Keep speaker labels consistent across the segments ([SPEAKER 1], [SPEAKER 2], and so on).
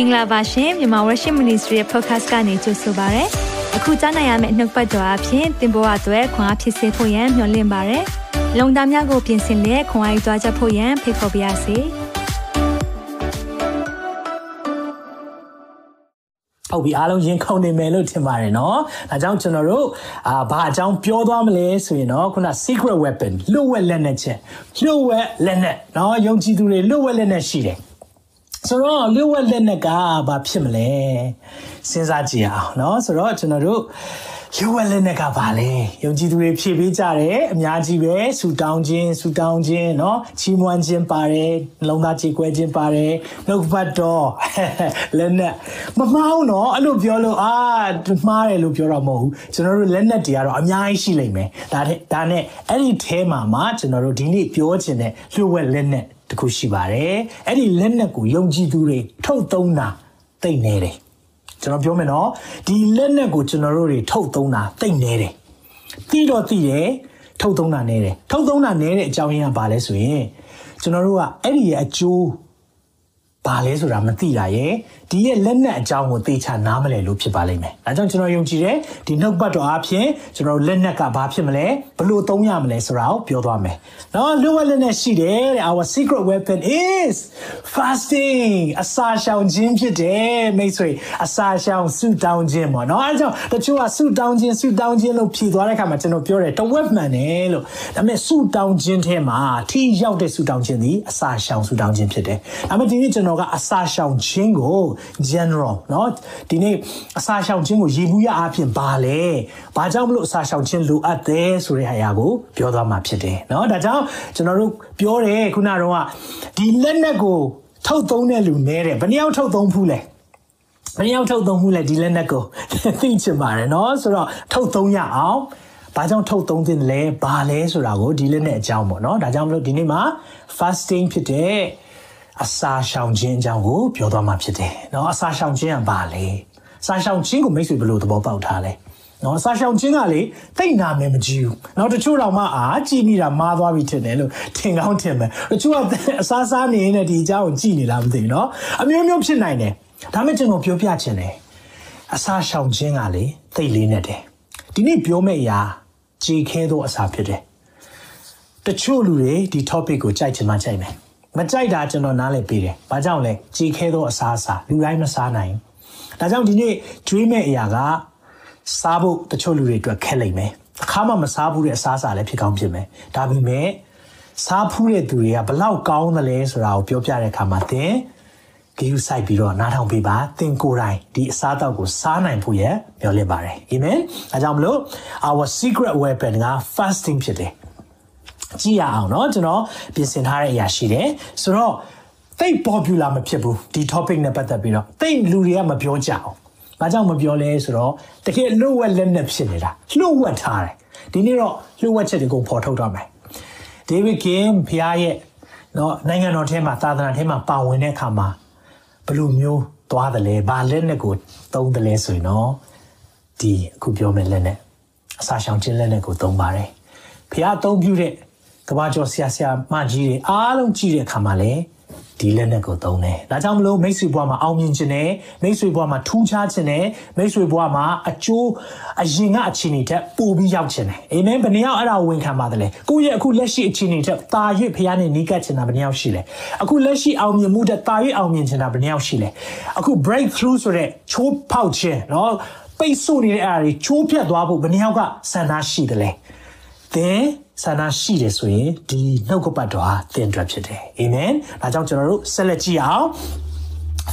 [SPEAKER 1] င်္ဂလာပါရှင်မြန်မာဝရရှိ Ministry ရဲ့ podcast ကနေကြိုဆိုပါရစေ။အခုကြားနိုင်ရမယ့်နောက်ပတ်ကြော်အဖြစ်သင်ပေါ်အပ်ွယ်ခွန်အားဖြစ်စေဖို့ယံမျှဝင့်ပါရစေ။လုံတာများကိုပြင်ဆင်လက်ခွန်အားယူကြားချက်ဖို့ယံဖိတ်ခေါ်ပါရစေ။
[SPEAKER 2] ဟုတ်ပြီအားလုံးရင်ခုန်နေမယ်လို့ထင်ပါတယ်နော်။ဒါကြောင့်ကျွန်တော်တို့အာဘာအကြောင်းပြောသွားမလဲဆိုရင်တော့ခုန secret weapon လွတ်ဝက်လက်နက်ချက်လွတ်ဝက်လက်နက်နော်ယုံကြည်သူတွေလွတ်ဝက်လက်နက်ရှိတယ်။ ဆိုတော့လွတ်ဝက်လက်နက်ကဘာဖြစ်မလဲစဉ်းစားကြည့်အောင်เนาะဆိုတော့ကျွန်တော်တို့ရွဝဲလက်နဲ့ကပါလေယုံကြည်သူတွေဖြည့်ပေးကြတယ်အများကြီးပဲဆူတောင်းခြင်းဆူတောင်းခြင်းเนาะချီးမွမ်းခြင်းပါတယ်နှလုံးသားကြေကွဲခြင်းပါတယ်နှုတ်ဖတ်တော်လက်နဲ့မမှားဘူးเนาะအဲ့လိုပြောလို့အာမှားတယ်လို့ပြောတော့မဟုတ်ဘူးကျွန်တော်တို့လက်နဲ့တွေကတော့အများကြီးရှိလိမ့်မယ်ဒါတဲ့ဒါနဲ့အဲ့ဒီအဲမှာမှာကျွန်တော်တို့ဒီနေ့ပြောချင်တဲ့လွှတ်ဝက်လက်နဲ့ တခုရှိပါတယ်အဲ့ဒီလက်နဲ့ကိုယုံကြည်သူတွေထုတ်သုံးတာသိနေတယ်ကျွန်တော်ပြောမယ်နော်ဒီလက်နက်ကိုကျွန်တော်တို့တွေထုတ်သုံးတာသိနေတယ်တီးတော့တီးတယ်ထုတ်သုံးတာနေတယ်ထုတ်သုံးတာနေတဲ့အကြောင်းရင်းကဘာလဲဆိုရင်ကျွန်တော်တို့ကအဲ့ဒီရဲ့အကျိုးဘာလဲဆိုတာမသိတာရဲ့ ဒီရဲ့လက်နက်အကြောင်းကိုသိချနားမလဲလို့ဖြစ်ပါလိမ့်မယ်။ဒါကြောင့်ကျွန်တော်ယုံကြည်တယ်ဒီနှုတ်ပတ်တော်အဖြစ်ကျွန်တော်လက်နက်ကဘာဖြစ်မလဲဘလို့သုံးရမလဲဆိုတာကိုပြောသွားမယ်။နော်လူဝလက်နက်ရှိတယ်တဲ့ our secret weapon is fasting အစာရှောင်ခြင်းဖြစ်တယ်မိတ်ဆွေအစာရှောင်ဆုတောင်းခြင်းပေါ့နော်အဲဒါကြောင့်တချို့ကဆုတောင်းခြင်းဆုတောင်းခြင်းလို့ဖြေသွားတဲ့အခါမှာကျွန်တော်ပြောတယ်တဝက်မှန်တယ်လို့ဒါပေမဲ့ဆုတောင်းခြင်းထဲမှာထိရောက်တဲ့ဆုတောင်းခြင်းသည်အစာရှောင်ဆုတောင်းခြင်းဖြစ်တယ်။ဒါပေမဲ့ဒီနေ့ကျွန်တော်ကအစာရှောင်ခြင်းကို general เนาะဒီနေ့အစာရှောင်ခြင်းကိုရည်မှုရအဖြစ်ဘာလဲဘာကြောင့်မလို့အစာရှောင်ခြင်းလိုအပ်တယ်ဆိုတဲ့အရာကိုပြောသွားမှာဖြစ်တယ်เนาะဒါကြောင့်ကျွန်တော်တို့ပြောတယ်ခုနကတော့ဒီလက်နက်ကိုထုတ်သုံးတဲ့လူနဲတယ်ဘယ်နှယောက်ထုတ်သုံးဖူးလဲဘယ်နှယောက်ထုတ်သုံးဖူးလဲဒီလက်နက်ကိုသိချင်ပါတယ်เนาะဆိုတော့ထုတ်သုံးရအောင်ဘာကြောင့်ထုတ်သုံးသင့်လဲဘာလဲဆိုတာကိုဒီလက်နဲ့အကြောင်းပေါ့เนาะဒါကြောင့်မလို့ဒီနေ့မှာ fasting ဖြစ်တဲ့ အစာရှောင်ခြင်းအကြောင်းကိုပြောသွားမှာဖြစ်တယ်။နော်အစာရှောင်ခြင်းကဘာလဲ။စာရှောင်ခြင်းကိုမိတ်ဆွေဘယ်လိုသဘောပေါက်ထားလဲ။နော်စာရှောင်ခြင်းကလေသိနာမယ်မကြည့်ဘူး။နော်တချို့တော့မှအာကြည့်မိတာမားသွားပြီထင်တယ်လို့ထင်ကောင်းထင်မယ်။တချို့ကအစားစားနေရင်လည်းဒီအကြောင်းကိုကြည့်နေလားမသိဘူးနော်။အမျိုးမျိုးဖြစ်နိုင်တယ်။ဒါမှကျွန်တော်ပြောပြချင်တယ်။အစာရှောင်ခြင်းကလေသိလေးနဲ့တယ်။ဒီနေ့ပြောမယ့်အရာကြေခဲသောအစာဖြစ်တယ်။တချို့လူတွေဒီ topic ကိုကြိုက်ချင်မှကြိုက်မယ်။ မကြိုက်တာကျွန်တော်နားလည်ပေးတယ်။ဘာကြောင့်လဲကြည်ခဲသောအစားအစာလူတိုင်းမစားနိုင်။ဒါကြောင့်ဒီနေ့ကျွေးမဲ့အရာကစားဖို့တချို့လူတွေအတွက်ခက်လိမ့်မယ်။အခါမှမစားဘူးတဲ့အစားအစာလည်းဖြစ်ကောင်းဖြစ်မယ်။ဒါပေမဲ့စားဖူးတဲ့သူတွေကဘလောက်ကောင်းသလဲဆိုတာကိုပြောပြတဲ့အခါမှာသင်ဂရုစိုက်ပြီးတော့နားထောင်ပေးပါသင်ကိုယ်တိုင်ဒီအစားအသောက်ကိုစားနိုင်ဖို့ရမျှော်လင့်ပါတယ်အာမင်အဲကြောင့်မလို့ our secret weapon က fasting ဖြစ်တယ် ကြည့်ရအောင်เนาะကျွန်တော်ပြင်ဆင်ထားတဲ့အရာရှိတယ်ဆိုတော့သိပ် popular မဖြစ်ဘူးဒီ topic နဲ့ပတ်သက်ပြီးတော့သိပ်လူတွေကမပြောကြအောင်။ဘာကြောင့်မပြောလဲဆိုတော့တကယ်လှုပ်ဝက်လက်နဲ့ဖြစ်နေတာလှုပ်ဝက်ထားတယ်။ဒီနေ့တော့လှုပ်ဝက်ချက်တွေကိုပေါ်ထုတ်တော့မယ်။ဒေးဗစ်ကင်ဖျားရဲ့နော်နိုင်ငံတော်ထဲမှာသာသနာထဲမှာပါဝင်တဲ့အခါမှာဘယ်လိုမျိုးသွားတယ်လဲ။ဘာလက်နဲ့ကိုသုံးတယ်လဲဆိုရင်တော့ဒီအခုပြောမယ့်လက်နဲ့အစာရှောင်ခြင်းလက်နဲ့ကိုသုံးပါတယ်။ဖျားအသုံးပြုတဲ့ ကဘာကျော်ဆရာဆရာမကြီးတွေအားလုံးကြည့်တဲ့အခါမှာလည်းဒီလက်နက်ကိုသုံးတယ်။ဒါကြောင့်မလို့မိတ်ဆွေဘွားမှာအောင်မြင်ခြင်းနဲ့မိတ်ဆွေဘွားမှာထူးခြားခြင်းနဲ့မိတ်ဆွေဘွားမှာအကျိုးအရင်ကအခြေအနေထက်ပိုပြီးရောက်ခြင်းနဲ့အာမင်ဘယ်နှယောက်အဲ့ဒါဝန်ခံပါတယ်လေ။ကိုယ့်ရဲ့အခုလက်ရှိအခြေအနေထက်တာ၍ဖခင်နဲ့နီးကပ်ခြင်းတာဘယ်နှယောက်ရှိလဲ။အခုလက်ရှိအောင်မြင်မှုတဲ့တာ၍အောင်မြင်ခြင်းတာဘယ်နှယောက်ရှိလဲ။အခု breakthrough ဆိုတဲ့ချိုးဖောက်ခြင်းနော်ပိတ်ဆို့နေတဲ့အားတွေချိုးဖြတ်သွားဖို့ဘယ်နှယောက်ကစံသားရှိတယ်လဲ။သင် ဆန္ဒရှိတယ်ဆိုရင်ဒီနှုတ်ကပတ်တော်ဟာသင်အတွက်ဖြစ်တယ်အာမင်ဒါကြောင့်ကျွန်တော်တို့ဆက်လက်ကြည့်အောင်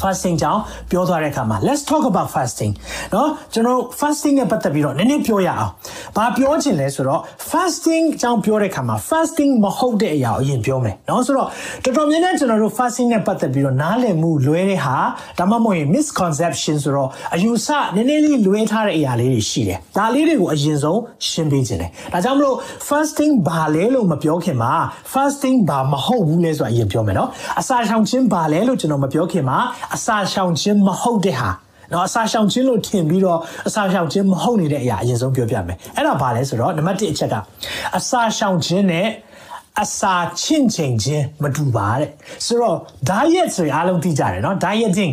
[SPEAKER 2] fasting ကြောင့်ပြောသွားတဲ့အခါမှာ let's talk about fasting เนาะကျွန်တော် fasting နဲ့ပတ်သက်ပြီးတော့နည်းနည်းပြောရအောင်။ဘာပြောချင်လဲဆိုတော့ fasting ကြောင့်ပြောတဲ့အခါမှာ fasting မဟုတ်တဲ့အရာကိုအရင်ပြောမယ်เนาะဆိုတော့တော်တော်များများကျွန်တော်တို့ fasting နဲ့ပတ်သက်ပြီးတော့နားလည်မှုလွဲတဲ့ဟာဒါမှမဟုတ်ရင် misconception ဆိုတော့အယူဆနည်းနည်းလေးလွဲထားတဲ့အရာလေးတွေရှိတယ်။ဒါလေးတွေကိုအရင်ဆုံးရှင်းပေးခြင်းတယ်။ဒါကြောင့်မလို့ fasting ဘာလဲလို့မပြောခင်မှာ fasting ဘာမဟုတ်ဘူးလဲဆိုတာအရင်ပြောမယ်เนาะအစာရှောင်ခြင်းဘာလဲလို့ကျွန်တော်မပြောခင်မှာ အစာရှောင်ခြင်းမဟုတ်တဲ့ဟာနော်အစာရှောင်ခြင်းလို့ထင်ပြီးတော့အစာရှောင်ခြင်းမဟုတ်နေတဲ့အရာအရင်ဆုံးပြောပြမယ်အဲ့ဒါဘာလဲဆိုတော့နံပါတ်1အချက်က အစာရှောင်ခြင်းနဲ့ အစာချင့်ချိန်ခြင်းမတူပါတဲ့ဆိုတော့ diet ဆိုရင်အားလုံးသိကြတယ်เนาะ dieting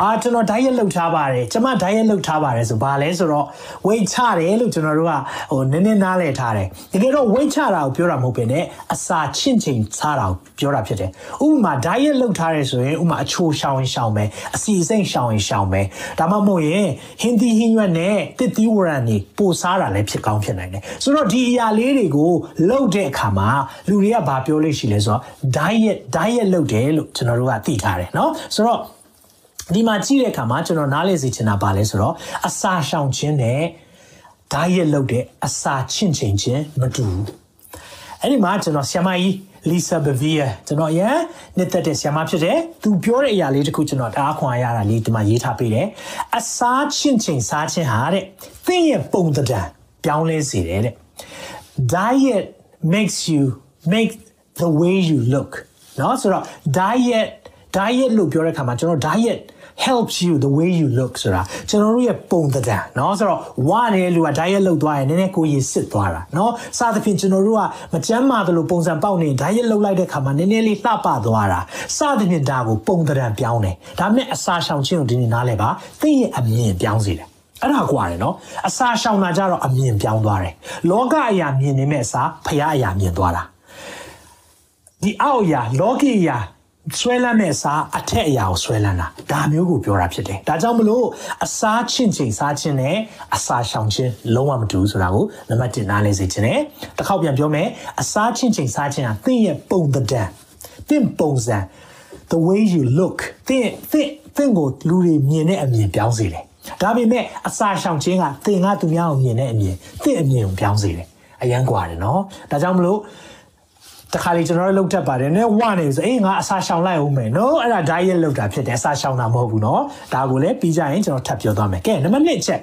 [SPEAKER 2] အာကျွန်တော် diet လုပ်ထားပါတယ်ကျွန်မ diet လုပ်ထားပါတယ်ဆိုဘာလဲဆိုတော့ weight ချတယ်လို့ကျွန်တော်တို့ကဟိုနည်းနည်းနားလည်ထားတယ်တကယ်တော့ weight ချတာကိုပြောတာမဟုတ်ပဲねအစာချင့်ချိန်စားတာကိုပြောတာဖြစ်တယ်ဥပမာ diet လုပ်ထားတယ်ဆိုရင်ဥပမာအချိုရှောင်ရင်ရှောင်မယ်အစီအစိမ့်ရှောင်ရင်ရှောင်မယ်ဒါမှမဟုတ်ရင်ဟင်းသီးဟင်းရွက်နဲ့တစ်သီးဝရံနေပို့စားတာလည်းဖြစ်ကောင်းဖြစ်နိုင်တယ်ဆိုတော့ဒီအရာလေးတွေကိုလုပ်တဲ့အခါမှာလူ တွေကဘာပြောလို့ရှိလဲဆိုတော့ diet diet လုပ်တယ်လို့ကျွန်တော်တို့ကသိထားတယ်เนาะဆိုတော့ဒီမှာကြည့်တဲ့အခါမှာကျွန်တော်နားလည်စေချင်တာပါလဲဆိုတော့အစာရှောင်ခြင်းနဲ့ diet လုပ်တဲ့အစာချင့်ချိန်ခြင်းမတူဘူးအဲ့ဒီမှာကျွန်တော်ဆ iam ကြီး Lisa Bevere ကျွန်တော်ရန်နှစ်သက်တဲ့ဆ iam ဖြစ်တယ်သူပြောတဲ့အရာလေးတခုကျွန်တော်တအားခွန်အားရတာလေးဒီမှာရေးထားပေးတယ်အစာချင့်ချိန်စားခြင်းဟာတဲ့သင်ရဲ့ပုံသဏ္ဍာန်ပြောင်းလဲစေတယ်တဲ့ diet makes you make the way you look เนาะဆိုတော့ diet diet လို့ပြောတဲ့အခါမှာကျွန်တော် diet helps you the way you look ဆိုတာကျွန်တော်တို့ရဲ့ပုံသဏ္ဍာန်เนาะဆိုတော့ဝါနေတဲ့လူက diet လုပ်သွားရင်နည်းနည်းကိုရည်စစ်သွားတာเนาะစသဖြင့်ကျွန်တော်တို့ကမကြမ်းမာသလိုပုံစံပေါက်နေ diet လုပ်လိုက်တဲ့အခါမှာနည်းနည်းလေးလှပသွားတာစသဖြင့်ဒါကိုပုံသဏ္ဍာန်ပြောင်းတယ်ဒါမဲ့အစာရှောင်ခြင်းကိုဒီနေ့နားလဲပါသိရဲ့အမြင်ပြောင်းစေတယ်အဲ့ဒါကွာတယ်နော်အစာရှောင်တာကြတော့အမြင်ပြောင်းသွားတယ်လောကအရာမြင်နေမဲ့အစားဖရာအရာမြင်သွားတာ ဒီအောက်အရာ logic အရာဆွဲလန်းတဲ့အစားအထက်အရာကိုဆွဲလန်းတာဒါမျိုးကိုပြောတာဖြစ်တယ်ဒါကြောင့်မလို့အစားချင်းချင်းစားချင်းနဲ့အစားရှောင်ချင်းလုံးဝမတူဘူးဆိုတာကိုနံပါတ်1နားလည်စေချင်တယ်တစ်ခေါက်ပြန်ပြောမယ်အစားချင်းချင်းစားချင်းဟာသင်ရဲ့ပုံသဏ္ဍာန်သင်ပုံစံ the way you look သင်သင်သင်ကိုလူတွေမြင်တဲ့အမြင်ပြောင်းစေတယ်ဒါပေမဲ့အစာရှောင်ခြင်းကသင်ကသူများကိုမြင်တဲ့အမြင်သင်အမြင်ကိုပြောင်းစေတယ်အယံကွာတယ်နော်ဒါကြောင့်မလို့ တခါလေကျွန်တော်တို့လောက်တတ်ပါတယ်နဲ့ဝနေဆိုအေးငါအစာရှောင်လိုက်အောင်မယ်နော်အဲ့ဒါ diet လောက်တာဖြစ်တယ်အစာရှောင်တာမဟုတ်ဘူးနော်ဒါကိုလည်းပြီးကြရင်ကျွန်တော်ထပ်ပြောသွားမယ်ကဲနံပါတ်1ချက်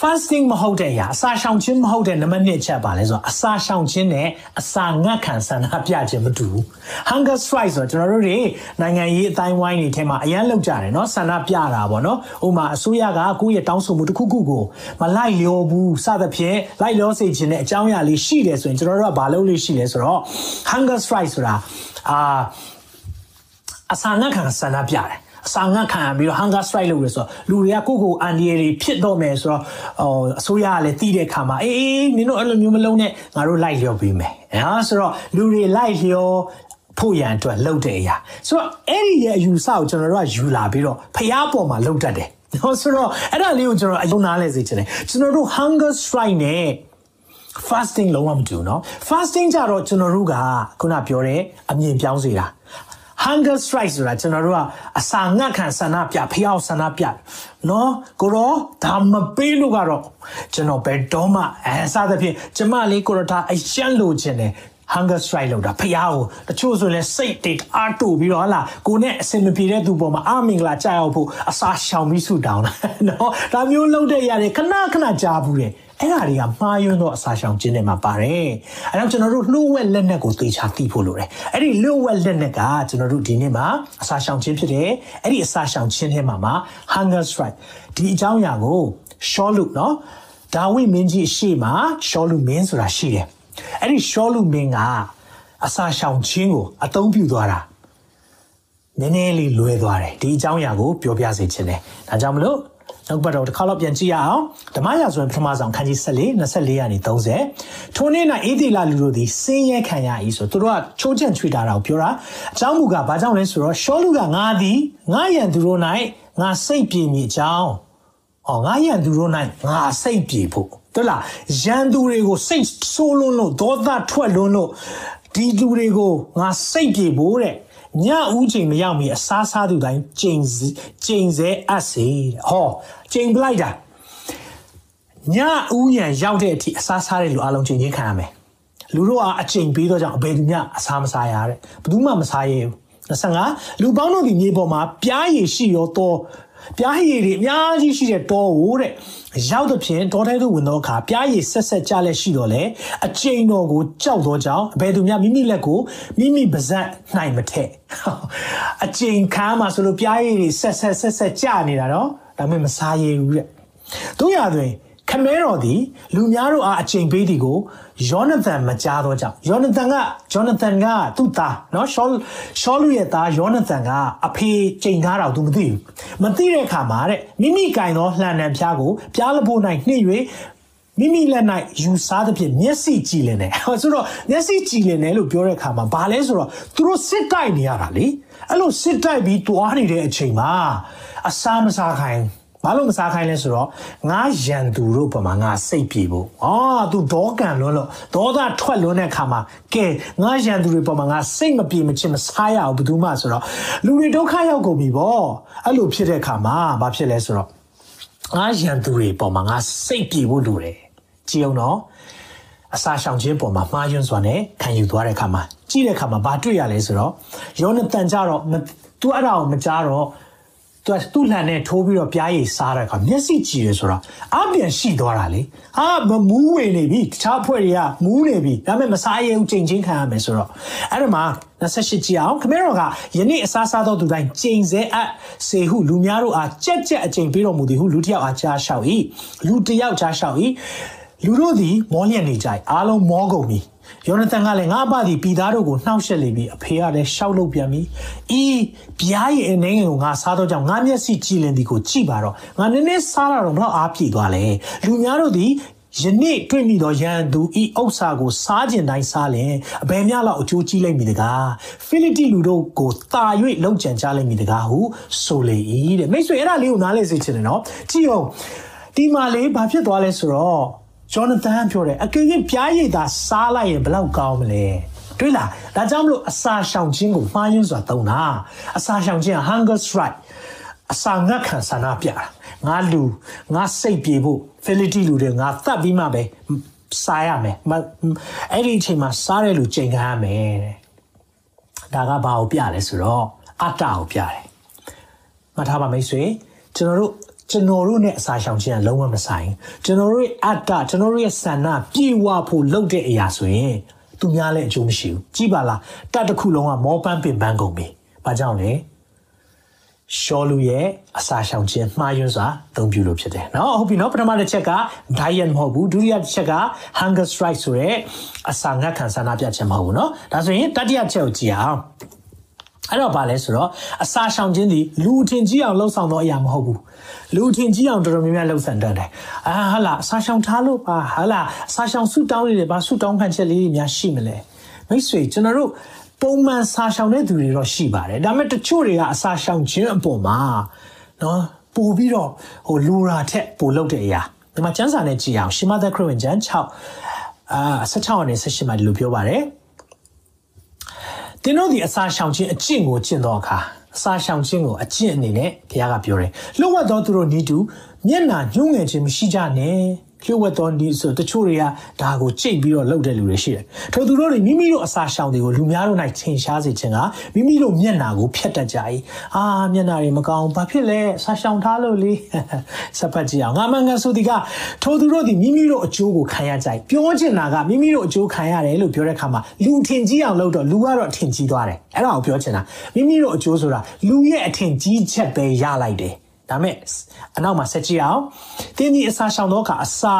[SPEAKER 2] fasting မဟုတ်တဲ့အရာအစာရှောင်ခြင်းမဟုတ်တဲ့နံပါတ်1ချက်ပါလဲဆိုတော့အစာရှောင်ခြင်းနဲ့အစာငတ်ခံဆန္ဒပြခြင်းမတူဘူး hunger strike ဆိုတော့ကျွန်တော်တို့တွေနိုင်ငံရေးအတိုင်းဝိုင်းတွေထဲမှာအရန်လောက်ကြတယ်เนาะဆန္ဒပြတာပေါ့เนาะဥပမာအစိုးရကကိုယ့်ရဲ့တောင်းဆိုမှုတစ်ခုခုကိုမလိုက်လျောဘူးစသဖြင့်လိုက်လျောစေခြင်းနဲ့အကြောင်းအရာလေးရှိတယ်ဆိုရင်ကျွန်တော်တို့ကဘာလုပ်လို့ရှိလဲဆိုတော့ hunger strike ဆိုတာအာအစာငတ်ခံဆန္ဒပြတယ် အစာငတ်ခံပြီးတော့ hunger strike လုပ်ရဆိုတော့လူတွေကကိုယ့်ကိုယ်အန်ဒီရီဖြစ်တော့မယ်ဆိုတော့ဟိုအစိုးရကလည်းတည်တဲ့ခါမှာအေးအေးနင်တို့အဲ့လိုမျိုးမလုံးနဲ့ငါတို့လိုက်လျောပေးမယ်ဟာဆိုတော့လူတွေလိုက်လျောဖို့ရန်အတွက်လှုပ်တဲ့အရာဆိုတော့အဲ့ဒီရဲ့အယူဆကိုကျွန်တော်တို့ကယူလာပြီးတော့ဖျားပေါ်မှာလှုပ်တတ်တယ်နော်ဆိုတော့အဲ့ဒါလေးကိုကျွန်တော်အယုံနာလဲစေချင်တယ်ကျွန်တော်တို့ hunger strike နဲ့ fasting လုံးဝမတူเนาะ fasting ကြတော့ကျွန်တော်တို့ကခုနပြောတဲ့အမြင်ပြောင်းစေတာ hunger strike ဆိုတာကျွန်တော်တို့ကအစာငတ်ခံဆန္ဒပြဖျောက်ဆန္ဒပြနော်ကိုရောဒါမပေးလို့ကတော့ကျွန်တော်ဘယ်တော့မှအဲစသဖြင့်ကျမလေးကိုရောဒါအရှက်လို့ခြင်းတယ် hunger strike လောက်တာဖះကိုတချို့ဆိုရင်စိတ်တိတ်အားတူပြီးတော့ဟလာကိုနဲ့အစင်မပြေတဲ့သူပေါ်မှာအမင်္ဂလာကြောက်ရောက်ဖို့အစာရှောင်ပြီးဆူတောင်းတာနော်ဒါမျိုးလုပ်တဲ့ຢာတွေခဏခဏကြားဘူးတယ် အဲ့ဒါတွေကမှားယွင်းသောအစာရှောင်ခြင်းတွေမှာပါတယ်။အဲတော့ကျွန်တော်တို့လှုပ်ဝက်လက်နက်ကိုသေချာသိဖို့လိုတယ်။အဲ့ဒီလှုပ်ဝက်လက်နက်ကကျွန်တော်တို့ဒီနေ့မှာအစာရှောင်ခြင်းဖြစ်တယ်။အဲ့ဒီအစာရှောင်ခြင်းထဲမှာမှာ hunger strike ဒီအကြောင်းအရာကိုရှောလူနော်ဒါဝိမင်းကြီးအရှိမှာရှောလူမင်းဆိုတာရှိတယ်။အဲ့ဒီရှောလူမင်းကအစာရှောင်ခြင်းကိုအသုံးပြုသွားတာနည်းနည်းလေးလွဲသွားတယ်ဒီအကြောင်းအရာကိုပြောပြစေချင်တယ်။ဒါကြောင့်မလို့ နောက်ပတ်တော့တစ်ခါတော့ပြန်ကြည့်ရအောင်ဓမ္မရာဇဝင်ပထမဆုံးခန်းကြီး14 24ရာနေ30ထိုနေ့၌အေဒီလာလူတို့သည်စင်းရဲခံရ၏ဆိုသူတို့ကချိုးချံ့ချွေတာတော့ပြောတာအကြောင်းမူကဘာကြောင့်လဲဆိုတော့ရှောလူကငါသည်ငါရန်သူတို့၌ငါစိတ်ပြေမိအကြောင်းဟောငါရန်သူတို့၌ငါစိတ်ပြေဖို့တို့လားရန်သူတွေကိုစိတ်ဆိုးလွန်းလို့ဒေါသထွက်လွန်းလို့ဒီလူတွေကိုငါစိတ်ပြေဖို့တဲ့ ညဦးချိန်မရောက်မီအစားစားသူတိုင်းကျိန်ကျိန်စဲအပ်စေတဲ့ဟောကျိန်ပလိုက်တာညဦးရန်ရောက်တဲ့အထိအစားစားတဲ့လူအလုံးကျိန်ချင်းခံရမယ်လူတို့ကအကျိန်ပြီးတော့ကြောင့်အဘယ်သူမှအစားမစားရတဲ့ဘယ်သူမှမစားရဘူး25လူပေါင်းတို့ဒီမြေပေါ်မှာပြားရည်ရှိရောတော့ ပြားရည်တွေအများကြီးရှိတဲ့တောကိုတဲ့ရောက်တဲ့ဖြင့်တောထဲသို့ဝင်သောအခါပြားရည်ဆက်ဆက်ကြလက်ရှိတော့လေအကျိန်တော်ကိုကြောက်သောကြောင့်ဘယ်သူများမိမိလက်ကိုမိမိပါဇက်နိုင်မထက်အကျိန်ခါမှာဆိုလို့ပြားရည်တွေဆက်ဆက်ဆက်ဆက်ကြနေတာတော့ဒါမှမစားရဘူးတဲ့တို့ရတွင်ခမဲတော်သည်လူများတို့အားအချိန်ပေးသည်ကို ယောနသန်မကြားတော့ကြောင့်ယောနသန်ကဂျောနသန်ကသူ့သားเนาะရှောရှောလူရဲ့သားယောနသန်ကအဖေချိန်ထားတော့သူမသိဘူးမသိတဲ့အခါမှာတဲ့မိမိကင်သောလှန်နံဖျားကိုပြားလဖို့၌နှိမ့်၍မိမိလက်၌ယူစားသဖြင့်မျက်စိကြည်လင်တယ်ဆိုတော့မျက်စိကြည်လင်တယ်လို့ပြောတဲ့အခါမှာဘာလဲဆိုတော့သူတို့စစ်တိုက်နေရတာလေအဲ့လိုစစ်တိုက်ပြီးတွားနေတဲ့အချိန်မှာအစာမစားခိုင်း ဘာလို့မစားခိုင်းလဲဆိုတော့ငါရန်သူတို့ပေါ်မှာငါစိတ်ပြေဖို့အာသူဒေါကန်လွန်းလို့ဒေါသထွက်လွန်းတဲ့အခါမှာကဲငါရန်သူတွေပေါ်မှာငါစိတ်မပြေမချင်မစားရအောင်ဘယ်သူမှဆိုတော့လူတွေဒုက္ခရောက်ကုန်ပြီပေါ့အဲ့လိုဖြစ်တဲ့အခါမှာဘာဖြစ်လဲဆိုတော့ငါရန်သူတွေပေါ်မှာငါစိတ်ပြေဖို့လိုတယ်ကြည်အောင်တော့အစာရှောင်ခြင်းပေါ်မှာမှားယွင်းစွာနဲ့ခံယူသွားတဲ့အခါမှာကြည့်တဲ့အခါမှာဘာတွေ့ရလဲဆိုတော့ယောနသန်ကြတော့သူအဲ့ဒါကိုမကြားတော့ သူကသူ့လှန်နဲ့ထိုးပြီးတော့ပြားရည်စားတဲ့အခါမျက်စိကြည့်ရဆိုတော့အပြန်ရှိသွားတာလေအာမူးဝင်နေပြီတခြားအဖွဲ့တွေကမူးနေပြီဒါပေမဲ့မစားရဘူးချိန်ချင်းခံရမယ်ဆိုတော့အဲ့ဒါမှ28ကြည့်အောင်ခမဲတော်ကယနေ့အစားစားသောသူတိုင်းချိန်စဲအပ်စေဟုလူများတို့အားကြက်ကြက်အချိန်ပေးတော်မူသည်ဟုလူတစ်ယောက်အားကြားလျှောက်၏လူတစ်ယောက်ကြားလျှောက်၏လူတို့သည်မောလျက်နေကြ၏အားလုံးမောကုန်ပြီ ယောနသန်ကလည်းငါအဘသည်ပြည်သားတို့ကိုနှောက်ယှက်လေပြီအဖေကလည်းရှောက်လုပ်ပြန်ပြီဤပြားရဲ့အနေငယ်ကိုငါစားတော့ကြောင့်ငါမျက်စိကြည်လင်သည်ကိုကြည့်ပါတော့ငါနည်းနည်းစားတာတော့ဘလောက်အားပြည့်သွားလဲလူများတို့သည်ယနေ့တွေ့မိသောရန်သူဤဥစ္စာကိုစားကျင်တိုင်းစားလင်အဘယ်များလောက်အကျိုးကြီးလိမ့်မည်တကားဖိလိတိလူတို့ကိုတာ၍လုံခြံကြလိမ့်မည်တကားဟုဆိုလေ၏တဲ့မိတ်ဆွေအဲ့ဒါလေးကိုနားလေစေချင်တယ်နော်ကြည့်အောင်ဒီမှာလေးဘာဖြစ်သွားလဲဆိုတော့ ဂျောနသန်ပြောတယ်အကယ်၍ပြားရည်သာစားလိုက်ရင်ဘလောက်ကောင်းမလဲတွေ့လားဒါကြောင့်မလို့အစာရှောင်ခြင်းကိုမှားယွင်းစွာသုံးတာအစာရှောင်ခြင်း hunger strike အစာငတ်ခံဆန္ဒပြတာငါလူငါစိတ်ပြေဖို့ဖိလိတိလူတွေငါသတ်ပြီးမှပဲစားရမယ်အဲ့ဒီအချိန်မှာစားတဲ့လူချိန်ခံရမယ်တဲ့ဒါကဘာကိုပြလဲဆိုတော့အတ္တကိုပြတယ်မှတ်ထားပါမိတ်ဆွေကျွန်တော်တို့ ကျွန်တော်တို့ ਨੇ အစာရှောင်ခြင်းကလုံးဝမဆိုင်ကျွန်တော်တို့ရဲ့အတ္တကျွန်တော်တို့ရဲ့ဆန္ဒပြေဝဖို့လုပ်တဲ့အရာဆိုရင်သူများလည်းအကျိုးမရှိဘူးကြည်ပါလားတတ်တစ်ခုလုံးကမောပန်းပင်ပန်းကုန်ပြီဘာကြောင့်လဲရှောလူရဲ့အစာရှောင်ခြင်းမှားယွင်းစွာအသုံးပြုလို့ဖြစ်တယ်เนาะဟုတ်ပြီเนาะပထမတစ်ချက်က diet မဟုတ်ဘူးဒုတိယတစ်ချက်က hunger strike ဆိုတဲ့အစာငတ်ခံဆန္ဒပြခြင်းမဟုတ်ဘူးเนาะဒါဆိုရင်တတိယချက်ကိုကြည့်အောင် အဲ့တော့ဗာလဲဆိုတော့အစာရှောင်ခြင်းဒီလူအထင်ကြီးအောင်လှုပ်ဆောင်တော့အရာမဟုတ်ဘူးလူအထင်ကြီးအောင်တော်တော်များများလှုပ်ဆောင်တတ်တယ်အာဟာလာအစာရှောင်ထားလို့ပါဟာလာအစာရှောင်ဆူတောင်းနေတယ်ဗာဆူတောင်းခံချက်လေးတွေများရှိမလဲမိတ်ဆွေကျွန်တော်တို့ပုံမှန်စာရှောင်တဲ့သူတွေတော့ရှိပါတယ်ဒါပေမဲ့တချို့တွေကအစာရှောင်ခြင်းအပေါ်မှာနော်ပို့ပြီးတော့ဟိုလူရာထက်ပို့လုပ်တဲ့အရာဒီမှာကျန်းစာနဲ့ကြည့်အောင်ရှမသက်ခရစ်ဝင်ကျမ်း6အာ16နဲ့18မှာဒီလိုပြောပါတယ် သင်တို့ဒီအစာရှောင်ခြင်းအကျင့်ကိုကျင့်တော့အခါအစာရှောင်ခြင်းကိုအကျင့်အနေနဲ့ဘုရားကပြောတယ်လှုပ်ဝက်သောသူတို့ဤသူမျက်နာညှိုးငယ်ခြင်းမရှိကြနဲ့ လျှို့ဝှက်တော်ဒီဆိုတချို့တွေကဒါကိုကြိတ်ပြီးတော့လှုပ်တဲ့လူတွေရှိတယ်။ထို့သူတို့တွေမိမိတို့အစာရှောင်တွေကိုလူများတို့၌ထင်ရှားစေခြင်းကမိမိတို့မျက်နာကိုဖျက်တတ်ကြ၏။အာမျက်နာတွေမကောင်းဘာဖြစ်လဲအစာရှောင်ထားလို့လေစပတ်ကြည့်အောင်ငါမငါဆိုဒီကထို့သူတို့ဒီမိမိတို့အကျိုးကိုခံရကြ၏ပြောချင်တာကမိမိတို့အကျိုးခံရတယ်လို့ပြောတဲ့အခါမှာလူထင်ကြီးအောင်လုပ်တော့လူကတော့ထင်ကြီးသွားတယ်။အဲ့ဒါကိုပြောချင်တာမိမိတို့အကျိုးဆိုတာလူရဲ့အထင်ကြီးချက်ပဲရလိုက်တယ်။ ဒါမဲ့အနောက်မှာဆက်ကြည့်အောင်တင်းဒီအစာရှောင်တော့ကအစာ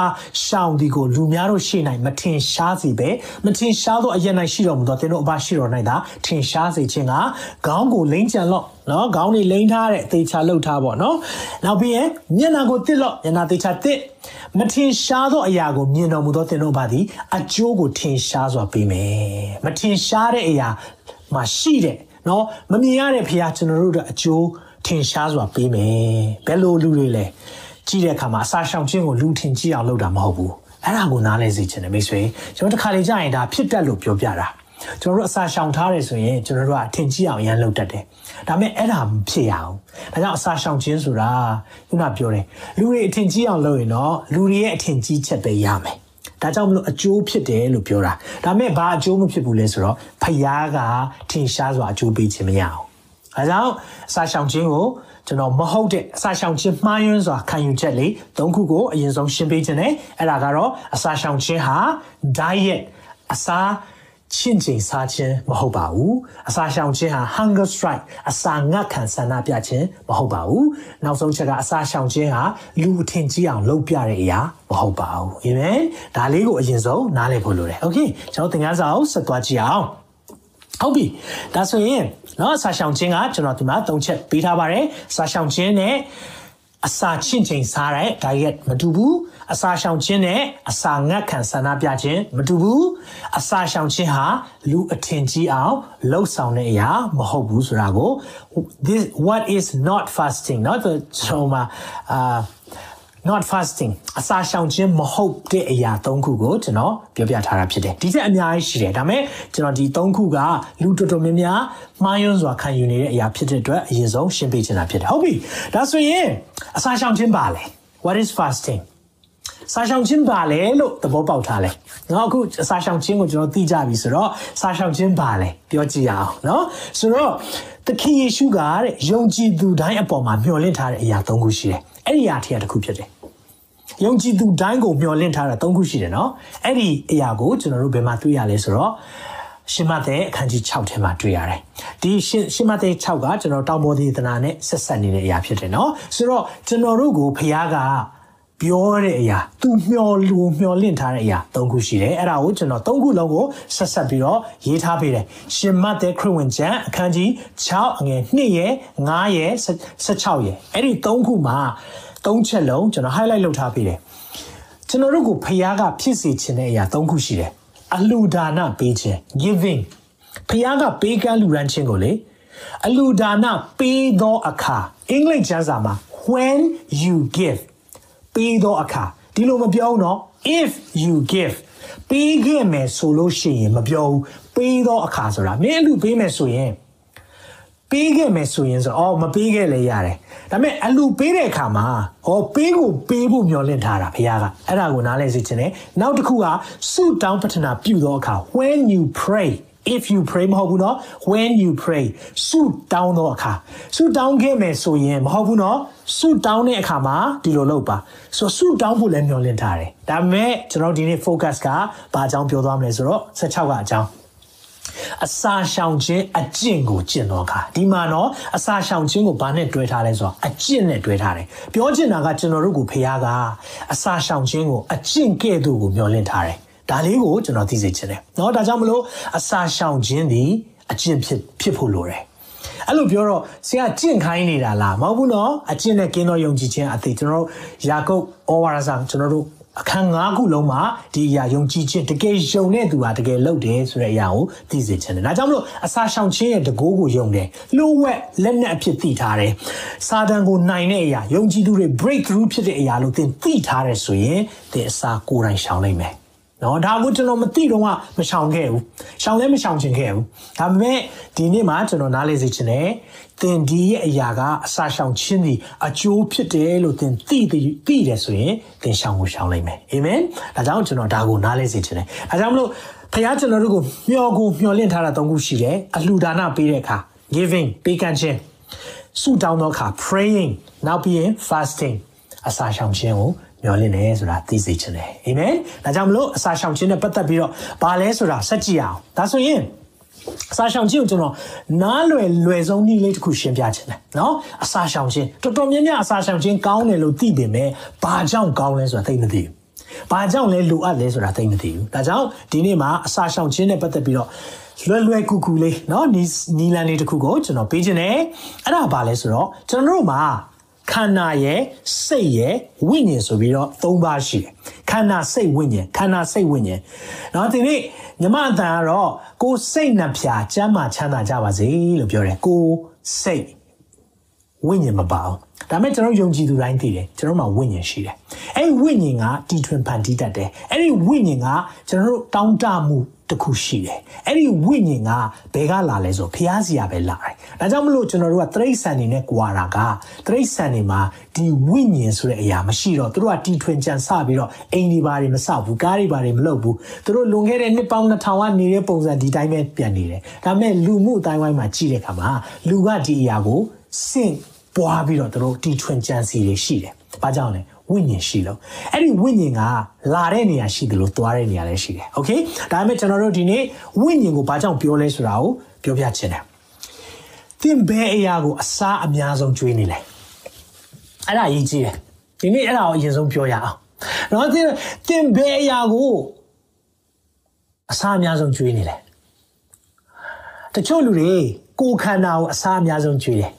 [SPEAKER 2] ရှောင်ဒီကိုလူများတို့ရှေ့၌မထင်ရှားစေပဲမထင်ရှားသောအရင်၌ရှိတော်မူသောတင်းတို့အဘရှိတော်၌သာထင်ရှားစေခြင်းကခေါင်းကိုလိမ့်ကြံလော့နော်ခေါင်းတွေလိမ့်ထားတဲ့သေချာလှုပ်ထားပေါ့နော်နောက်ပြီးရင်မျက်နှာကိုတစ်လော့မျက်နှာသေချာတစ်မထင်ရှားသောအရာကိုမြင်တော်မူသောသင်တို့ဘာသည်အကျိုးကိုထင်ရှားစွာပေးမယ်မထင်ရှားတဲ့အရာမှာရှိတဲ့နော်မမြင်ရတဲ့ဖခင်ကျွန်တော်တို့အကျိုး ထင်ရှားစွာပေးမယ်ဘယ်လိုလူတွေလဲကြည့်တဲ့အခါမှာအစာရှောင်ခြင်းကိုလူထင်ကြည့်အောင်လုပ်တာမဟုတ်ဘူးအဲ့ဒါကိုနားလဲစေချင်တယ်မိတ်ဆွေကျွန်တော်တစ်ခါလေကြာရင်ဒါဖြစ်တတ်လို့ပြောပြတာကျွန်တော်တို့အစာရှောင်ထားတယ်ဆိုရင်ကျွန်တော်တို့ကအထင်ကြီးအောင်ရမ်းလုပ်တတ်တယ်ဒါပေမဲ့အဲ့ဒါမဖြစ်ရအောင်ဒါကြောင့်အစာရှောင်ခြင်းဆိုတာခုနပြောတယ်လူတွေအထင်ကြီးအောင်လုပ်ရင်တော့လူတွေရဲ့အထင်ကြီးချက်ပဲရမယ်ဒါကြောင့်မလို့အကျိုးဖြစ်တယ်လို့ပြောတာဒါပေမဲ့ဘာအကျိုးမဖြစ်ဘူးလဲဆိုတော့ဖယားကထင်ရှားစွာအကျိုးပေးခြင်းမရအောင် အဲကြောင့်အစာရှောင်ခြင်းကိုကျွန်တော်မဟုတ်တဲ့အစာရှောင်ခြင်းမှားယွင်းစွာခံယူချက်လေး၃ခုကိုအရင်ဆုံးရှင်းပေးခြင်းနဲ့အဲ့ဒါကတော့အစာရှောင်ခြင်းဟာ diet အစာ ချင့်ချိန်စားခြင်းမဟုတ်ပါဘူးအစာရှောင်ခြင်းဟာ hunger strike အစာငတ်ခံဆန္ဒပြခြင်းမဟုတ်ပါဘူးနောက်ဆုံးချက်ကအစာရှောင်ခြင်းဟာလူအထင်ကြီးအောင်လုပ်ပြတဲ့အရာမဟုတ်ပါဘူးအာမင်ဒါလေးကိုအရင်ဆုံးနားလည်ဖို့လိုတယ်โอเคကျွန်တော်သင်ခန်းစာကိုဆက်သွားကြည့်အောင် ဟုတ်ပြီဒါဆိုရင်เนาะစာရှောင်ခြင်းကကျွန်တော်ဒီမှာ၃ချက်ပေးထားပါတယ်စာရှောင်ခြင်းနဲ့အစာချင့်ချိန်စားတဲ့ diet မတူဘူးအစာရှောင်ခြင်းနဲ့အစာငတ်ခံဆန္ဒပြခြင်းမတူဘူးအစာရှောင်ခြင်းဟာလူအထင်ကြီးအောင်လှုပ်ဆောင်တဲ့အရာမဟုတ်ဘူးဆိုတာကို this what is not fasting เนาะကျွန်တော်မှာအာ not fasting အစာရှောင်ခြင်းမဟုတ်တဲ့အရာ၃ခုကိုကျွန်တော်ပြောပြထားတာဖြစ်တယ်ဒီချက်အများကြီးရှိတယ်ဒါပေမဲ့ကျွန်တော်ဒီ၃ခုကလူတော်တော်များများမှားယွင်းစွာခံယူနေတဲ့အရာဖြစ်တဲ့အတွက်အရင်ဆုံးရှင်းပြချင်တာဖြစ်တယ်ဟုတ်ပြီဒါဆိုရင်အစာရှောင်ခြင်းပါလေ what is fasting စာရှောင်ခြင်းပါလေလို့သဘောပေါက်ထားလဲ။နော်အခုစာရှောင်ခြင်းကိုကျွန်တော်သိကြပြီဆိုတော့စာရှောင်ခြင်းပါလေပြောကြည့်ရအောင်နော်။ဆိုတော့သခင်ယေရှုကတဲ့ယုံကြည်သူတိုင်းအပေါ်မှာမျှော်လင့်ထားတဲ့အရာ၃ခုရှိတယ် အဲ့ဒီအရာထက်တစ်ခုဖြစ်တယ်ယုံကြည်သူတိုင်းကိုမျှော်လင့်ထားတာ၃ခုရှိတယ်နော်အဲ့ဒီအရာကိုကျွန်တော်တို့ဘယ်မှာတွေ့ရလဲဆိုတော့ရှင်မသက်အခန်းကြီး6ထဲမှာတွေ့ရတယ်။ဒီရှင်ရှင်မသက်6ကကျွန်တော်တောင်ပေါ်ဒေသနာနဲ့ဆက်ဆက်နေတဲ့အရာဖြစ်တယ်နော်။ဆိုတော့ကျွန်တော်တို့ကိုဖခင်က ပြောတဲ့အရာသူမျောလူမျောလင့်ထားတဲ့အရာ၃ခုရှိတယ်အဲ့ဒါကိုကျွန်တော်၃ခုလုံးကိုဆက်ဆက်ပြီးတော့ရေးထားပေးတယ်ရှင်မတ်တဲ့ခရစ်ဝင်ကျမ်းအခန်းကြီး6အငယ်2ရဲ့9ရဲ့16ရဲ့အဲ့ဒီ၃ခုမှာ၃ချက်လုံးကျွန်တော် highlight လုပ်ထားပေးတယ်ကျွန်တော်တို့ကိုဖခင်ကဖြစ်စေခြင်းတဲ့အရာ၃ခုရှိတယ်အလှူဒါနပေးခြင်း giving ဖခင်ကပေးကမ်းလူရန်ခြင်းကိုလေအလှူဒါနပေးသောအခါအင်္ဂလိပ်ကျမ်းစာမှာ when you give ပေးသောအခါဒီလိုမပြောဘူးနော် if you give ပေးခဲ့မယ်ဆိုလို့ရှိရင်မပြောဘူးပေးသောအခါဆိုတာမင်းအလူပေးမယ်ဆိုရင်ပေးခဲ့မယ်ဆိုရင်ဆိုအော်မပေးခဲ့လည်းရတယ်ဒါပေမဲ့အလူပေးတဲ့အခါမှာဩပေးကိုပေးဖို့မျှော်လင့်ထားတာဘုရားကအဲ့ဒါကိုနားလည်စေချင်တယ်နောက်တစ်ခုကဆုတောင်းပတနာပြုသောအခါ when you pray if you pray မဟုတ်ဘူးเนาะ when you pray ဆုတောင်းသောအခါဆုတောင်းခဲ့မယ်ဆိုရင်မဟုတ်ဘူးเนาะဆုတောင်းတဲ့အခါမှာဒီလိုလုပ်ပါဆိုဆုတောင်းဖို့လည်းမျှော်လင့်ထားတယ်ဒါပေမဲ့ကျွန်တော်ဒီနေ့ focus ကဘာအကြောင်းပြောသွားမလဲဆိုတော့16ကအကြောင်းအစာရှောင်ခြင်းအကျင့်ကိုကျင့်တော့ခါဒီမှာတော့အစာရှောင်ခြင်းကိုဘာနဲ့တွဲထားလဲဆိုတော့အကျင့်နဲ့တွဲထားတယ်ပြောချင်တာကကျွန်တော်တို့ကိုဖះကအစာရှောင်ခြင်းကိုအကျင့်ကဲ့သို့ကိုမျှော်လင့်ထားတယ် ဒါလေးကိုကျွန်တော်သိစေချင်တယ်เนาะဒါကြောင့်မလို့အစာရှောင်ခြင်းဒီအကျင့်ဖြစ်ဖြစ်ဖို့လိုတယ်အဲ့လိုပြောတော့ဆရာကျင့်ခိုင်းနေတာလားမဟုတ်ဘူးနော်အကျင့်နဲ့ကင်းသောယုံကြည်ခြင်းအသေးကျွန်တော်တို့ယာကုပ်ဩဝါဒဆောင်ကျွန်တော်တို့အခန်း၅ခုလုံးမှာဒီအရာယုံကြည်ခြင်းတကယ်ယုံတဲ့သူဟာတကယ်လုပ်တယ်ဆိုတဲ့အရာကိုသိစေချင်တယ်။ဒါကြောင့်မလို့အစာရှောင်ခြင်းရဲ့တကိုးကိုယုံတယ်။လှုပ်ဝက်လက်နက်အဖြစ်သိထားတယ်။စာတန်ကိုနိုင်တဲ့အရာယုံကြည်သူတွေ break through ဖြစ်တဲ့အရာလို့သင်သိထားတယ်ဆိုရင်သင်အစာကိုယ်တိုင်ရှောင်နိုင်မယ်။ နော်ဒါကိုကျွန်တော်မသိတော့မှမရှောင်ခဲ့ဘူးရှောင်လည်းမရှောင်ချင်ခဲ့ဘူးဒါပေမဲ့ဒီနေ့မှာကျွန်တော်နားလေစေချင်တယ်သင်ဒီရဲ့အရာကအစာရှောင်ခြင်းဒီအကျိုးဖြစ်တယ်လို့သင်သိသိတယ်ဆိုရင်သင်ရှောင်ကိုရှောင်နိုင်မယ်အာမင်ဒါကြောင့်ကျွန်တော်ဒါကိုနားလေစေချင်တယ်ဒါကြောင့်မလို့ဖခင်ကျွန်တော်တို့ကိုမျှော်ကိုမျှော်လင့်ထားတာ၃ခုရှိတယ်အလှူဒါနပေးတဲ့အခါ giving ပေးကမ်းခြင်းဆုတောင်းသောအခါ praying နောက်ပြီးရင် fasting အစာရှောင်ခြင်းကို မျောလင့်တယ်ဆိုတာသိစေချင်တယ်အာမင်ဒါကြောင့်မလို့အစာရှောင်ခြင်းနဲ့ပတ်သက်ပြီးတော့ဘာလဲဆိုတာဆက်ကြည့်အောင်ဒါဆိုရင်အစာရှောင်ခြင်းကိုကျွန်တော်နားလွယ်လွယ်ဆုံးနည်းလေးတစ်ခုရှင်းပြချင်တယ်เนาะအစာရှောင်ခြင်းတော်တော်များများအစာရှောင်ခြင်းကောင်းတယ်လို့သိပေမဲ့ဘာကြောင့်ကောင်းလဲဆိုတာသိမသိဘူးဘာကြောင့်လဲလိုအပ်လဲဆိုတာသိမသိဘူးဒါကြောင့်ဒီနေ့မှာအစာရှောင်ခြင်းနဲ့ပတ်သက်ပြီးတော့လွယ်လွယ်ကူကူလေးเนาะနီနီလန်လေးတစ်ခုကိုကျွန်တော်ပေးခြင်းတယ်အဲ့ဒါဘာလဲဆိုတော့ကျွန်တော်တို့မှာ ခန္ဓာရဲ့စိတ်ရဲ့ဝိညာဉ်ဆိုပြီးတော့၃ပါးရှိတယ်ခန္ဓာစိတ်ဝိညာဉ်ခန္ဓာစိတ်ဝိညာဉ်နော်ဒီနေ့ညမအတန်ကတော့ကိုယ်စိတ်နှပြချမ်းသာချမ်းသာကြပါစေလို့ပြောတယ်ကိုယ်စိတ်ဝိညာဉ်မပါဘူး ဒါပေမဲ့ကျွန်တော်ယုံကြည်သူတိုင်းသိတယ်ကျွန်တော်မှာဝိညာဉ်ရှိတယ်အဲ့ဒီဝိညာဉ်ကတီထွင်ဖန်တီးတတ်တယ်အဲ့ဒီဝိညာဉ်ကကျွန်တော်တို့တောင်းတမှုတခုရှိတယ်အဲ့ဒီဝိညာဉ်ကဘယ်ကလာလဲဆိုဖျားစီရပဲလာတယ်ဒါကြောင့်မလို့ကျွန်တော်တို့ကတရိษံနေနဲ့ကြွာတာကတရိษံနေမှာဒီဝိညာဉ်ဆိုတဲ့အရာမရှိတော့သူတို့ကတီထွင်ကြံစပြီးတော့အိမ်ဒီဘာတွေမဆောက်ဘူးကားတွေဘာတွေမလုပ်ဘူးသူတို့လွန်ခဲ့တဲ့နှစ်ပေါင်း2000ကနေတဲ့ပုံစံဒီတိုင်းပဲပြန်နေတယ်ဒါပေမဲ့လူမှုအတိုင်းဝိုင်းမှာကြည့်တဲ့အခါမှာလူကဒီအရာကိုစင့် ပွားပြီးတော့တို့တီထွင်ကြံစီတွေရှိတယ်။ဘာကြောင့်လဲဝိညာဉ်ရှိလို့အဲ့ဒီဝိညာဉ်ကလာတဲ့နေရာရှိတယ်လို့သွားတဲ့နေရာလည်းရှိတယ်။ Okay ဒါပေမဲ့ကျွန်တော်တို့ဒီနေ့ဝိညာဉ်ကိုဘာကြောင့်ပြောလဲဆိုတာကိုပြောပြချင်တယ်။သင်ဘယ်အရာကိုအစားအများဆုံးကျွေးနေလဲ။အဲ့ဒါအရေးကြီးတယ်။ဒီနေ့အဲ့ဒါကိုအရင်ဆုံးပြောရအောင်။နော်သင်သင်ဘယ်အရာကိုအစားအများဆုံးကျွေးနေလဲ။တချို့လူတွေကိုယ်ခန္ဓာကိုအစားအများဆုံးကျွေးတယ်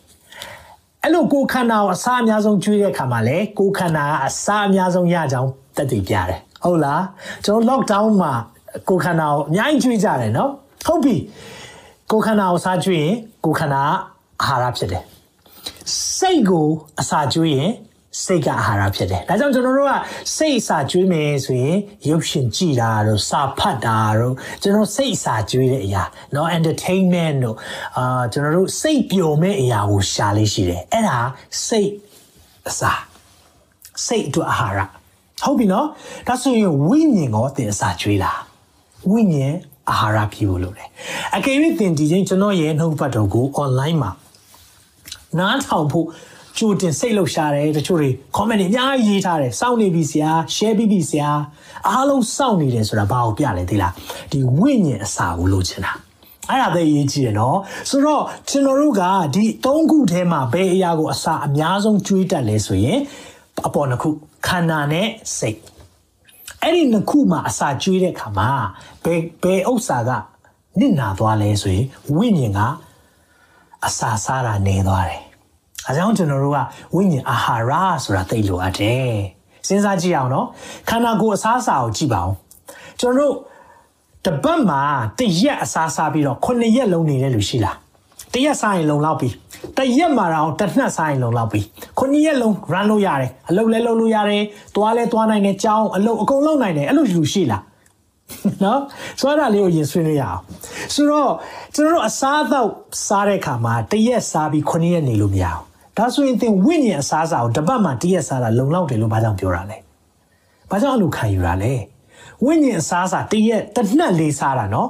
[SPEAKER 2] အဲ့လိုကိုယ်ခန္ဓာကိုအစားအများဆုံးကျွေးတဲ့အခါမှာလေကိုယ်ခန္ဓာကအစားအများဆုံးရကြအောင်တက်တည်ပြတယ်ဟုတ်လားကျွန်တော် lockdown မှာကိုယ်ခန္ဓာကိုအများကြီးကျွေးကြတယ်နော်ဟုတ်ပြီကိုယ်ခန္ဓာကိုစားကျွေးရင်ကိုယ်ခန္ဓာအာဟာရဖြစ်တယ်စိတ်ကိုအစာကျွေးရင် စိတ်ကအာဟာရဖြစ်တယ်။ဒါကြောင့်ကျွန်တော်တို့ကစိတ်အစာကျွေးမယ်ဆိုရင်ရုပ်ရှင်ကြည့်တာတို့စာဖတ်တာတို့ကျွန်တော်စိတ်အစာကျွေးတဲ့အရာเนาะ entertainment တို့အာကျွန်တော်တို့စိတ်ပျော်မဲ့အရာကိုရှာလေးရှိတယ်။အဲ့ဒါစိတ်အစာစိတ်အတွက်အာဟာရဟုတ်ပြီနော်။ဒါဆိုရင်ဝိညာဉ်ကိုသင်အစာကျွေးလား။ဝိညာဉ်အာဟာရဖြစ်ဖို့လုပ်တယ်။အကယ်၍သင်ဒီချိန်ကျွန်တော်ရဲ့နှုတ်ပတ်တော်ကို online မှာနားထောင်ဖို့ ကြိုတင်စိတ်လှုပ်ရှားတယ်တချို့တွေ comment တွေအများကြီးရေးထားတယ်စောင့်နေပြီဆရာ share ပြီးပြီဆရာအားလုံးစောင့်နေတယ်ဆိုတာဘာကိုပြလဲသိလားဒီဝိညာဉ်အစာကိုလိုချင်တာအဲ့ဒါပဲအရေးကြီးတယ်နော်ဆိုတော့ကျွန်တော်တို့ကဒီ၃ခုထဲမှာဘယ်အရာကိုအစာအများဆုံးကျွေးတတ်လဲဆိုရင်အပေါ်နှစ်ခုခန္ဓာနဲ့စိတ်အဲ့ဒီနှစ်ခုမှာအစာကျွေးတဲ့ခါမှာဘယ်ဘယ်ဥစ္စာကနစ်နာသွားလဲဆိုရင်ဝိညာဉ်ကအစာစားတာနေသွားတယ်။ အဲကြောင့်ကျွန်တော်တို့ကဝိညာဉ်အာဟာရဆိုတာသိလို့အပ်တယ်။စဉ်းစားကြည့်အောင်နော်။ခန္ဓာကိုယ်အစားအစာကိုကြည့်ပါဦး။ကျွန်တော်တို့တပတ်မှာတရက်အစားစားပြီးတော့9ရက်လုံးနေတဲ့လူရှိလား။တရက်စားရင်လုံလောက်ပြီ။တရက်မှာတော့တစ်နှက်စားရင်လုံလောက်ပြီ။9ရက်လုံး run လုပ်ရတယ်။အလုပ်လည်းလုပ်လို့ရတယ်။သွားလည်းသွားနိုင်တယ်။ကြောင်းအလုပ်အကုန်လုပ်နိုင်တယ်။အဲ့လိုလူရှိလား။နော်ဆိုတော့လေးကိုရင်ဆွေးနွေးရအောင်ဆိုတော့ကျွန်တော်တို့အစားအသောက်စားတဲ့အခါမှာတရက်စားပြီး9ရက်နေလို့မရအောင် ဒါဆိုရင်သင်ဝိညာဉ်အစားအစာကိုတပတ်မှတရက်စားတာလုံလောက်တယ်လို့ဘာကြောင့်ပြောတာလဲဘာကြောင့်အဲ့လိုခံယူတာလဲဝိညာဉ်အစားအစာတရက်တစ်နှက်လေးစားတာနော်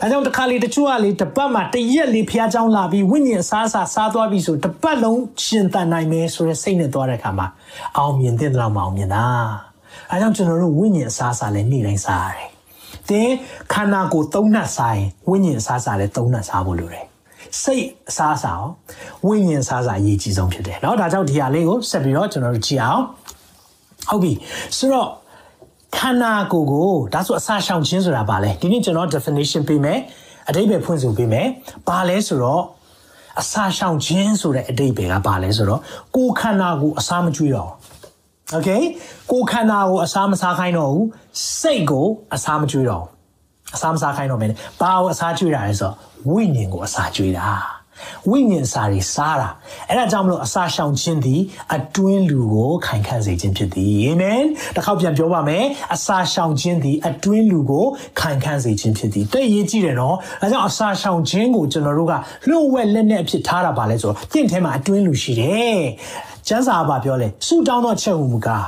[SPEAKER 2] ဒါကြောင့်တစ်ခါလေတချို့ကလေတပတ်မှတရက်လေးဖျားချောင်းလာပြီးဝိညာဉ်အစားအစာစားသွားပြီးဆိုတပတ်လုံးရှင်သန်နိုင်မယ်ဆိုတဲ့စိတ်နဲ့သွားတဲ့အခါမှာအောင်မြင်တဲ့လောက်မအောင်မြင်တာအဲကြောင့်ကျွန်တော်တို့ဝိညာဉ်အစားအစာလည်းနေ့တိုင်းစားရတယ်သင်ခန္ဓာကိုယ်သုံးနှက်စားရင်ဝိညာဉ်အစားအစာလည်းသုံးနှက်စားဖို့လိုတယ် စိတ်အစားအစာရောဝိညာဉ်အစားအစာအရေးကြီးဆုံးဖြစ်တယ်เนาะဒါကြောင့်ဒီဟာလေးကိုဆက်ပြီးတော့ကျွန်တော်တို့ကြည့်အောင်ဟုတ်ပြီဆိုတော့ခန္ဓာကိုယ်ကိုဒါဆိုအစာရှောင်ခြင်းဆိုတာဘာလဲဒီနေ့ကျွန်တော် definition ပေးမယ်အဓိပ္ပာယ်ဖွင့်ဆိုပေးမယ်ဘာလဲဆိုတော့အစာရှောင်ခြင်းဆိုတဲ့အဓိပ္ပာယ်ကဘာလဲဆိုတော့ကိုယ်ခန္ဓာကိုအစာမကျွေးတော့โอเคကိုယ်ခန္ဓာကိုအစာမစားခိုင်းတော့ဘူးစိတ်ကိုအစာမကျွေးတော့ဘူး အစာမစားခိုင်းတော့မယ်ဘာကိုအစာကျွေးတာလဲဆိုတော့ဝိညာဉ်ကိုအစာကျွေးတာဝိညာဉ်စာတွေစားတာအဲ့ဒါကြောင့်မလို့အစာရှောင်ခြင်းသည်အတွင်းလူကိုခိုင်ခန့်စေခြင်းဖြစ်သည်အာမင်တစ်ခေါက်ပြန်ပြောပါမယ်အစာရှောင်ခြင်းသည်အတွင်းလူကိုခိုင်ခန့်စေခြင်းဖြစ်သည်တဲ့ရေးကြည့်တယ်နော်ဒါကြောင့်အစာရှောင်ခြင်းကိုကျွန်တော်တို့ကလှုပ်ဝက်လက်နဲ့အဖြစ်ထားတာပါလဲဆိုတော့တင့်ထဲမှာအတွင်းလူရှိတယ်ကျမ်းစာကပြောလဲဆူတောင်းတော့ချက်ဟူမူကား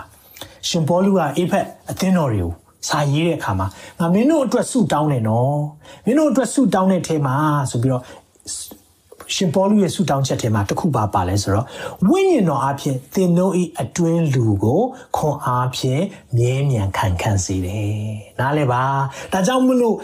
[SPEAKER 2] ရှင်ဘောလူကအေဖက်အသင်းတော်တွေကို စာရေးတဲ့အခါမှာငါမင်းတို့အတွက်ဆုတောင်းတယ်နော်မင်းတို့အတွက်ဆုတောင်းတဲ့ထဲမှာဆိုပြီးတော့ ရှင်ပေါလုရဲ့ဆုတောင်းချက်ထဲမှာတစ်ခုပါပါလဲဆိုတော့ဝိညာဉ်တော်အဖြစ်သင်တို့၏အတွင်းလူကိုခွန်အားဖြင့်မြဲမြံခံခန့်စေတယ်။နားလဲပါ။ဒါကြောင့်မလို့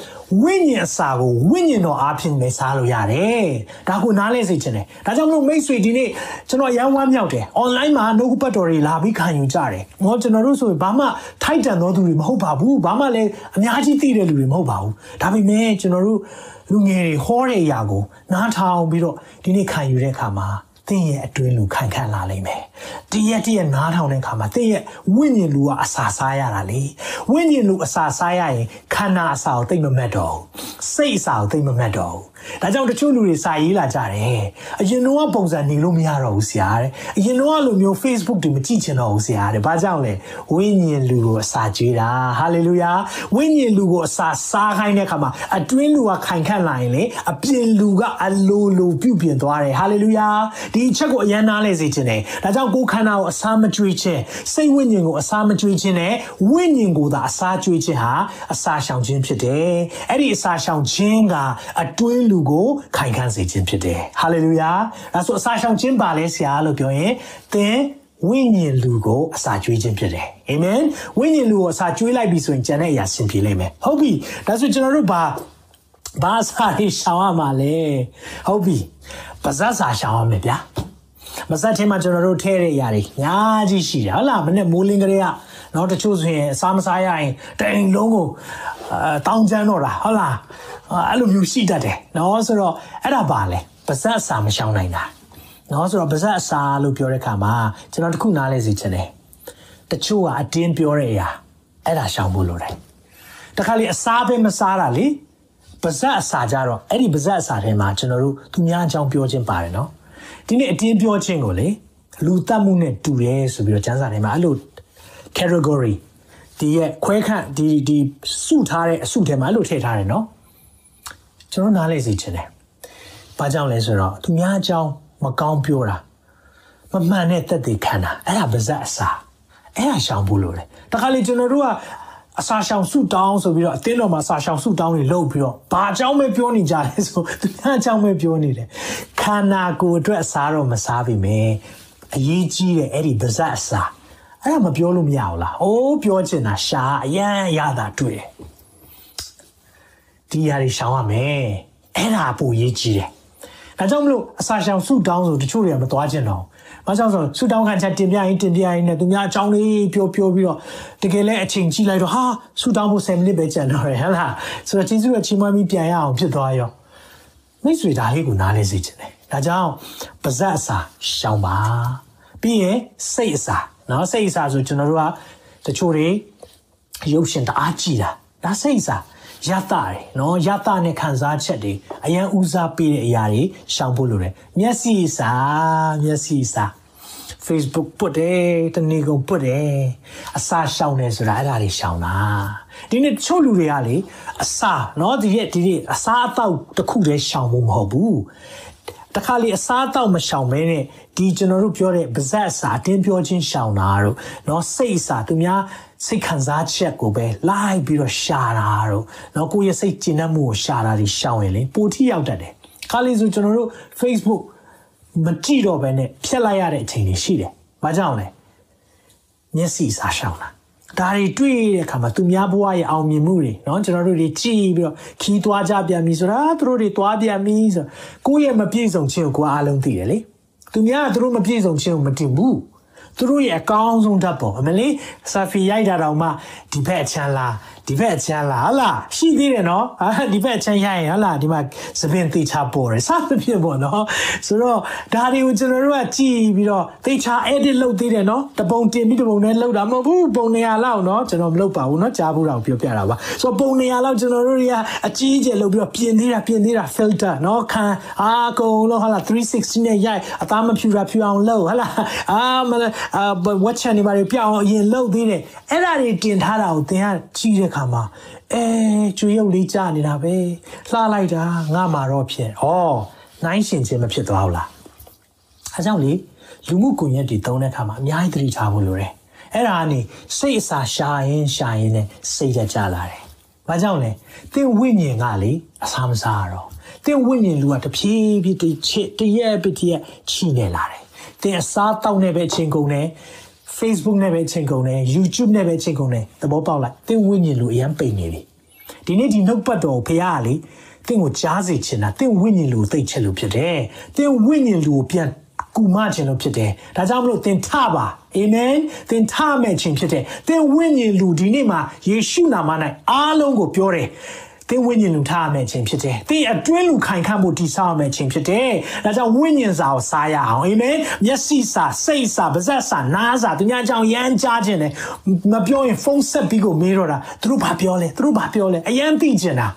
[SPEAKER 2] ဝိညာဉ်အစာကိုဝိညာဉ်တော်အဖြစ်ပဲစားလို့ရတယ်။ဒါကိုနားလဲစေချင်တယ်။ဒါကြောင့်မလို့မိတ်ဆွေဒီနေ့ကျွန်တော်ရန်ဝမ်းမြောက်တယ်။ online မှာနှုတ်ပတ်တော်တွေလာပြီးခံယူကြတယ်။ငေါကျွန်တော်တို့ဆိုရင်ဘာမှထိုက်တန်သောသူတွေမဟုတ်ပါဘူး။ဘာမှလည်းအများကြီးသိတဲ့လူတွေမဟုတ်ပါဘူး။ဒါပေမဲ့ကျွန်တော်တို့ လူငယ်တွေဟောတဲ့အရာကိုနားထောင်ပြီးတော့ဒီနေ့ခံယူတဲ့အခါမှာသင်ရဲ့အတွင်းလူခိုင်ခန့်လာလိမ့်မယ်။တရက်တရက်နားထောင်တဲ့အခါမှာသင်ရဲ့ဝိညာဉ်လူကအစာစားရတာလေ။ဝိညာဉ်လူအစာစားရရင်ခန္ဓာအစာကိုသိမ့်မမတ်တော့ဘူး။စိတ်အစာကိုသိမ့်မမတ်တော့ဘူး။ဒါကြောင့်တချို့လူတွေစာရေးလာကြတယ်။အရင်တော့ပုံစံနေလို့မရတော့ဘူးဆရာတဲ့။အရင်တော့လိုမျိုး Facebook တွေမကြည့်ချင်တော့ဘူးဆရာတဲ့။ဘာကြောင့်လဲ။ဝိညာဉ်လူကိုအစာကျွေးတာ။ဟာလေလုယာ။ဝိညာဉ်လူကိုအစာစားခိုင်းတဲ့အခါမှာအတွင်းလူကခိုင်ခန့်လာရင်လေအပြင်လူကအလိုလိုပြုတ်ပြင်သွားတယ်။ဟာလေလုယာ။ဒီအချက်ကိုအယံနားလဲစေခြင်းတယ်။ဒါကြောင့်ကိုယ်ခန္ဓာကိုအစာမကျွေးခြင်းစိတ်ဝိညာဉ်ကိုအစာမကျွေးခြင်းနဲ့ဝိညာဉ်ကိုသာအစာကျွေးခြင်းဟာအစာရှောင်ခြင်းဖြစ်တယ်။အဲ့ဒီအစာရှောင်ခြင်းကအတွင်းလူကိုခိုင်ခန့်စေခြင်းဖြစ်တယ်။ဟာလေလုယာ။ဒါဆိုအစာရှောင်ခြင်းပါလဲဆရာလို့ပြောရင်သင်ဝိညာဉ်လူကိုအစာကျွေးခြင်းဖြစ်တယ်အာမင်ဝိညာဉ်လူကိုအစာကျွေးလိုက်ပြီဆိုရင်ကျန်တဲ့အရာဆင်ပြေလိမ့်မယ်ဟုတ်ပြီဒါဆိုကျွန်တော်တို့ဘာဘာစာရေးရှောင်ရမှာလဲဟုတ်ပြီပါဇက်စာရှောင်ရမယ်ဗျာမစက်ချင်းမှာကျွန်တော်တို့ထဲတဲ့အရာတွေညာကြီးရှိတယ်ဟုတ်လားမနေ့မိုးလင်းကလေးကနော်တချို့ဆိုရင်အစားမစားရရင်တိမ်လုံးကိုအဲတောင်းချမ်းတော့တာဟုတ်လား အဲ့လိုမျိုးရှိတတ်တယ်နော်ဆိုတော့အဲ့ဒါပါလဲပါဇက်အစာမရှောင်နိုင်တာနော်ဆိုတော့ပါဇက်အစာလို့ပြောတဲ့အခါမှာကျွန်တော်တခုနားလဲစီချင်တယ်တချို့ကအတင်းပြောတဲ့အရာအဲ့ဒါရှောင်ဖို့လိုတယ်တခါလေအစားပဲမစားတာလေပါဇက်အစာကြတော့အဲ့ဒီပါဇက်အစာထဲမှာကျွန်တော်တို့သူများအကြောင်းပြောခြင်းပါတယ်နော်ဒီနေ့အတင်းပြောခြင်းကိုလေလူတတ်မှုနဲ့တူတယ်ဆိုပြီးတော့ကျမ်းစာထဲမှာအဲ့လို category ဒီရဲ့ခွဲခန့်ဒီဒီစုထားတဲ့အစုထဲမှာအဲ့လိုထည့်ထားတယ်နော် ကျွန်တော်နားလေစီချင်တယ်။ဘာကြောင့်လဲဆိုတော့သူများအကြောင်းမကောင်းပြောတာမမှန်တဲ့သက်သေခံတာအဲ့ဒါပါဇက်အစာအဲ့ဒါရှောင်ဖို့လိုတယ်။တခါလေကျွန်တော်တို့ကအစာရှောင်စုတောင်းဆိုပြီးတော့အတင်းတော်မှာစာရှောင်စုတောင်းတွေလုပ်ပြီးတော့ဘာအကြောင်းပဲပြောနေကြလဲဆိုသူများအကြောင်းပဲပြောနေတယ်။ခန္ဓာကိုယ်အတွက်အစာတော့မစားပြီမယ်။အရေးကြီးတယ်အဲ့ဒီပါဇက်အစာအဲ့ဒါမပြောလို့မရဘူးလား။အိုးပြောချင်တာရှာအရန်ရတာတွေ့တယ်။ ဒီຢာတွေရှောင်ရမယ်အဲ့ဒါပိုရေးကြီးတယ်ဒါကြောင့်မလို့အစာရှောင်ဆူတောင်းဆိုတချို့တွေကမသွားကျင်တော့ဘာကြောင့်ဆိုဆူတောင်းခံချက်တင်ပြရင်တင်ပြရင်နဲ့သူများအကြောင်းလေးပြောပြောပြီးတော့တကယ်လဲအချိန်ကြီးလိုက်တော့ဟာဆူတောင်းဖို့10မိနစ်ပဲကျန်တော့ရဟဟလားဆိုတော့ကျေးဇူးရဲ့ချိန်မှပြီးပြန်ရအောင်ဖြစ်သွားရောမိတ်ဆွေဒါလေးကိုနားလဲစေချင်တယ်ဒါကြောင့်ပါဇက်အစာရှောင်ပါပြီးရင်စိတ်အစာเนาะစိတ်အစာဆိုကျွန်တော်တို့ကတချို့တွေရုပ်ရှင်တအားကြည့်တာဒါစိတ်အစာ ရတာတွေနော်ရတာနဲ့ခံစားချက်တွေအရန်ဦးစားပေးတဲ့အရာတွေရှောင်ဖို့လိုတယ်မျက်စိစာမျက်စိစာ Facebook ပုတ်တယ်တနေ့ကုန်ပုတ်တယ်အစာရှောင်တယ်ဆိုတာအဲ့ဒါတွေရှောင်တာဒီနေ့ချို့လူတွေကလေအစာเนาะဒီရက်ဒီနေ့အစာအတော့တစ်ခုတည်းရှောင်ဖို့မဟုတ်ဘူးတခါလေအစားအတော့မရှောင်မဲနဲ့ဒီကျွန်တော်တို့ပြောတဲ့ပါဇက်အစာအတင်းပြောချင်းရှောင်တာတို့เนาะစိတ်အစာသူများ စိတ်ခံစားချက်ကိုပဲလိုက်ပြီးတော့ရှာတာတို့เนาะကိုယ့်ရဲ့စိတ်ကျဉ်းနှံ့မှုကိုရှာတာဒီရှောင်ရင်လေပိုထိရောက်တတ်တယ်ခါလေးဆိုကျွန်တော်တို့ Facebook မကြည့်တော့ဘဲနဲ့ဖျက်လိုက်ရတဲ့အချိန်တွေရှိတယ်။ဘာကြောင့်လဲ။မျက်စိစားရှောင်တာ။ဒါတွေတွေ့တဲ့အခါမှာသူများဘဝရဲ့အောင်မြင်မှုတွေเนาะကျွန်တော်တို့တွေကြည့်ပြီးတော့ခီးသွားကြပြန်ပြီဆိုတာသူတို့တွေသွားပြန်ပြီဆိုကိုယ့်ရဲ့မပြည့်စုံခြင်းကိုကိုယ်အားလုံးသိတယ်လေ။သူများကသူတို့မပြည့်စုံခြင်းကိုမသိဘူး။ သူတို့ရဲ့အကောင်းဆုံးဓာတ်ပေါ်အမလေးဆာဖီရိုက်တာတော့မှဒီဘက်အချမ်းလား ဒီဘက်အချမ်းလားဟလားရှိသေးတယ်နော်ဟာဒီဘက်အချမ်းရရင်ဟလားဒီမှာသပင်သေချာပေါ်တယ်စသဖြင့်ပေါ့နော်ဆိုတော့ဒါတွေကိုကျွန်တော်တို့ကကြည့်ပြီးတော့သေချာ edit လုပ်သေးတယ်နော်တပုံတင်ပြီးတပုံနဲ့လုပ်တာမဟုတ်ဘူးပုံနေရာလောက်နော်ကျွန်တော်မလုပ်ပါဘူးနော်ကြားဖို့တော့ပြောပြတာပါဆိုတော့ပုံနေရာလောက်ကျွန်တော်တို့တွေကအကြီးအကျယ်လုပ်ပြီးတော့ပြင်သေးတာပြင်သေးတာ filter နော်ခံအာကုန်လို့ဟလား360နဲ့ရိုက်အသားမဖြူတာဖြူအောင်လုပ်ဟလားအာမအာ watch channel တွေပြောင်းအောင်အရင်လုပ်သေးတယ်အဲ့ဒါတွေတင်ထားတာကိုသင်ကကြည့်တဲ့အခါမှာအဲကျွေးရုပ်လေးကြာနေတာပဲလှလိုက်တာငါမှာတော့ဖြစ်ဩနိုင်ရှင်ချင်းမဖြစ်သွားဘူးလားအဲကြောင့်လေလူမှုကွန်ရက်တွေတုံးတဲ့အခါမှာအများကြီးသတိထားဖို့လိုတယ်အဲ့ဒါကနေစိတ်အစာရှာရင်ရှာရင်နဲ့စိတ်ကြကြလာတယ်ဘာကြောင့်လဲသင်ဝိညာဉ်ကလေအစာမစားတော့သင်ဝိညာဉ်လူကတဖြည်းဖြည်းတချစ်တရက်ပတရက်ချီနေလာတယ်သင်အစားတောက်နေပဲအချင်းကုန်တယ် Facebook နဲ့ပဲချိန်ကုန်တယ် YouTube နဲ့ပဲချိန်ကုန်တယ်သဘောပေါက်လိုက်သင်ဝိညာဉ်လိုအရန်ပိန်နေပြီဒီနေ့ဒီနှုတ်ပတ်တော်ဖခင်ကလေသင်ကိုကြားစေချင်တာသင်ဝိညာဉ်လိုသိချင်လို့ဖြစ်တယ်သင်ဝိညာဉ်လိုပြန်ကူမခြင်းလို့ဖြစ်တယ်ဒါကြောင့်မလို့သင်ထပါအာမင်သင်ထမဲ့ခြင်းဖြစ်တယ်သင်ဝိညာဉ်လူဒီနေ့မှာယေရှုနာမ၌အားလုံးကိုပြောတယ် သင်ဝိညာဉ်လူထားရမယ့်ခြင်းဖြစ်တယ်။သင်အတွင်းလူခိုင်ခန့်မှုတည်ဆောက်ရမယ့်ခြင်းဖြစ်တယ်။ဒါကြောင့်ဝိညာဉ်စာကိုစားရအောင်။အာမင်။မျက်စိစာ၊စိတ်စာ၊ပါးစပ်စာ၊နားစာသူများကြောင့်ရမ်းကြားခြင်းတယ်။မပြောရင်ဖုန်းဆက်ပြီးကိုမေးတော့တာသူတို့ဘာပြောလဲ။သူတို့ဘာပြောလဲ။အယမ်းသိချင်တာ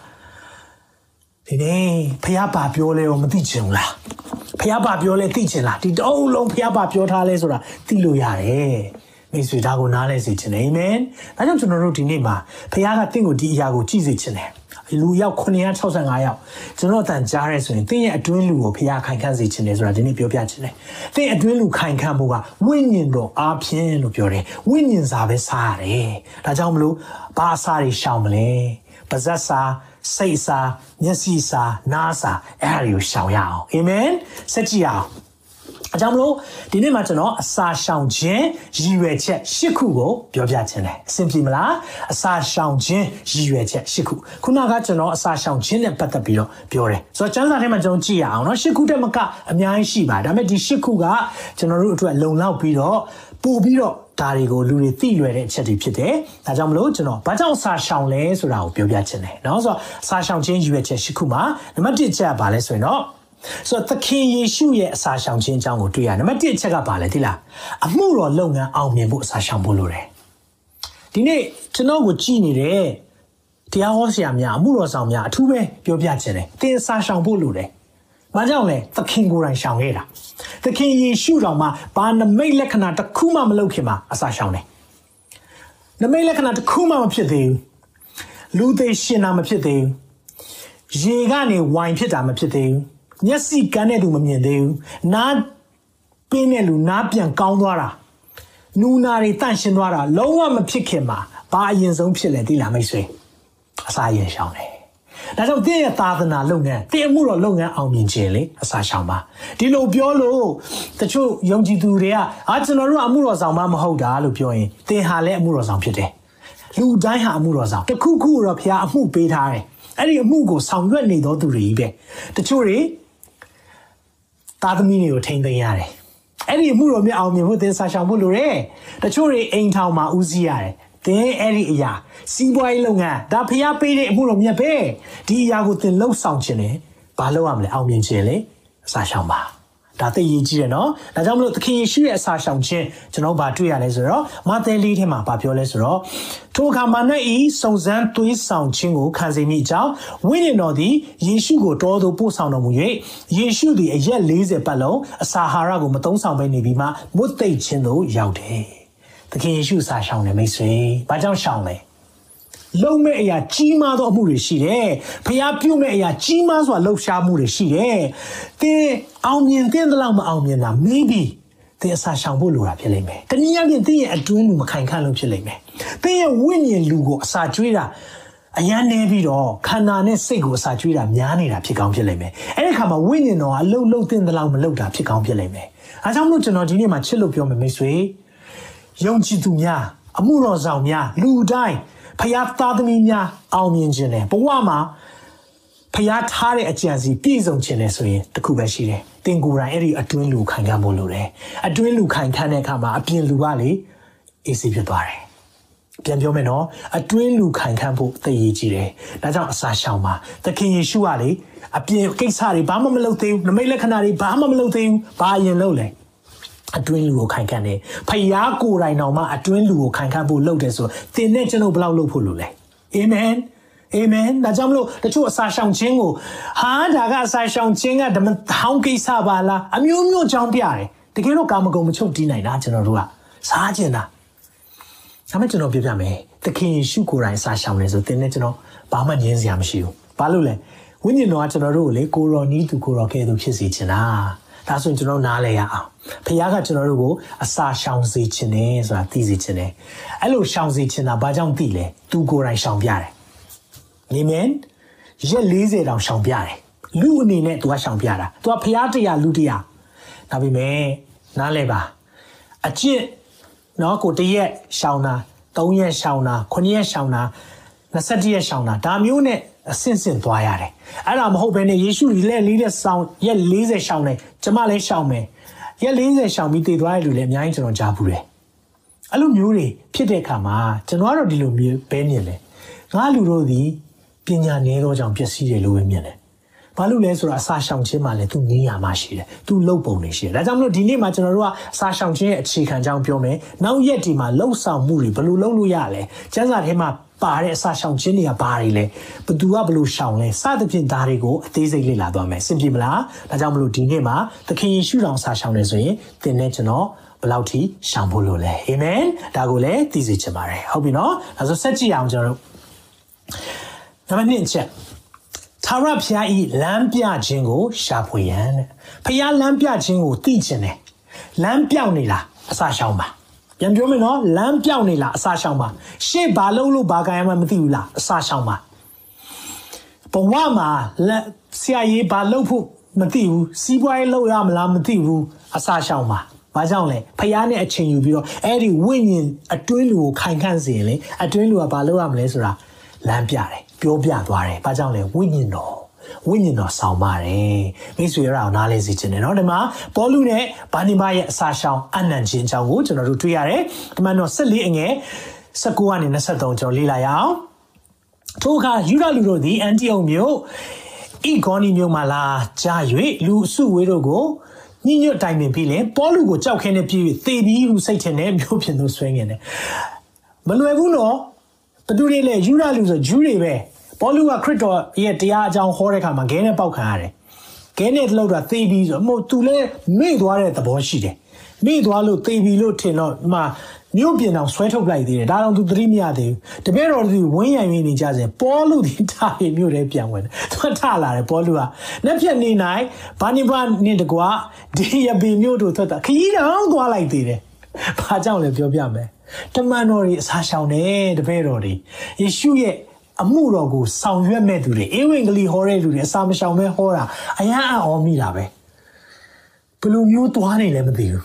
[SPEAKER 2] ။ဒီနေ့ဖះဘာပြောလဲကိုမသိချင်ဘူးလား။ဖះဘာပြောလဲသိချင်လား။ဒီတအုပ်လုံးဖះဘာပြောထားလဲဆိုတာသိလို့ရတယ်။မိတ်ဆွေဒါကိုနားလဲစေချင်တယ်အာမင်။ဒါကြောင့်ကျွန်တော်တို့ဒီနေ့မှာဖះကတင့်ကိုဒီအရာကိုကြည့်စေချင်တယ်။ လူရောက်965ယောက်ကျွန်တော်အတန်ကြားရဲဆိုရင်တင်းရဲ့အတွင်းလူကိုဖျားခိုင်ခန့်စေခြင်းလေဆိုတာဒီနေ့ပြောပြခြင်းလေတင်းအတွင်းလူခိုင်ခန့်မှုကဝိညာဉ်တော်အားဖြင့်လို့ပြောတယ်ဝိညာဉ်စာပဲစားရတယ်ဒါကြောင့်မလို့ဘာအစာတွေရှောင်မလဲပါဇက်စာစိတ်စာမျက်စိစာနားစာအဲ့ဒါတွေကိုရှောင်ရအောင်အာမင်ဆက်ကြည့်အောင် အကြောင်းမလို့ဒီနေ့မှာကျွန်တော်အစာရှောင်ခြင်းရည်ရွယ်ချက်၈ခုကိုပြောပြခြင်းတယ်အဆင်ပြေမလားအစာရှောင်ခြင်းရည်ရွယ်ချက်၈ခုခုနကကျွန်တော်အစာရှောင်ခြင်းနဲ့ပတ်သက်ပြီးတော့ပြောတယ်ဆိုတော့ကျမ်းစာထဲမှာကျွန်တော်ကြည့်ရအောင်เนาะ၈ခုတည်းမကအများကြီးရှိပါတယ်ဒါပေမဲ့ဒီ၈ခုကကျွန်တော်တို့အတွက်လုံလောက်ပြီးတော့ပို့ပြီးတော့ဒါတွေကိုလူတွေသိလွယ်တဲ့အချက်တွေဖြစ်တယ်။ဒါကြောင့်မလို့ကျွန်တော်ဘာကြောင့်စာရှောင်လဲဆိုတာကိုပြောပြချင်တယ်။နော်ဆိုတော့စာရှောင်ခြင်းရည်ရွယ်ချက်၈ခုမှာနံပါတ်၁ချက်ကဘာလဲဆိုရင်တော့ ဆိုတော့သခင်ယေရှုရဲ့အစာရှောင်ခြင်းအကြောင်းကိုတွေ့ရနံပါတ်1အချက်ကဘာလဲသိလားအမှုတော်လုပ်ငန်းအောင်မြင်ဖို့အစာရှောင်ဖို့လိုတယ်ဒီနေ့ကျွန်တော်ကိုကြည်နေတဲ့တရားဟောဆရာများအမှုတော်ဆောင်များအထူးပဲပြောပြခြင်းတယ်သင်အစာရှောင်ဖို့လိုတယ်ဘာကြောင့်လဲသခင်ကိုယ်တိုင်ရှောင်ခဲ့တာသခင်ယေရှုတော်မှာဘာနမိတ်လက္ခဏာတစ်ခုမှမလုပ်ခင်မှာအစာရှောင်တယ်နမိတ်လက္ခဏာတစ်ခုမှမဖြစ်သေးဘူးလူသေးရှင်တာမဖြစ်သေးဘူးရေကနေဝိုင်ဖြစ်တာမဖြစ်သေးဘူး မျက်စိကန်းတဲ့သူမမြင်သေးဘူးနားပင်းတဲ့လူနားပြန်ကောင်းသွားတာနူနာတွေတန့်ရှင်းသွားတာလုံးဝမဖြစ်ခင်မှာဘာအရင်ဆုံးဖြစ်လဲသိလားမိတ်ဆွေအစာရင်ရှောင်တယ်ဒါကြောင့်တင်းရဲ့သာသနာလုပ်ငန်းတင်းမှုတော်လုပ်ငန်းအောင်မြင်ခြင်းလေအစာရှောင်ပါဒီလိုပြောလို့တချို့ယုံကြည်သူတွေကအာကျွန်တော်တို့အမှုတော်ဆောင်မမဟုတ်တာလို့ပြောရင်တင်းဟာလည်းအမှုတော်ဆောင်ဖြစ်တယ်လူတိုင်းဟာအမှုတော်ဆောင်တခုခုတော့ဖခင်အမှုပေးထားတယ်အဲ့ဒီအမှုကိုဆောင်ရွက်နေသောသူတွေကြီးပဲတချို့တွေ သားသမီးတွေကိုထိန်းသိမ်းရတယ်အဲ့ဒီအမှုတော်မြတ်အောင်မြင်ဖို့သင်စာရှောင်ဖို့လိုတယ်တချို့တွေအိမ်ထောင်မှာဦးစီးရတယ်သင်အဲ့ဒီအရာစီးပွားရေးလုပ်ငန်းဒါဖျားပေးတဲ့အမှုတော်မြတ်ပဲဒီအရာကိုသင်လှုပ်ဆောင်ခြင်းနဲ့ဘာလုပ်ရမလဲအောင်မြင်ခြင်းလေအစာရှောင်ပါ ဒါသိရေးကြီးတယ်နော်ဒါကြောင့်မလို့သခင်ယေရှုရဲ့အစာရှောင်ခြင်းကျွန်တော်ဗာတွေ့ရလဲဆိုတော့မာသဲလေးထဲမှာဗာပြောလဲဆိုတော့ထိုအခါမာနဤစုံစမ်းသွေးဆောင်ခြင်းကိုခံစေမိအကြောင်းဝိညာဉ်တော်သည်ယေရှုကိုတောသို့ပို့ဆောင်တော်မူ၍ယေရှုသည်အရက်40ပတ်လုံးအစာဟာရကိုမသုံးဆောင်ဘဲနေပြီးမှမွတ်သိပ်ခြင်းသို့ရောက်တယ်သခင်ယေရှုအစာရှောင်တယ်မိတ်ဆွေဘာကြောင့်ရှောင်လဲ လုံးမဲ့အရာကြီးမားသောအမှုတွေရှိတယ်။ဖျားပြုတ်မဲ့အရာကြီးမားစွာလှုပ်ရှားမှုတွေရှိတယ်။သင်အောင်မြင်တဲ့လောက်မအောင်မြင်တာ maybe သင်အစာရှောင်ဖို့လိုတာဖြစ်လိမ့်မယ်။တနည်းအားဖြင့်သင်ရဲ့အတွင်းလူမခိုင်ခန့်လို့ဖြစ်လိမ့်မယ်။သင်ရဲ့ဝိညာဉ်လူကိုအစာကျွေးတာအရန်နေပြီးတော့ခန္ဓာနဲ့စိတ်ကိုအစာကျွေးတာများနေတာဖြစ်ကောင်းဖြစ်လိမ့်မယ်။အဲ့ဒီခါမှာဝိညာဉ်တော်ကအလုံးလုံးတဲ့လောက်မလုပ်တာဖြစ်ကောင်းဖြစ်လိမ့်မယ်။အဲကြောင့်မို့ကျွန်တော်ဒီနေ့မှာချစ်လို့ပြောမယ်မိတ်ဆွေ။ယုံကြည်သူများအမှုတော်ဆောင်များလူတိုင်း ဖျားသားသမီးများအောင်မြင်ခြင်းနဲ့ဘဝမှာဖျားထားတဲ့အကြံစီပြည့်စုံခြင်းနဲ့ဆိုရင်တခုပဲရှိတယ်။တင်ကိုယ်တိုင်အဲ့ဒီအတွင်းလူခိုင်ခံဖို့လိုတယ်။အတွင်းလူခိုင်ခံတဲ့အခါမှာအပြင်လူကလေအေးစေးဖြစ်သွားတယ်။ပြန်ပြောမယ်နော်အတွင်းလူခိုင်ခံဖို့သိရကြည့်တယ်။ဒါကြောင့်အစာရှောင်ပါ။သခင်ယေရှုကလေအပြင်ကိစ္စတွေဘာမှမလုပ်သေးဘူး။နမိတ်လက္ခဏာတွေဘာမှမလုပ်သေးဘူး။ဘာရင်လုပ်လဲ။ အတွင်းလူကိုခိုင်ခန့်တယ်ဖယားကိုယ်တိုင်တော်မှအတွင်းလူကိုခိုင်ခန့်ဖို့လုပ်တယ်ဆိုသင်နဲ့ကျွန်တော်ဘယ်လောက်လုပ်ဖို့လိုလဲအာမင်အာမင်ဒါကြောင့်မလို့တချို့အစာရှောင်ခြင်းကိုဟာဒါကအစာရှောင်ခြင်းကဓမ္မဟောင်းကိစ္စပါလားအမျိုးမျိုးကြောင်းပြတယ်တကယ်တော့ကာမဂုဏ်မချုပ်တီးနိုင်တာကျွန်တော်တို့ကစားကျင်တာဒါမှကျွန်တော်ပြပြမယ်သခင်ယေရှုကိုယ်တိုင်စာရှောင်တယ်ဆိုသင်နဲ့ကျွန်တော်ဘာမှငြင်းစရာမရှိဘူးဘာလို့လဲဝိညာဉ်တော်ကကျွန်တော်တို့ကိုလေကိုရောနီးသူကိုရောကဲသူဖြစ်စေချင်တာ ဒါဆိုရင်ကျွန်တော်နားလဲရအောင်ဖခင်ကကျွန်တော်တို့ကိုအစာရှောင်စေခြင်းနဲ့ဆိုတာသိစေခြင်းနဲ့အဲ့လိုရှောင်စေခြင်းတာဘာကြောင့်သိလဲသူကိုယ်တိုင်ရှောင်ပြတယ်အာမင်ရက်40တောင်ရှောင်ပြတယ်လူအနေနဲ့သူကရှောင်ပြတာသူကဖခင်တရားလူတရားဒါပေမဲ့နားလဲပါအကျင့်နော်ကိုတရက်ရှောင်တာ3ရက်ရှောင်တာ9ရက်ရှောင်တာ21ရက်ရှောင်တာဒါမျိုးနဲ့ အဆင့်ဆင့်သွားရတယ်အဲ့ဒါမဟုတ်ဘဲနဲ့ယေရှုလက်လေးတဲ့ဆောင်ရက်40ရှောင်တယ်ကျမလည်းရှောင်မယ်ရက်40ရှောင်ပြီးတည်သွားတဲ့လူလည်းအများကြီးကျွန်တော်ကြားဘူးတယ်အဲ့လိုမျိုးတွေဖြစ်တဲ့အခါမှာကျွန်တော်ကတော့ဒီလိုမျိုးပဲမြင်တယ်ငါလူတို့ဒီပညာနည်းသောကြောင့်ပျက်စီးတယ်လို့ပဲမြင်တယ်ဘာလို့လဲဆိုတော့အစာရှောင်ခြင်းမှာလည်းသူနည်းရမှာရှိတယ်သူလှုပ်ပုံတွေရှိတယ်ဒါကြောင့်မလို့ဒီနေ့မှာကျွန်တော်တို့ကအစာရှောင်ခြင်းရဲ့အခြေခံကြောင်းပြောမယ်နောက်ရက်ဒီမှာလှုပ်ဆောင်မှုတွေဘယ်လိုလုပ်လို့ရလဲကျန်းစာထဲမှာ ပါတဲ့အစာရှောင်ခြင်းတွေကဘာတွေလဲဘသူကဘလို့ရှောင်လဲစသဖြင့်ဒါတွေကိုအသေးစိတ်လေ့လာသွားမယ်စင်ပြေမလားဒါကြောင့်မလို့ဒီနေ့မှာသခင်ယေရှုတော်စာရှောင်နေဆိုရင်သင်နဲ့ကျွန်တော်ဘယ်လောက်ထိရှောင်ဖို့လို့လဲအာမင်ဒါကိုလည်းသိစေချင်ပါတယ်ဟုတ်ပြီနော်ဒါဆိုဆက်ကြည့်အောင်ကျွန်တော်တို့နံပါတ်1ချက်သာရဖျားဤလမ်းပြခြင်းကိုရှာဖွေရန်တဲ့ဖျားလမ်းပြခြင်းကိုသိခြင်းတယ်လမ်းပြောင်းနေလားအစာရှောင်ပါ ပြန်ပြောမယ်နော်လမ်းပြောင်းနေလားအစာရှောင်ပါရှေ့ဘာလုပ်လို့ဘာကံရမှမသိဘူးလားအစာရှောင်ပါဘဝမှာဆရာကြီးဘာလုပ်ဖို့မသိဘူးစီးပွားရေးလုပ်ရမလားမသိဘူးအစာရှောင်ပါဘာကြောင့်လဲဖျားနဲ့အချိန်ယူပြီးတော့အဲ့ဒီဝိညာဉ်အတွင်းလူကိုခိုင်ခန့်စေရင်လေအတွင်းလူကဘာလုပ်ရမလဲဆိုတာလမ်းပြတယ်ပြောပြသွားတယ်ဘာကြောင့်လဲဝိညာဉ်တော် ဝိညာဉ်တော်ဆောင်ပါတယ်မိတ်ဆွေရအောင်နားလဲစီခြင်းတယ်เนาะဒီမှာပေါလုနဲ့ဘာနိမရဲ့အစာရှောင်အနံ့ခြင်းအကြောင်းကိုကျွန်တော်တို့တွေ့ရတယ်ဒီမှာတော့14အငယ်19ကနေ23ကျွန်တော်လေ့လာရအောင်ထိုအခါယူဒလူတို့သည်အန်တီအုတ်မြို့ဤဂေါနီမြို့မှလာကြား၍လူအစုဝေးတို့ကိုညညွတ်တိုင်ပင်ပြီးလင်ပေါလုကိုကြောက်ခဲနဲ့ပြေး၍သေပြီးဟုစိတ်ထင်တဲ့မြို့ပြင်သို့ဆွဲငင်တယ်မလွယ်ဘူးနော်ဘသူတွေလဲယူဒလူဆိုဂျူးတွေပဲ ပေါလုကခရစ်တော်ရဲ့တရားအကြောင်းဟောတဲ့အခါမှာဂဲနဲ့ပေါက်ခံရတယ်ဂဲနဲ့လောက်တာသေပြီးဆိုမို့သူလဲမေ့သွားတဲ့သဘောရှိတယ်မေ့သွားလို့သေပြီးလို့ထင်တော့မှမြို့ပြင်အောင်ဆွဲထုတ်လိုက်သေးတယ်ဒါတော့သူသတိမရသေးဘူးတပည့်တော်သူဝင်းရံရင်းနေကြစဉ်ပေါလုဒီထားပြီးမြို့ထဲပြန်ဝင်တယ်သူထလာတယ်ပေါလုကလက်ဖြတ်နေနိုင်ဘာနိဘာနေတကွာဒီရပီမြို့တို့ထွက်တာခကြီးတောင်သွားလိုက်သေးတယ်ဘာကြောင့်လဲပြောပြမယ်တမန်တော်တွေအစားရှောင်တယ်တပည့်တော်တွေယေရှုရဲ့ အမှုတော်ကိုဆောင်ရွက်မဲ့သူတွေအေဝံဂေလိဟောတဲ့လူတွေအစာမရှောင်ပဲဟောတာအယံအံ့ဩမိတာပဲဘယ်လိုမျိုးသွားနေလဲမသိဘူး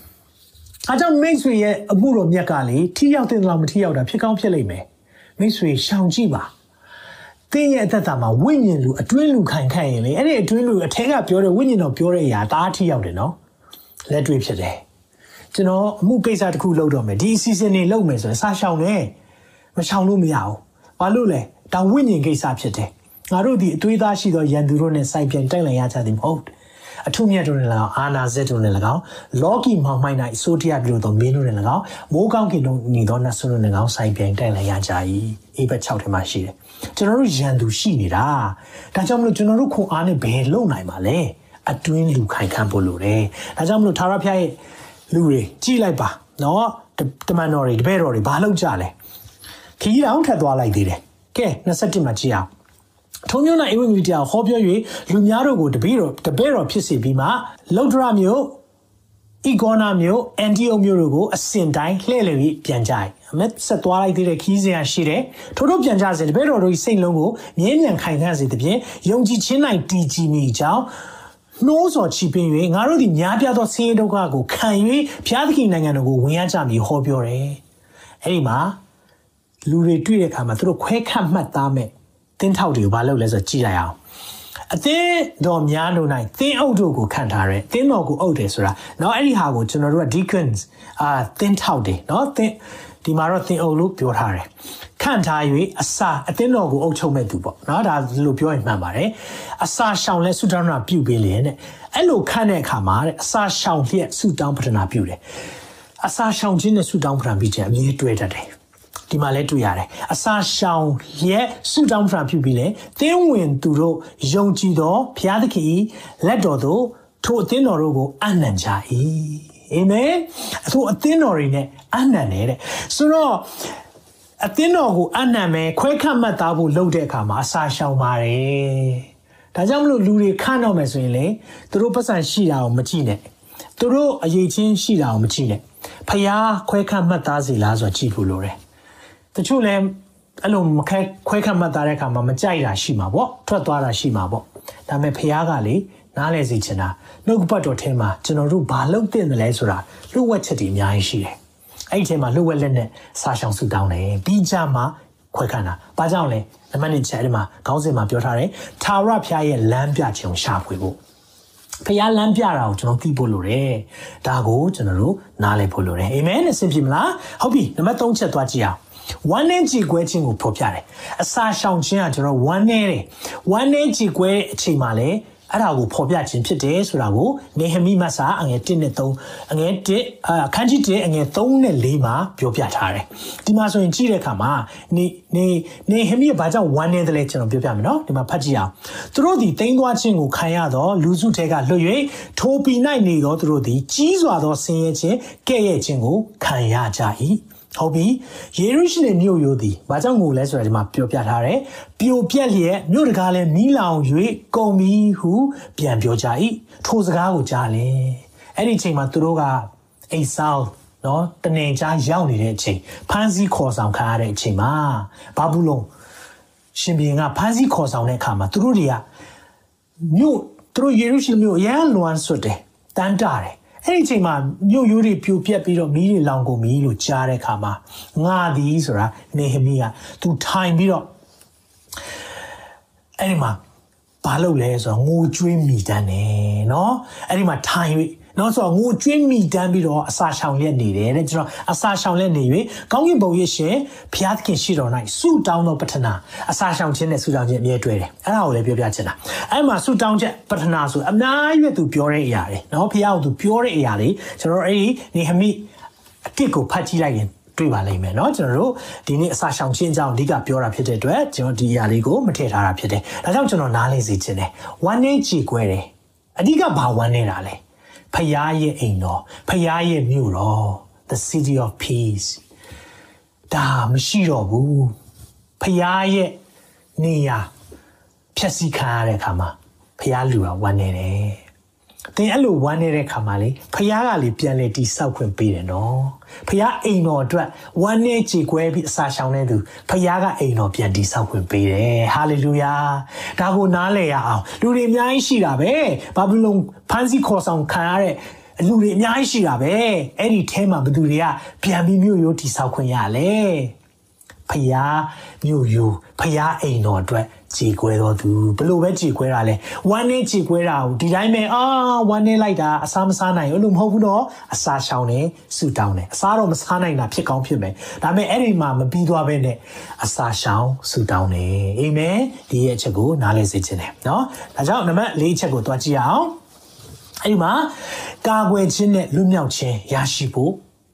[SPEAKER 2] အားကြောင့်မိတ်ဆွေရဲ့အမှုတော်မြတ်ကလေထိရောက်တဲ့လားမထိရောက်တာဖြစ်ကောင်းဖြစ်လိမ့်မယ်မိတ်ဆွေရှောင်ကြည့်ပါတင်းရဲ့အသက်တာမှာဝိညာဉ်လူအတွင်းလူခံခန့်ရင်လေအဲ့ဒီအတွင်းလူအထက်ကပြောတဲ့ဝိညာဉ်တော်ပြောတဲ့အရာတအားထိရောက်တယ်နော်လက်တွေ့ဖြစ်တယ်ကျွန်တော်အမှုကိစ္စတစ်ခုလုပ်တော့မယ်ဒီအစီအစဉ်တွေလုပ်မယ်ဆိုရင်စာရှောင်တယ်မရှောင်လို့မရဘူးဘာလို့လဲ ဒါဝိညာဉ်ကိစ္စဖြစ်တယ်ငါတို့ဒီအသွေးသားရှိသောရန်သူတို့နဲ့စိုက်ပြန်တိုက်လည်ရကြသည်မဟုတ်အထုမြတ်တို့နဲ့၎င်းအာနာဇက်တို့နဲ့၎င်းလောကီမောင်မိုင်း၌အစိုးတရားပြုလို့သောမင်းတို့နဲ့၎င်းမိုးကောင်းကင်တို့ညီသောနတ်ဆုတို့နဲ့၎င်းစိုက်ပြန်တိုက်လည်ရကြ၏အေဘက်6ထဲမှာရှိတယ်ကျွန်တော်တို့ရန်သူရှိနေတာဒါကြောင့်မလို့ကျွန်တော်တို့ခွန်အားနဲ့ဘယ်လုံနိုင်ပါလဲအတွင်းလူခိုင်ခန့်ဖို့လိုတယ်ဒါကြောင့်မလို့သာရဖျားရဲ့လူတွေကြည်လိုက်ပါနော်တမန်တော်တွေတပည့်တော်တွေဘာလုပ်ကြလဲခီးတောင်ထက်သွားလိုက်သေးတယ် ကဲ27မှာကြည့်အောင်ထုံမျိုးနဲ့ဧဝံဂေလိတရားဟောပြော၍လူများတို့ကိုတပည့်တော်တပည့်တော်ဖြစ်စေပြီးမှလောဒရမျိုးဤဂေါနာမျိုးအန်တီယိုမျိုးတို့ကိုအစင်တိုင်းလှည့်လည်ပြီးပြန်ကြိုက်အမက်ဆက်သွားလိုက်တဲ့ခီးစရာရှိတယ်ထို့ထို့ပြန်ကြစေတပည့်တော်တို့၏စိတ်လုံးကိုမြဲမြံခိုင်ခန့်စေသဖြင့်ယုံကြည်ခြင်း၌တည်ကြည်မိကြောင်းနှိုးဆော်ချီပင်၍ငါတို့သည်များပြားသောဆင်းရဲဒုက္ခကိုခံ၍ဘုရားသခင်နိုင်ငံတော်ကိုဝင်ရကြမည်ဟောပြောတယ်အဲ့ဒီမှာ လူတွေတွေ့တဲ့အခါမှာသူတို့ခွဲခတ်မှတ်သားမဲ့တင်းထောက်တွေကိုဘာလုပ်လဲဆိုတော့ကြည့်လိုက်အောင်အသင်းတော်များလို့နိုင်သင်းအုပ်တို့ကိုခံထားရဲသင်းတော်ကိုအုပ်တယ်ဆိုတာเนาะအဲ့ဒီဟာကိုကျွန်တော်တို့က deacons အာသင်းထောက်တယ်เนาะသင်းဒီမှာတော့သင်းအုပ်လို့ပြောထားတယ်ခံထား၍အစာအသင်းတော်ကိုအုပ်ချုပ်မဲ့သူပေါ့เนาะဒါလို့ပြောရင်မှန်ပါတယ်အစာရှောင်လဲဆုတောင်းတာပြုပေးလေတဲ့အဲ့လိုခံတဲ့အခါမှာတဲ့အစာရှောင်လျက်ဆုတောင်းပတနာပြုတယ်အစာရှောင်ခြင်းနဲ့ဆုတောင်းပတနာပြုခြင်းအမြဲတွေ့တတ်တယ် ဒီမှာလဲတွေ့ရတယ်အစာရှောင်ရဲ့ဆုတောင်းဖရာပြုပြီးလဲသင်းဝင်သူတို့ယုံကြည်သောဘုရားသခင်လက်တော်သို့ထိုအသင်းတော်တို့ကိုအနံ့ကြ၏အာမင်အထိုအသင်းတော်တွေနဲ့အနံ့နေတဲ့ဆိုတော့အသင်းတော်ကိုအနံ့မဲ့ခွဲခတ်မှတ်သားဖို့လုပ်တဲ့အခါမှာအစာရှောင်ပါတယ်ဒါကြောင့်မလို့လူတွေခန့်တော့မယ်ဆိုရင်လေသူတို့ပတ်စံရှိတာကိုမကြည့်နဲ့သူတို့အရေးချင်းရှိတာကိုမကြည့်နဲ့ဖျားခွဲခတ်မှတ်သားစီလားဆိုတော့ကြည့်ဖို့လိုတယ် တချို့လည်းအဲ့လိုမခဲခွဲခတ်မှတ်သားတဲ့အခါမှာမကြိုက်တာရှိမှာပေါ့ထွက်သွားတာရှိမှာပေါ့ဒါပေမဲ့ဖះကလေနားလဲစီချင်တာနှုတ်ပတ်တော်ထဲမှာကျွန်တော်တို့ဘာလုပ်တင်တယ်လဲဆိုတာလှုပ်ဝက်ချက်တွေအများကြီးရှိတယ်အဲ့ဒီထဲမှာလှုပ်ဝက်လက်နဲ့စာရှောင်ဆူတောင်းတယ်ပြီးကြမှာခွဲခန့်တာဘာကြောင့်လဲနံပါတ်1ချက်အဲ့ဒီမှာခေါင်းစဉ်မှာပြောထားတယ်သာရဖះရဲ့လမ်းပြခြင်းကိုရှာဖွေဖို့ဖះလမ်းပြတာကိုကျွန်တော်သိဖို့လိုတယ်ဒါကိုကျွန်တော်တို့နားလည်ဖို့လိုတယ်အာမင်အဆင်ပြေမလားဟုတ်ပြီနံပါတ်3ချက်သွားကြည့်အောင် ဝမ်းနဲ့ကြည်ကွဲခြင်းကိုဖော်ပြတယ်အစာရှောင်ခြင်းကကျွန်တော်ဝမ်းနဲ့တယ်ဝမ်းနဲ့ကြည်ကွဲတဲ့အချိန်မှာလည်းအဲ့ဒါကိုဖော်ပြခြင်းဖြစ်တယ်ဆိုတာကိုနေဟမိမတ်စာအငယ်1နဲ့3အငယ်1အခန်းကြီး1အငယ်3နဲ့4မှာပြောပြထားတယ်ဒီမှာဆိုရင်ကြည့်တဲ့အခါမှာနေနေနေဟမိကဘာကြောင့်ဝမ်းနေတယ်လဲကျွန်တော်ပြောပြမယ်နော်ဒီမှာဖတ်ကြည့်အောင်သူတို့ဒီတိမ့်သွားခြင်းကိုခံရတော့လူစုထဲကလွတ်၍ထိုပီ၌နေတော့သူတို့ဒီကြီးစွာသောဆင်းရဲခြင်းကဲ့ရဲ့ခြင်းကိုခံရကြ၏ ဟုတ်ပြီယေရုရှလင်မြို့ရိုးသည်ဘာကြောင့်ငိုလဲဆိုတာဒီမှာပြောပြထားတယ်ပြိုပြက်လျက်မြို့တကားလည်းမီးလောင်၍ကုန်ပြီဟုပြန်ပြောကြ၏ထိုစကားကိုကြားလေအဲ့ဒီအချိန်မှာသူတို့ကအိဆောင်းနော်တနေချားရောက်နေတဲ့အချိန်ဖမ်းဆီးခေါ်ဆောင်ခံရတဲ့အချိန်မှာဘာဘူးလုံးရှင်ဘီရင်ကဖမ်းဆီးခေါ်ဆောင်တဲ့အခါမှာသူတို့တွေကမြို့သူတို့ယေရုရှလင်မြို့အရန်လွမ်းဆွတ်တယ်တန်းတာတယ် အဲ့ဒီအချိန်မှာမြို့ရိုးတွေပြိုပြက်ပြီးတော့မီးတွေလောင်ကုန်ပြီလို့ကြားတဲ့အခါမှာငါသည်ဆိုတာနေဟမိကသူထိုင်ပြီးတော့အဲ့ဒီမှာဘာလုပ်လဲဆိုတော့ငိုကြွေးမိတန်းတယ်เนาะအဲ့ဒီမှာထိုင်၍ နောက်ဆိုငိုကြွေးမိတန်းပြီးတော့အစာရှောင်ရက်နေတယ်တဲ့ကျွန်တော်အစာရှောင်ရက်နေ၍ကောင်းကင်ဘုံရဲ့ရှင်ဘုရားသခင်ရှိတော်၌ဆုတောင်းသောပတ္ထနာအစာရှောင်ခြင်းနဲ့ဆုတောင်းခြင်းအမြဲတွေ့တယ်အဲ့ဒါကိုလည်းပြောပြချင်တာအဲ့မှာဆုတောင်းချက်ပတ္ထနာဆိုအများကြီးပဲသူပြောတဲ့အရာတွေเนาะဘုရားကသူပြောတဲ့အရာတွေကျွန်တော်အဲ့ဒီနေဟမိအတစ်ကိုဖတ်ကြည့်လိုက်ရင်တွေ့ပါလိမ့်မယ်เนาะကျွန်တော်တို့ဒီနေ့အစာရှောင်ခြင်းအကြောင်းအဓိကပြောတာဖြစ်တဲ့အတွက်ကျွန်တော်ဒီအရာလေးကိုမထည့်ထားတာဖြစ်တယ်ဒါကြောင့်ကျွန်တော်နားလေစေခြင်းတယ်ဝမ်းနေကြည်ကွဲတယ်အဓိကဘာဝမ်းနေတာလဲ ဖယားရဲ့အိမ်တော်ဖယားရဲ့မြို့တော် the city of peace ဒါမရှိတော့ဘူးဖယားရဲ့နေရာ ဖြည့်ဆည်းခံရတဲ့အခါမှာဖယားလူကဝမ်းနေတယ် သင်အဲ့လိုဝမ်းနေတဲ့ခါမှာလေဖះကလေပြန်လေတိဆောက်ခွင့်ပေးတယ်နော်ဖះအိမ်တော်အတွက်ဝမ်းနေကြေကွဲပြီးအစာရှောင်နေသူဖះကအိမ်တော်ပြန်တိဆောက်ခွင့်ပေးတယ်ဟာလေလုယာဒါကိုနားလည်ရအောင်လူတွေအများကြီးရှိတာပဲဘာဘလုန်ဖန်စီခေါ်ဆောင်ခံရတဲ့လူတွေအများကြီးရှိတာပဲအဲ့ဒီထဲမှာဘသူတွေကပြန်ပြီးမြို့ရိုးတိဆောက်ခွင့်ရလဲဖျားမြို့ယူဖျားအိမ်တော်အတွက် ကြည်ကွဲတော်သူဘလို့ပဲကြည်ကွဲတာလဲဝမ်းနေကြည်ကွဲတာကိုဒီတိုင်းပဲအာဝမ်းနေလိုက်တာအစားမစားနိုင်ဘူးလို့မဟုတ်ဘူးတော့အစားရှောင်နေဆူတောင်းတယ်အစားတော့မစားနိုင်တာဖြစ်ကောင်းဖြစ်မယ်ဒါပေမဲ့အဲ့ဒီမှာမပြီးသွားပဲနဲ့အစားရှောင်ဆူတောင်းတယ်အာမင်ဒီရဲ့အချက်ကိုနားလည်စေခြင်းတယ်เนาะဒါကြောင့်နံပါတ်၄ချက်ကိုတွားကြည့်အောင်အဲ့ဒီမှာကာကွယ်ခြင်းနဲ့လွတ်မြောက်ခြင်းရရှိဖို့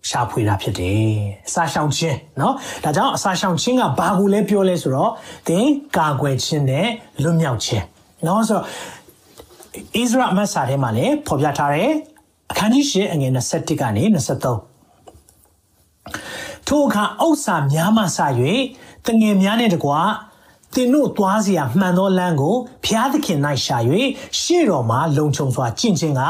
[SPEAKER 2] ရှာဖွေတာဖြစ်တယ်။အစာရှောင်ခြင်းเนาะဒါကြောင့်အစာရှောင်ခြင်းကဘာကိုလဲပြောလဲဆိုတော့သင်ကာကွယ်ခြင်းနဲ့လွတ်မြောက်ခြင်းเนาะဆိုတော့ဣသရေလမတ်စာထဲမှာလည်းဖော်ပြထားတယ်အခန်းကြီး၈အငယ်21ကနေ23ထိုအခါဥစ္စာများမှစ၍တငယ်များနဲ့တကွာသင်တို့သွားเสียမှန်သောလမ်းကိုဖျားသခင်၌ရှာ၍ရှေ့တော်မှာလုံခြုံစွာကျင့်ခြင်းက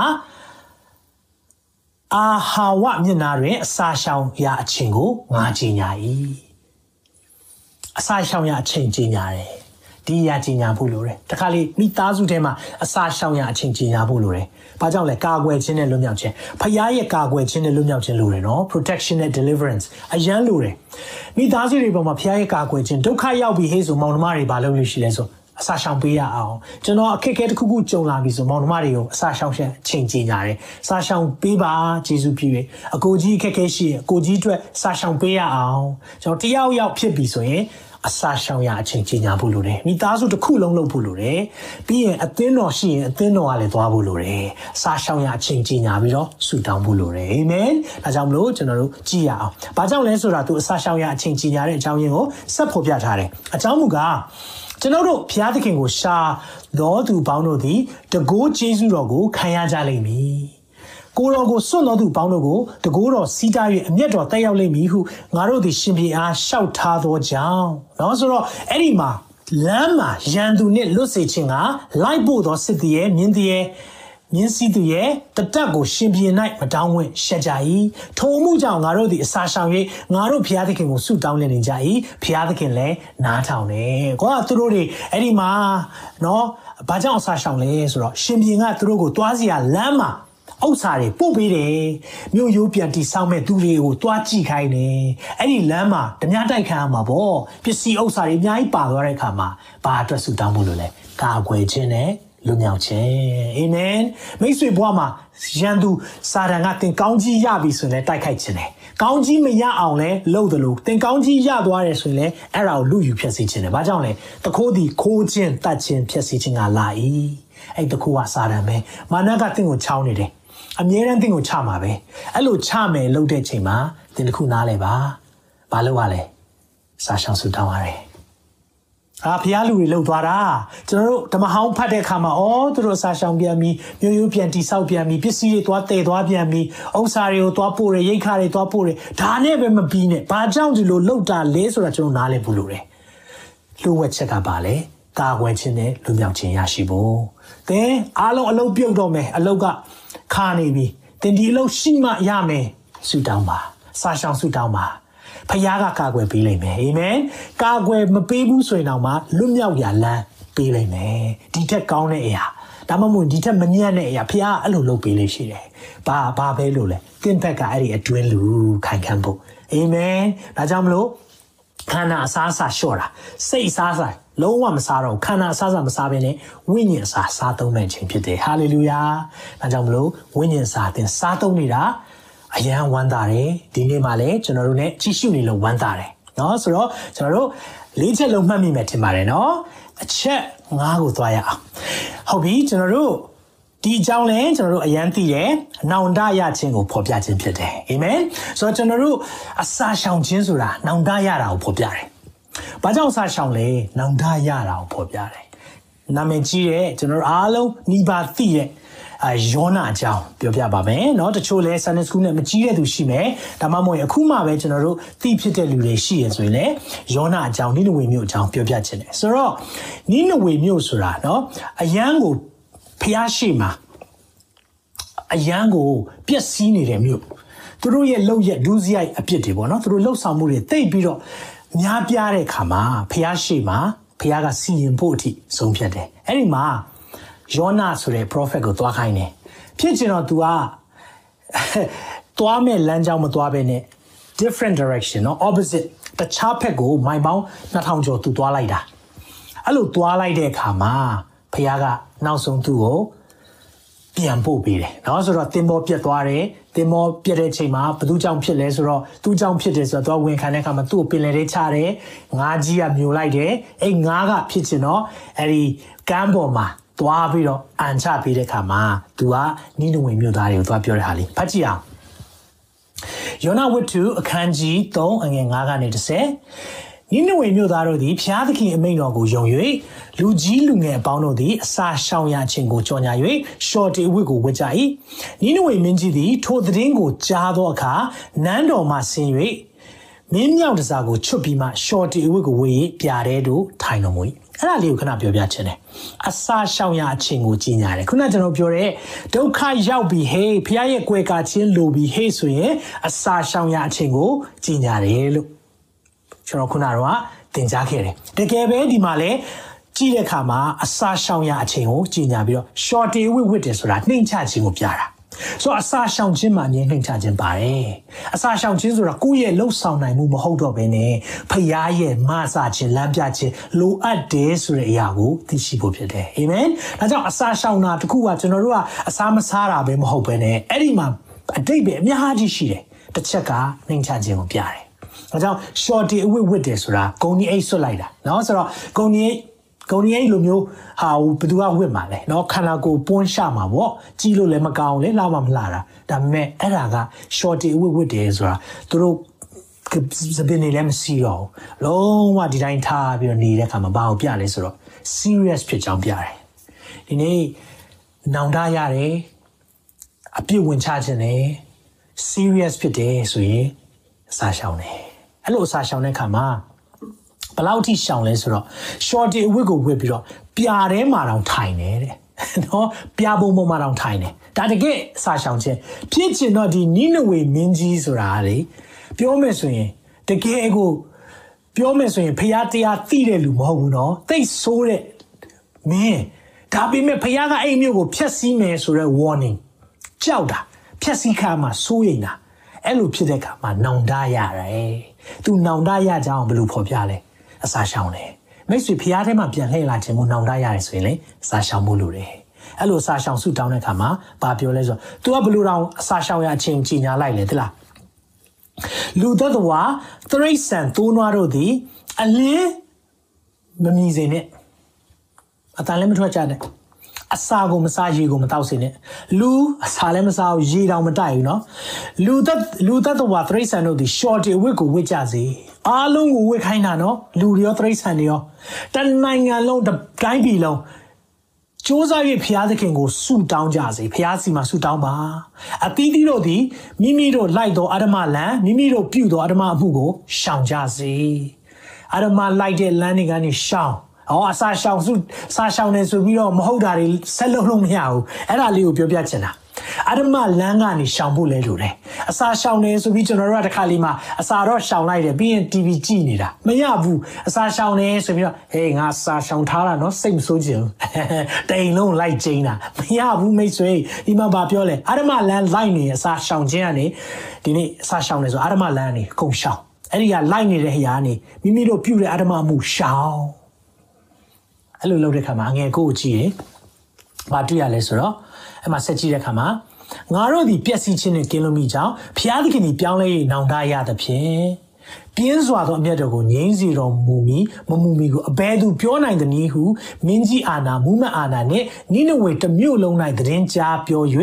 [SPEAKER 2] အာဟာဝမျက်နာတွင်အစာရှောင်ရာအချိန်ကိုငါကြီးညာ၏အစာရှောင်ရာအချိန်ကြီးညာတယ်ဒီရာကြီးညာဖို့လိုတယ်တခါလေမိသားစုထဲမှာအစာရှောင်ရာအချိန်ကြီးညာဖို့လိုတယ်ဘာကြောင့်လဲကာကွယ်ခြင်းနဲ့လွတ်မြောက်ခြင်းဖခင်ရဲ့ကာကွယ်ခြင်းနဲ့လွတ်မြောက်ခြင်းလိုတယ်နော် protection နဲ့ deliverance အရန်လိုတယ်မိသားစုတွေပေါ်မှာဖခင်ရဲ့ကာကွယ်ခြင်းဒုက္ခရောက်ပြီးဟေးဆိုမောင်နှမတွေဘာလုပ်လို့ရှိလဲဆို အစာရှောင်ပေးရအောင်ကျွန်တော်အခက်အခဲတစ်ခုခုကြုံလာပြီဆိုမောင်နှမတွေကိုအစာရှောင်ရှင်းချိန်ကြည့်ကြတယ်အစာရှောင်ပေးပါဂျေစုပြည့်၍အကိုကြီးအခက်အခဲရှိရင်အကိုကြီးအတွက်အစာရှောင်ပေးရအောင်ကျွန်တော်တယောက်ယောက်ဖြစ်ပြီဆိုရင်အစာရှောင်ရအချိန်ကြီးညာဖို့လိုတယ်မိသားစုတစ်ခုလုံးလုပ်ဖို့လိုတယ်ပြီးရင်အသင်းတော်ရှိရင်အသင်းတော်ကလည်းသွားဖို့လိုတယ်အစာရှောင်ရအချိန်ကြီးညာပြီးတော့ဆူတောင်းဖို့လိုတယ်အာမင်ဒါကြောင့်မလို့ကျွန်တော်တို့ကြည်ရအောင်ဘာကြောင့်လဲဆိုတာသူအစာရှောင်ရအချိန်ကြီးညာတဲ့အကြောင်းရင်းကိုဆက်ဖော်ပြထားတယ်အကြောင်းမူကား ကျွန်တော်တို့ဘုရားသခင်ကိုရှာတော်သူပေါင်းတို့သည်တကိုးကျေးဇူးတော်ကိုခံရကြလိမ့်မည်ကိုတော်ကိုစွန့်တော်သူပေါင်းတို့ကိုတကိုးတော်စီးတား၍အမျက်တော်တက်ရောက်လိမ့်မည်ဟုငါတို့သည်ရှင်ပြေအားရှောက်ထားသောကြောင့်เนาะဆိုတော့အဲ့ဒီမှာလမ်းမှာရန်သူနဲ့လွတ်စေခြင်းကလိုက်ဖို့သောစစ်သည်ရဲ့မြင်းသည်ရဲ့ မြင်းစည်းသူရဲ့တတက်ကိုရှင်ပြေ၌မတောင်းဝင်ရှက်ကြ၏ထိုမှုကြောင့်ငါတို့သည်အစာရှောင်၍ငါတို့ဘုရားသခင်ကိုဆုတောင်းနေကြ၏ဘုရားသခင်လည်းနားထောင်တယ်ကိုကသူတို့တွေအဲ့ဒီမှာနော်ဘာကြောင့်အစာရှောင်လဲဆိုတော့ရှင်ပြေကသူတို့ကိုတွားစီရလမ်းမှာဥစ္စာတွေပို့ပေးတယ်မြို့ရိုးပြန်တီဆောက်မဲ့သူတွေကိုတွားကြည့်ခိုင်းတယ်အဲ့ဒီလမ်းမှာဓမြတိုက်ခံရမှာပေါ့ပစ္စည်းဥစ္စာတွေအများကြီးပါသွားတဲ့အခါမှာဘာအတွက်ဆူတောင်းဖို့လို့လဲကာကွယ်ခြင်းနဲ့ လွတ်မြောက်ခြင်းအာမင်မိတ်ဆွေဘဝမှာရန်သူစာတန်ကတင်ကောင်းကြီးရပြီဆိုရင်လည်းတိုက်ခိုက်ခြင်းတယ်ကောင်းကြီးမရအောင်လဲလုပ်တယ်လို့တင်ကောင်းကြီးရသွားတယ်ဆိုရင်လည်းအဲ့ဒါကိုလူယူဖြစ်စေခြင်းတယ်ဘာကြောင့်လဲတခိုးဒီခိုးခြင်းတတ်ခြင်းဖြစ်စေခြင်းကလာ၏အဲ့တခိုးကစာတန်ပဲမာနကတင့်ကိုချောင်းနေတယ်အမြဲတမ်းတင့်ကိုချမှာပဲအဲ့လိုချမယ်လုပ်တဲ့ချိန်မှာတင်တစ်ခုနားလဲပါဘာလုပ်ရလဲစာရှောင်ဆူတောင်းရတယ် အာဖျားလူတွေလှုပ်သွားတာကျွန်တော်တို့ဓမ္မဟောင်းဖတ်တဲ့အခါမှာဩသူတို့အစာရှောင်ပြန်ပြီးမျိုးရိုးပြန်တိဆောက်ပြန်ပြီးပစ္စည်းတွေသွားတည်သွားပြန်ပြီးဥစ္စာတွေကိုသွားပို့တယ်ရိတ်ခါတွေသွားပို့တယ်ဒါနဲ့ပဲမပြီးနဲ့ဘာကြောင့်ဒီလိုလှုပ်တာလဲဆိုတာကျွန်တော်နားလည်ဖို့လိုတယ်လှုပ်ဝက်ချက်ကပါလေကာကွယ်ခြင်းနဲ့လူမြောက်ခြင်းရရှိဖို့သင်အားလုံးအလုပ်ပြုတ်တော့မယ်အလုပ်ကခါနေပြီသင်ဒီအလုပ်ရှိမှရမယ်ဆူတောင်းပါစာရှောင်ဆူတောင်းပါ ဖခင်ကကာကွယ်ပေးလိမ့်မယ်အာမင်ကာကွယ်မပေးဘူးဆိုရင်တော့မှလွတ်မြောက်ရာလမ်းပေးလိမ့်မယ်ဒီထက်ကောင်းတဲ့အရာဒါဒါမှမဟုတ်ဒီထက်မညံ့တဲ့အရာဖခင်အဲ့လိုလုပ်ပေးလို့ရှိတယ်ဘာဘာပဲလို့လဲသင်ဘက်ကအဲ့ဒီအတွင်းလူခိုင်ခံဖို့အာမင်ဒါကြောင့်မလို့ခန္ဓာအစားအစာလျှော့တာစိတ်အစားအစာလုံးဝမစားတော့ခန္ဓာအစားအစာမစားဘဲနဲ့ဝိညာဉ်အစာစားသုံးမဲ့ခြင်းဖြစ်တယ်ဟာလေလုယာဒါကြောင့်မလို့ဝိညာဉ်စာသင်စားသုံးနေတာ အယံဝမ်းသာတယ်ဒီနေ့မှလည်းကျွန်တော်တို့ ਨੇ ကြည့်ရှုနေလို့ဝမ်းသာတယ်เนาะဆိုတော့ကျွန်တော်တို့လေးချက်လုံးမှတ်မိမယ်ထင်ပါတယ်เนาะအချက်၅ကိုသွားရအောင်ဟုတ်ပြီကျွန်တော်တို့ဒီအကြောင်းလဲကျွန်တော်တို့အယံသိတယ်အနောင်တရခြင်းကိုဖော်ပြခြင်းဖြစ်တယ်အာမင်ဆိုတော့ကျွန်တော်တို့အစာရှောင်ခြင်းဆိုတာနောင်တရတာကိုဖော်ပြတယ်ဘာကြောင့်အစာရှောင်လဲနောင်တရတာကိုဖော်ပြတယ်နာမည်ကြီးတဲ့ကျွန်တော်တို့အားလုံးနှီးပါသိတဲ့အာ ယောနာအကြောင်းပြောပြပါမယ်เนาะတချို့လဲ Sunday School နဲ့မကြီးတဲ့သူရှိမယ်ဒါမှမဟုတ်အခုမှပဲကျွန်တော်တို့သိဖြစ်တဲ့လူတွေရှိရဆိုရင်လည်းယောနာအကြောင်းနိနဝေမြို့အကြောင်းပြောပြခြင်းတယ်ဆိုတော့နိနဝေမြို့ဆိုတာเนาะအယံကိုဖျားရှိမှာအယံကိုပျက်စီးနေတဲ့မြို့သူတို့ရဲ့လောက်ရက်ဒူးစရိုက်အပြစ်တွေပေါ့နော်သူတို့လှုပ်ဆောင်မှုတွေတိတ်ပြီးတော့များပြားတဲ့ခါမှာဖျားရှိမှာဖျားကစီရင်ဖို့အထိဆုံးဖြတ်တယ်အဲ့ဒီမှာ ယောနာဆိုတဲ့ prophet ကိုသွားခိုင်းတယ်ဖြစ်ချင်တော့ तू ကသွားမဲ့လမ်းကြောင်းမသွားဘဲနဲ့ different direction เนาะ opposite တခြားဘက်ကိုမိုင်ပေါင်း2000ကျော် तू သွားလိုက်တာအဲ့လိုသွားလိုက်တဲ့အခါမှာဖခင်ကနောက်ဆုံးသူ့ကိုပြန်ပို့ပေးတယ်เนาะဆိုတော့တင်မောပြတ်သွားတယ်တင်မောပြတ်တဲ့ချိန်မှာဘသူကြောင့်ဖြစ်လဲဆိုတော့သူ့ကြောင့်ဖြစ်တယ်ဆိုတော့သူဝင်ခံတဲ့အခါမှာသူ့ကိုပင်လယ်ထဲချတယ်ငါးကြီးကမြုံလိုက်တယ်အဲ့ငါးကဖြစ်ချင်တော့အဲ့ဒီကမ်းပေါ်မှာ သွားပြီးတော့အန်ချပေးတဲ့ခါမှာ तू ကနိနဝေမြို့သားတွေကိုသွားပြောတဲ့ဟာလေးဖတ်ကြည့်အောင်ယောနာဝတ္ထုအခန်းကြီး3အငယ်9ကနေ10နိနဝေမြို့သားတို့သည်ဖျားသခင်အမိန့်တော်ကိုယုံ၍လူကြီးလူငယ်အပေါင်းတို့သည်အစာရှောင်ရခြင်းကိုကြော်ညာ၍ရှော့တီဝစ်ကိုဝတ်ကြ၏နိနဝေမင်းကြီးသည်ထိုသတင်းကိုကြားသောအခါနန်းတော်မှဆင်း၍မင်းမြောက်တစားကိုချွတ်ပြီးမှရှော့တီဝစ်ကိုဝေ၍ပြာတဲ့တို့ထိုင်တော်မူ၏ အဲ့ဒါလေးကိုခဏပြောပြချင်တယ်အစာရှောင်ရအချင်းကိုကြီးညာတယ်ခုနကျွန်တော်ပြောတဲ့ဒုက္ခရောက်ပြီဟေးဖခင်ရဲ့ကွယ်ကာချင်းလိုပြီဟေးဆိုရင်အစာရှောင်ရအချင်းကိုကြီးညာတယ်လို့ကျွန်တော်ခုနကတော့သင်ကြားခဲ့တယ်တကယ်ပဲဒီမှာလဲကြည့်တဲ့အခါမှာအစာရှောင်ရအချင်းကိုကြီးညာပြီးတော့ shorty wit wit တယ်ဆိုတာနှိမ့်ချခြင်းကိုပြတာ ဆိုတော့အစာရှောင်ခြင်းမှာအမြင်နှိမ်ချခြင်းပါတယ်အစာရှောင်ခြင်းဆိုတာကိုယ့်ရဲ့လှုပ်ဆောင်နိုင်မှုမဟုတ်တော့ဘဲနဲ့ဖခင်ရဲ့မဆာခြင်းလမ်းပြခြင်းလိုအပ်တယ်ဆိုတဲ့အရာကိုသိရှိဖို့ဖြစ်တယ်အာမင်ဒါကြောင့်အစာရှောင်တာတခုကကျွန်တော်တို့ကအစာမစားတာပဲမဟုတ်ဘဲနဲ့အဲ့ဒီမှာအတိတ်ပဲအများကြီးရှိတယ်တစ်ချက်ကနှိမ်ချခြင်းကိုပြတယ်ဒါကြောင့် shorty အဝတ်ဝတ်တယ်ဆိုတာဂုံကြီးအိတ်ဆွတ်လိုက်တာเนาะဆိုတော့ဂုံကြီး ဂုံကြီးအဲ့လိုမျိုးဟာဘယ်သူကဝစ်မှာလဲเนาะခန္ဓာကိုယ်ပွန်းရှမှာပေါ့ကြီးလို့လည်းမကောင်းလေလှမမလှတာဒါပေမဲ့အဲ့ဒါက shorty ဝစ်ဝစ်တယ်ဆိုတာသူတို့စပင်းနေလည်းမရှိတော့ဘူးလုံးဝဒီတိုင်းထားပြီးတော့နေတဲ့ခါမှာဘာကိုပြလဲဆိုတော့ serious ဖြစ်ကြောင်းပြတယ်ဒီနေ့နောင်တရတယ်အပြစ်ဝင်ချခြင်းနဲ့ serious ဖြစ်တယ်ဆိုရင်အစာရှောင်တယ်အဲ့လိုအစာရှောင်တဲ့ခါမှာ ဘယ်လောက်ထိရှောင်လဲဆိုတော့ shorty အဝတ်ကိုဝတ်ပြီးတော့ပြာထဲမှာတောင်ထိုင်တယ်တဲ့နော်ပြာပုံပေါ်မှာတောင်ထိုင်တယ်ဒါတကယ်အစာရှောင်ခြင်းဖြစ်ချင်တော့ဒီနိနဝေမင်းကြီးဆိုတာလေပြောမယ်ဆိုရင်တကယ်ကိုပြောမယ်ဆိုရင်ဖရာတရားသိတဲ့လူမဟုတ်ဘူးနော်သိဆိုးတဲ့မင်းဒါပေမဲ့ဖရာကအဲ့မျိုးကိုဖျက်ဆီးမယ်ဆိုတော့ warning ကြောက်တာဖျက်ဆီးခါမှာစိုးရိမ်တာအဲ့လိုဖြစ်တဲ့အခါမှာနောင်တရတယ်သူနောင်တရကြအောင်ဘယ်လိုဖော်ပြလဲ အစာရှောင်တယ်မိတ်ဆွေဖျားထဲမှာပြန်လှည့်လာခြင်းကိုနောင်တရတယ်ဆိုရင်လေအစာရှောင်မှုလို့တယ်အဲ့လိုအစာရှောင်ဆုတောင်းတဲ့အခါမှာဘာပြောလဲဆိုတော့ तू ကဘယ်လိုတောင်အစာရှောင်ရအချင်းကြီးညာလိုက်လဲသလားလူတတ်တော်သရိတ်ဆန်သိုးနွားတို့သည်အလင်းမမြည်စေနဲ့အတန်လည်းမထွက်ကြနဲ့ အစာကိုမစားရေကိုမတောက်စေနဲ့လူအစာလည်းမစားဘူးရေတောင်မတိုက်ဘူးเนาะလူသက်လူသက်တော်သရိတ်ဆန်တို့ဒီ short ဝစ်ကိုဝစ်ကြစေအားလုံးကိုဝစ်ခိုင်းတာเนาะလူတွေရောသရိတ်ဆန်တွေရောတနိုင်ငံလုံးတိုင်းပြည်လုံးစ조사၍ဖျားသခင်ကိုဆုတောင်းကြစေဖျားစီမှာဆုတောင်းပါအသီးသီးတို့သည်မိမိတို့လိုက်သောအဓမ္မလံမိမိတို့ပြုသောအဓမ္မအမှုကိုရှောင်ကြစေအဓမ္မလိုက်တဲ့လမ်းတွေကနေရှောင် အော်အစာရှောင်စုစာရှောင်နေဆိုပြီးတော့မဟုတ်တာတွေဆက်လုပ်လို့မရဘူးအဲ့ဒါလေးကိုပြောပြချင်တာအဓမ္မလမ်းကနေရှောင်ဖို့လဲလိုတယ်အစာရှောင်နေဆိုပြီးကျွန်တော်တို့ကတစ်ခါလေးမှာအစာတော့ရှောင်လိုက်တယ်ပြီးရင် TV ကြည့်နေတာမရဘူးအစာရှောင်နေဆိုပြီးတော့ဟေးငါစာရှောင်ထားတာနော်စိတ်မဆိုးချင်ဘူးတိမ်လုံးလိုက်ကျင်းတာမရဘူးမိတ်ဆွေဒီမှာဗာပြောလဲအဓမ္မလမ်းလိုက်နေအစာရှောင်ခြင်းကနေဒီနေ့အစာရှောင်နေဆိုအဓမ္မလမ်းကနေကုန်ရှောင်အဲ့ဒီကလိုက်နေတဲ့ဟရာနေမိမိတို့ပြုတဲ့အဓမ္မမှုရှောင် အဲ့လိုလုပ်တဲ့ခါမှာငယ်ကိုကြည့်ရင်ဘာတွေ့ရလဲဆိုတော့အဲ့မှာဆက်ကြည့်တဲ့ခါမှာငါတို့ဒီပျက်စီးခြင်းနဲ့ကင်းလို့မိကြောင်းဖျားသခင်ဒီပြောင်းလဲ၍နောင်တရသဖြင့်ပြင်းစွာသောအမျက်တော်ကိုငြိမ်းစေတော်မူမီမမူမီကိုအဘဲသူပြောနိုင်သည်နည်းဟုမင်းကြီးအာနာမူမအာနာနှင့်နိနဝေတစ်မြို့လုံး၌သတင်းကြားပြော၍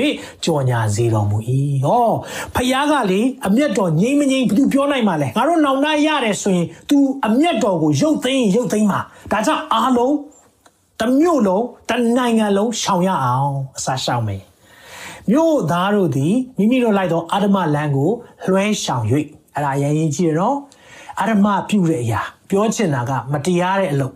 [SPEAKER 2] ကြော်ညာစေတော်မူ၏ဟောဖျားကလေအမျက်တော်ငြိမ်းမငြိမ်းဘသူပြောနိုင်မှာလဲငါတို့နောင်တရတယ်ဆိုရင် तू အမျက်တော်ကိုရုပ်သိမ်းရုပ်သိမ်းမှာဒါကြောင့်အားလုံး တမျိုးလုံးတနိုင်ငံလုံးရှောင်ရအောင်အစားရှောင်မယ်မြို့သားတို့သည်မိမိတို့လိုက်သောအာဓမလမ်းကိုလွှဲရှောင်၍အဲ့ဒါရရင်ကြီးရတော့အာဓမပြုတဲ့အရာ ပြောချင်တာက မတရားတဲ့အလုပ်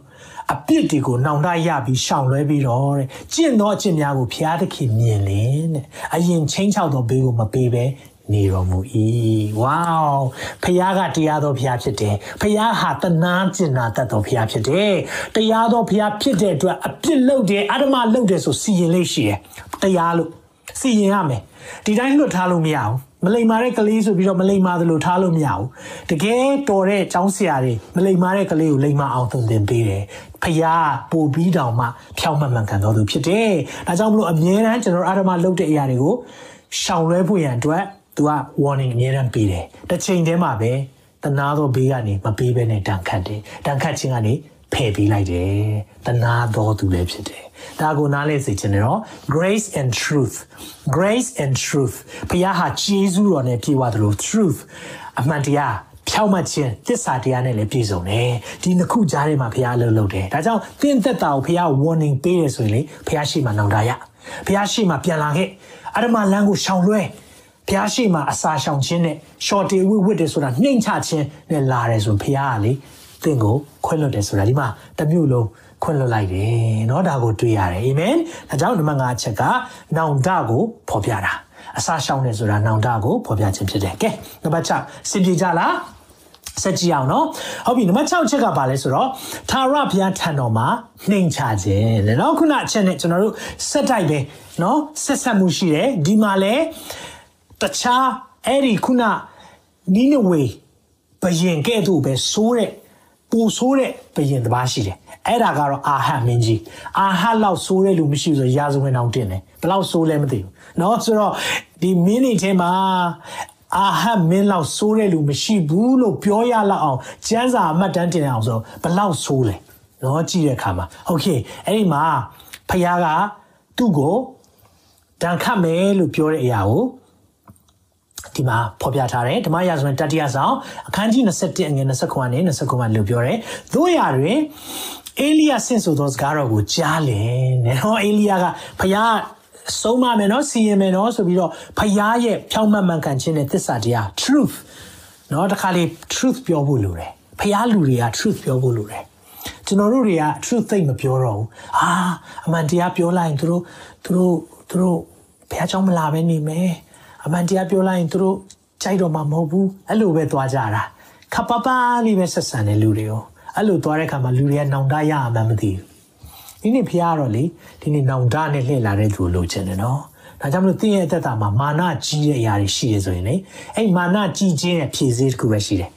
[SPEAKER 2] အပြစ်တွေကိုနှောင်တရပြီးရှောင်လွဲပြီးတော့တဲ့ကျင့်သောအကျင့်များကိုဘုရားသခင်မြင်လင်တဲ့အရင်ချင်းချောက်သောဘေးကိုမပေးဘဲ နေတော်မူ၏ဝေါဖခင်ကတရားတော်ဖခင်ဖြစ်တယ်ဖခင်ဟာတနာကျင်နာတတ်တော်ဖခင်ဖြစ်တယ်တရားတော်ဖခင်ဖြစ်တဲ့အတွက်အပြစ်လုပ်တယ်အဓမ္မလုပ်တယ်ဆိုစီရင်လေးရှိတယ်တရားလို့စီရင်ရမယ်ဒီတိုင်းလွတ်ထားလို့မရဘူးမလိမ္မာတဲ့ကလေးဆိုပြီးတော့မလိမ္မာသလိုထားလို့မရဘူးတကယ်တော်တဲ့ចောင်းဆရာတွေမလိမ္မာတဲ့ကလေးကိုလိမ္မာအောင်သင်သင်ပေးတယ်ဖယားပို့ပြီးတောင်မှဖြောင်းမှန်မှန်ကန်တော်သူဖြစ်တယ်ဒါကြောင့်မလို့အမြဲတမ်းကျွန်တော်အာရမလုပ်တဲ့အရာတွေကိုရှောင်လွဲဖို့ရန်အတွက် သူက warning အမြဲတမ်းပေးတယ်တစ်ချိန်တည်းမှာပဲတနာသောဘေးကနေမပေးဘဲနဲ့တန်ခတ်တယ်တန်ခတ်ခြင်းကနေဖယ်ပေးလိုက်တယ်တနာတော်သူလည်းဖြစ်တယ်ဒါကိုနားလဲစေချင်တယ်နော် grace and truth grace and truth ဘုရားဟာဂျေဇုတော်နဲ့ပြေဝသလို truth အမှန်တရားဖြောက်မှတ်ခြင်းတစ္ဆာတရားနဲ့လည်းပြည့်စုံတယ်ဒီနှစ်ခုကြားထဲမှာဘုရားလှုပ်လှုပ်တယ်ဒါကြောင့်တင့်သက်တာကိုဘုရား warning ပေးတယ်ဆိုရင်လေဘုရားရှိမှနောင်တရဘုရားရှိမှပြန်လာခဲ့အရမလမ်းကိုရှောင်လွှဲ ဘုရားရှိမှအစာရှောင်ခြင်းနဲ့ short ဝိဝစ်တယ်ဆိုတာနှိမ်ချခြင်းနဲ့လာတယ်ဆိုဘုရားကလေတင့်ကိုခွင့်လွတ်တယ်ဆိုတာဒီမှာတမျိုးလုံးခွင့်လွတ်လိုက်တယ်เนาะဒါကိုတွေ့ရတယ်အာမင်ဒါကြောင့်နံပါတ်5ချက်ကနောင်တကိုဖော်ပြတာအစာရှောင်တယ်ဆိုတာနောင်တကိုဖော်ပြခြင်းဖြစ်တယ်ကဲနံပါတ်6စင်ပြေကြလားဆက်ကြည့်အောင်နော်ဟုတ်ပြီနံပါတ်6ချက်ကပါလဲဆိုတော့သာရဘုရားထံတော်မှာနှိမ်ချခြင်းတဲ့နော်ခုနအချက်နဲ့ကျွန်တော်တို့ဆက်တိုက်ပဲနော်ဆက်ဆက်မှုရှိတယ်ဒီမှာလဲ တခြားအဲ့ဒီခုနနီးနဝေဘယင်ကဲ့သို့ပဲစိုးတဲ့ပူဆိုးတဲ့ဘယင်တစ်ပါးရှိတယ်အဲ့ဒါကတော့အာဟတ်မင်းကြီးအာဟတ်လောက်ဆိုးတဲ့လူမရှိဘူးဆိုရာဇဝင်အောင်တင်တယ်ဘယ်လောက်ဆိုးလဲမသိဘူးเนาะဆိုတော့ဒီမင်းနေထဲမှာအာဟတ်မင်းလောက်ဆိုးတဲ့လူမရှိဘူးလို့ပြောရလောက်အောင်ကျမ်းစာအမှတ်တမ်းတင်အောင်ဆိုဘယ်လောက်ဆိုးလဲเนาะကြည့်တဲ့အခါမှာโอเคအဲ့ဒီမှာဖခင်ကသူ့ကိုတန်ခတ်မယ်လို့ပြောတဲ့အရာကို ဒီမှာဖော်ပြထားတယ်ဓမ္မရာဇဝင်တတိယဆောင်အခန်းကြီး27အငယ်29ကနေ29မှာလို့ပြောတယ်။သို့ရာတွင်အေလိယဆင့်ဆိုသောစကားတော်ကိုကြားလင်တဲ့ဟောအေလိယကဖခင်ဆုံးမမယ်နော်စီရင်မယ်နော်ဆိုပြီးတော့ဖခင်ရဲ့ဖြောင်းမှတ်မှန်ကန်ခြင်းနဲ့သစ္စာတရား truth နော်တခါလေ truth ပြောဖို့လိုတယ်ဖခင်လူတွေက truth ပြောဖို့လိုတယ်ကျွန်တော်တို့တွေက truth သိမပြောတော့ဘူးအာအမှန်တရားပြောလိုက်ရင်သူတို့သူတို့သူတို့ဘုရားကျောင်းမလာဘဲနေမယ် အမှန်တရားပြောလိုက်ရင်သူတို့ကြိုက်တော့မှမဟုတ်ဘူးအဲ့လိုပဲသွားကြတာခပပလေးပဲဆက်ဆံတဲ့လူတွေကိုအဲ့လိုသွားတဲ့ခါမှာလူတွေကနောင်တရမှမသိဘူးဒီနေ့ဖះတော့လေဒီနေ့နောင်တနဲ့လှည့်လာတဲ့သူလိုချင်တယ်နော်ဒါကြောင့်မလို့တင်းရဲ့အသက်တာမှာမာနကြီးတဲ့အရာတွေရှိရဆိုရင်လေအဲ့မာနကြီးခြင်းရဲ့ဖြည့်စည်းတစ်ခုပဲရှိတယ်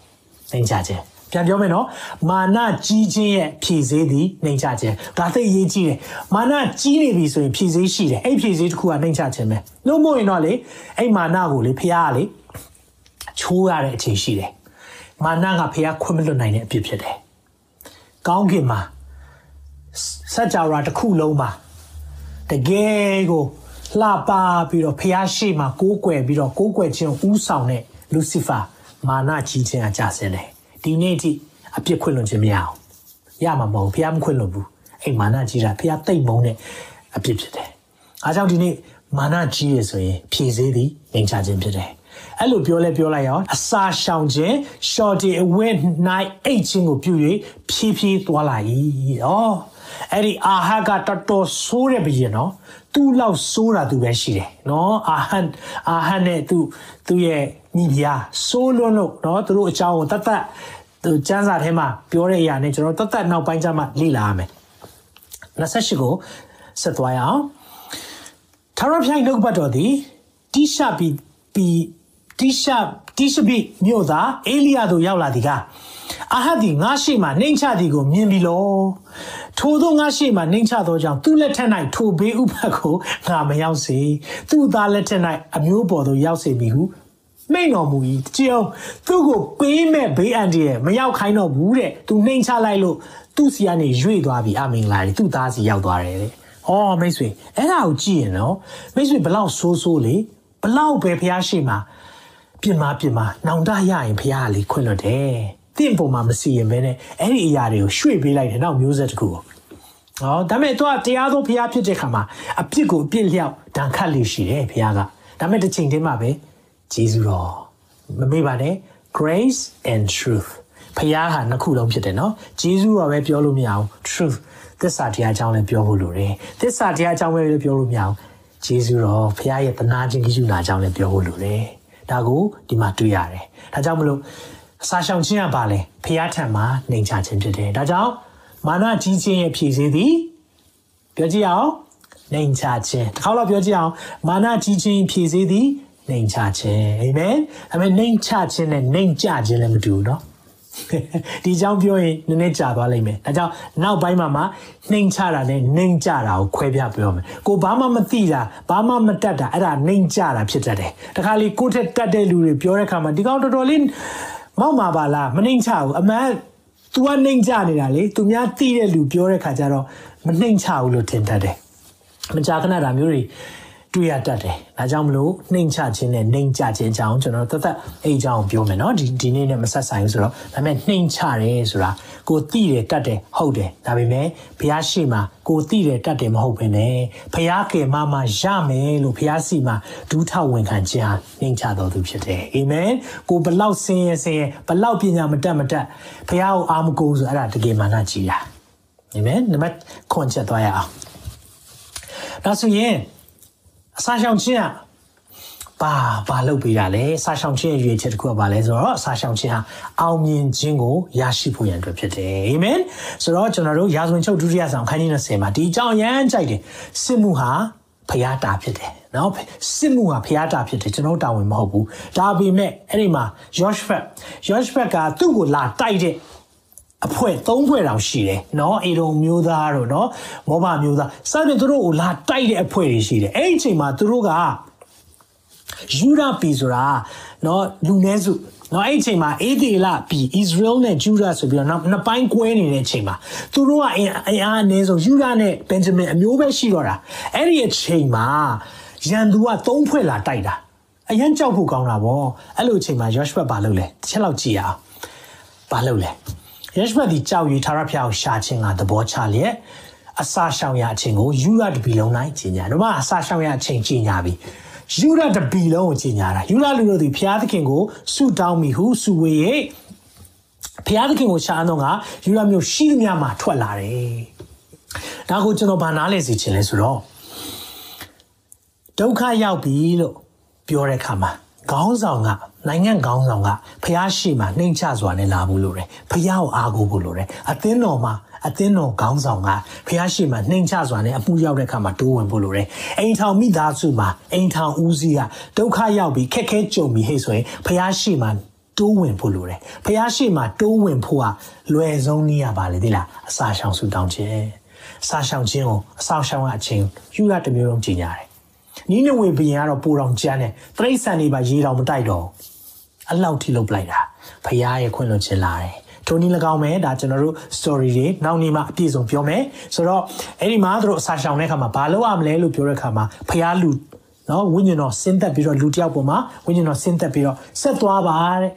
[SPEAKER 2] သင်ကြခြင်း ပြန်ပြောမယ်နော်မာနကြီးခြင်းရဲ့ဖြည့်စည်းသည်နှိမ်ချခြင်းဒါသိအရေးကြီးတယ်မာနကြီးနေပြီဆိုရင်ဖြည့်စည်းရှိတယ်အဲ့ဖြည့်စည်းတစ်ခုကနှိမ်ချခြင်းပဲလို့မို့ရင်တော့လေအဲ့မာနကိုလေဖះကလေချိုးရတဲ့အချိန်ရှိတယ်မာနကဖះခွင့်မလွတ်နိုင်တဲ့အဖြစ်ဖြစ်တယ်ကောင်းကင်မှာစัจ java တစ်ခုလုံးမှာတကယ်ကိုလှပပြီးတော့ဖះရှိမှကိုးကွယ်ပြီးတော့ကိုးကွယ်ခြင်းဥဆောင်တဲ့လူစီဖာမာနကြီးခြင်းအကြဆင်းတယ် ဒီနေ့အထိအပြစ်ခွင့်လွန်ခြင်းမရအောင်ရမှာမဟုတ်ဖះမခွင့်လွန်ဘူးအဲ့မာနကြီးတာဖះတိတ်မုန်းတဲ့အပြစ်ဖြစ်တယ်အားကြောင့်ဒီနေ့မာနကြီးရဆိုရင်ဖြည့်စည်းသည်ငြိမ်ချခြင်းဖြစ်တယ်အဲ့လိုပြောလဲပြောလိုက်အောင်အစာရှောင်ခြင်း shorty away night အိတ်ခြင်းကိုပြု၍ဖြည်းဖြည်းသွားလာ၏ဩအဲ့ဒီအာဟကတော်တော်ဆိုးတဲ့ဘုရင်နော်သူ့လောက်ဆိုးတာသူပဲရှိတယ်နော်အာဟန်အာဟန်နဲ့သူသူ့ရဲ့ညီပြားဆိုးလွန်းလို့နော်သူတို့အကြောင်းကိုတတ်တတ် သူစံစာထဲမှာပြောတဲ့အရာနဲ့ကျွန်တော်တတ်တတ်နောက်ပိုင်းကျမှလေ့လာရမယ်28ကိုဆက်သွားရအောင်ထာဝရဘုရားနှုတ်ပတ်တော်သည်တိရှပီပီတိရှတိရှပိမြို့သားအေလိယသို့ရောက်လာသည်ကအာဟတ်သည်ငါရှိမှနှိမ့်ချသည်ကိုမြင်ပြီလောထိုသောငါရှိမှနှိမ့်ချသောကြောင့်သူ့လက်ထက်၌ထိုဘေးဥပတ်ကိုငါမရောက်စေသူ့သားလက်ထက်၌အမျိုးပေါ်သို့ရောက်စေမည်ဟု မိန်တော်မူ၏ကြည်အောင်သူ့ကိုပေးမဲ့ဘေးအန္တရာယ်မရောက်ခိုင်းတော့ဘူးတဲ့သူနှိမ်ချလိုက်လို့သူ့စီကနေရွေ့သွားပြီအမင်္ဂလာတွေသူ့သားစီရောက်သွားတယ်တဲ့။အော်မိတ်ဆွေအဲ့ဒါကိုကြည့်ရင်နော်မိတ်ဆွေဘလောက်ဆိုးဆိုးလေဘလောက်ပဲဖះရှိမှာပြင်မာပြင်မာနောင်တရရင်ဖះကလေခွင့်လွတ်တယ်။တင့်ပုံမှာမစီရင်ပဲနဲ့အဲ့ဒီအရာတွေကိုရွှေ့ပေးလိုက်တယ်နောက်မျိုးဆက်တစ်ခုကို။ဟောဒါပေမဲ့သူကတရားသောဖះဖြစ်တဲ့ခါမှာအပြစ်ကိုအပြစ်လျောက်ဒဏ်ခတ်လို့ရှိတယ်ဖះက။ဒါပေမဲ့တစ်ချိန်တည်းမှာပဲ ဂျေဇုတော်မမေ့ပါနဲ့ grace and truth ဖះဟာနှစ်ခုလုံးဖြစ်တယ်နော်ဂျေဇုတော်ပဲပြောလို့မရအောင် truth သစ္စာတရားအကြောင်းလည်းပြောဖို့လိုတယ်သစ္စာတရားအကြောင်းပဲပြောလို့မရအောင်ဂျေဇုတော်ဖះရဲ့တနာခြင်းကိစ္စနာအကြောင်းလည်းပြောဖို့လိုတယ်ဒါကိုဒီမှာတွေ့ရတယ်ဒါကြောင့်မလို့အစာရှောင်ခြင်းကပါလေဖះထံမှာနှိမ်ချခြင်းဖြစ်တယ်ဒါကြောင့်မာနကြီးခြင်းရဲ့ဖြည့်စည်းသည်ပြောကြည့်အောင်နှိမ်ချခြင်းတစ်ခါတော့ပြောကြည့်အောင်မာနကြီးခြင်းဖြည့်စည်းသည် နှိမ်ချခြင်းအာမင်အမေနှိမ်ချခြင်းနဲ့နှိမ်ကြခြင်းလည်းမတူဘူးเนาะဒီအကြောင်းပြောရင်နည်းနည်းကြာသွားလိမ့်မယ်ဒါကြောင့်နောက်ပိုင်းမှာမှနှိမ်ချတာနဲ့နှိမ်ကြတာကိုခွဲပြပြောမယ်ကိုဘာမှမသိတာဘာမှမတတ်တာအဲ့ဒါနှိမ်ကြတာဖြစ်တတ်တယ်တခါလေကိုထက်တတ်တဲ့လူတွေပြောတဲ့အခါမှာဒီကောင်တော်တော်လေးမောက်မှာပါလားမနှိမ်ချဘူးအမှန် तू ကနှိမ်ကြနေတာလေသူများသိတဲ့လူပြောတဲ့ခါကျတော့မနှိမ်ချဘူးလို့ထင်တတ်တယ်မကြာခဏဒါမျိုးတွေ တွေ့ရတတ်တယ်။ဒါကြောင့်မလို့နှိမ်ချခြင်းနဲ့နှိမ်ကြခြင်းအကြောင်းကျွန်တော်သက်သက်အဲ့အကြောင်းပြောမယ်နော်ဒီဒီနေ့နဲ့မဆက်ဆိုင်ဘူးဆိုတော့ဒါပေမဲ့နှိမ်ချတယ်ဆိုတာကိုသိတယ်တတ်တယ်ဟုတ်တယ်ဒါပေမဲ့ဘုရားရှိမှကိုသိတယ်တတ်တယ်မဟုတ်ဘဲနဲ့ဘုရားကယ်မမရမယ်လို့ဘုရားစီမှာဒူးထောက်ဝင်ခံခြင်းဟာနှိမ်ချတော်သူဖြစ်တယ်အာမင်ကိုဘလောက်ဆင်းရဲဆင်းရဲဘလောက်ပညာမတတ်မတတ်ဘုရားကိုအားမကိုးဆိုအဲ့ဒါတကယ်မာနကြီးတာအာမင်နံပါတ်ခွန်ချက်သွားရအောင်ဒါဆိုရင် အစာရှောင်ခြင်းကဘာဘာလုပ်ပေးတာလဲအစာရှောင်ခြင်းရဲ့ရွေချက်တစ်ခုကဘာလဲဆိုတော့အစာရှောင်ခြင်းဟာအောင်မြင်ခြင်းကိုရရှိဖို့ရန်အတွက်ဖြစ်တယ်အာမင်ဆိုတော့ကျွန်တော်တို့ရာဇဝင်ချုပ်ဒုတိယဆောင်ခန်းကြီး20မှာဒီအကြောင်းရမ်းကြိုက်တယ်စစ်မှုဟာဖျားတာဖြစ်တယ်နော်စစ်မှုဟာဖျားတာဖြစ်တယ်ကျွန်တော်တာဝန်မဟုတ်ဘူးဒါပေမဲ့အဲ့ဒီမှာယောရှဖက်ယောရှဖက်ကသူ့ကိုလာတိုက်တဲ့ အဖွဲ့၃ဖွဲ့တောင်ရှိတယ်နော်အေရုံမျိုးသားတို့နော်မောဘမျိုးသားစသဖြင့်သူတို့ကိုလာတိုက်တဲ့အဖွဲ့တွေရှိတယ်အဲ့ဒီအချိန်မှာသူတို့ကယူဒပီဆိုတာနော်လူနည်းစုနော်အဲ့အချိန်မှာအေဒီလာပီအစ္စရေလနဲ့ဂျူဒဆိုပြီးတော့နောက်နှစ်ပိုင်းကွဲနေတဲ့အချိန်မှာသူတို့ကအင်အားအနည်းဆုံးယူဒနဲ့ဘင်ဂျမင်အမျိုးပဲရှိတော့တာအဲ့ဒီအချိန်မှာရန်သူက၃ဖွဲ့လာတိုက်တာအရန်ကြောက်ဖို့ကောင်းတာဗောအဲ့လိုအချိန်မှာယောရှုဖတ်ဘာလုပ်လဲတစ်ချက်လောက်ကြည့်ရအောင်ဘာလုပ်လဲ ယရှဘတ်ဒီကြောက်ရွေထာရဖျားကိုရှာခြင်းကသဘောချလျက်အစာရှောင်ရအချင်းကိုယူရတပီလုံးနိုင်ကြီးညာတော့မှအစာရှောင်ရအချင်းကြီးညာပြီယူရတပီလုံးကိုကြီးညာတာယူရလူတို့ဒီဖျားသခင်ကိုဆုတောင်းမိဟုဆုဝေ၍ဖျားသခင်ကိုရှာတော့ကယူရမျိုးရှိသမျှမှာထွက်လာတယ်ဒါကိုကျွန်တော်ဗာနားလဲစီခြင်းလဲဆိုတော့ဒုက္ခရောက်ပြီလို့ပြောတဲ့အခါမှာခေါင်းဆောင်က နိုင်ငံခေါင်းဆောင်ကဖះရှိမှနှိမ်ချစွာနဲ့လာဘူးလို့တယ်ဖះကိုအားကိုးဖို့လို့တယ်အသင်းတော်မှာအသင်းတော်ခေါင်းဆောင်ကဖះရှိမှနှိမ်ချစွာနဲ့အမှုရောက်တဲ့အခါမှာတိုးဝင်ဖို့လို့တယ်အိမ်ထောင်မိသားစုမှာအိမ်ထောင်ဦးစီးကဒုက္ခရောက်ပြီးခက်ခဲကြုံပြီးဟဲ့ဆိုရင်ဖះရှိမှတိုးဝင်ဖို့လိုတယ်ဖះရှိမှတိုးဝင်ဖို့ကလွယ်ဆုံးနည်းရပါလေဒီလားအစာရှောင်ဆူတောင်းခြင်းအစာရှောင်ခြင်းကိုအစာရှောင်ကအချင်းယူရတစ်မျိုးလုံးကြီးညာတယ်နီးနဝေဘရင်ကတော့ပူတော်ကျန်းတယ်တရိတ်ဆန်တွေပါရေတော်မတိုက်တော့ အလောက်ထိလုပ်ပလိုက်တာဖရားရဲ့ခွင့်လွှတ်ခြင်းလာတယ်ထိုနည်း၎င်းပဲဒါကျွန်တော်တို့ story တွေနောက်နေ့မှအပြည့်စုံပြောမယ်ဆိုတော့အဲ့ဒီမှာသူတို့အစာရှောင်တဲ့အခါမှာဘာလုပ်ရမလဲလို့ပြောတဲ့အခါမှာဖရားလူ နော်ဝိညာဉ်တော်ဆင်းသက်ပြီးတော့လူတစ်ယောက်ပေါ်မှာဝိညာဉ်တော်ဆင်းသက်ပြီးတော့ဆက်သွားပါတဲ့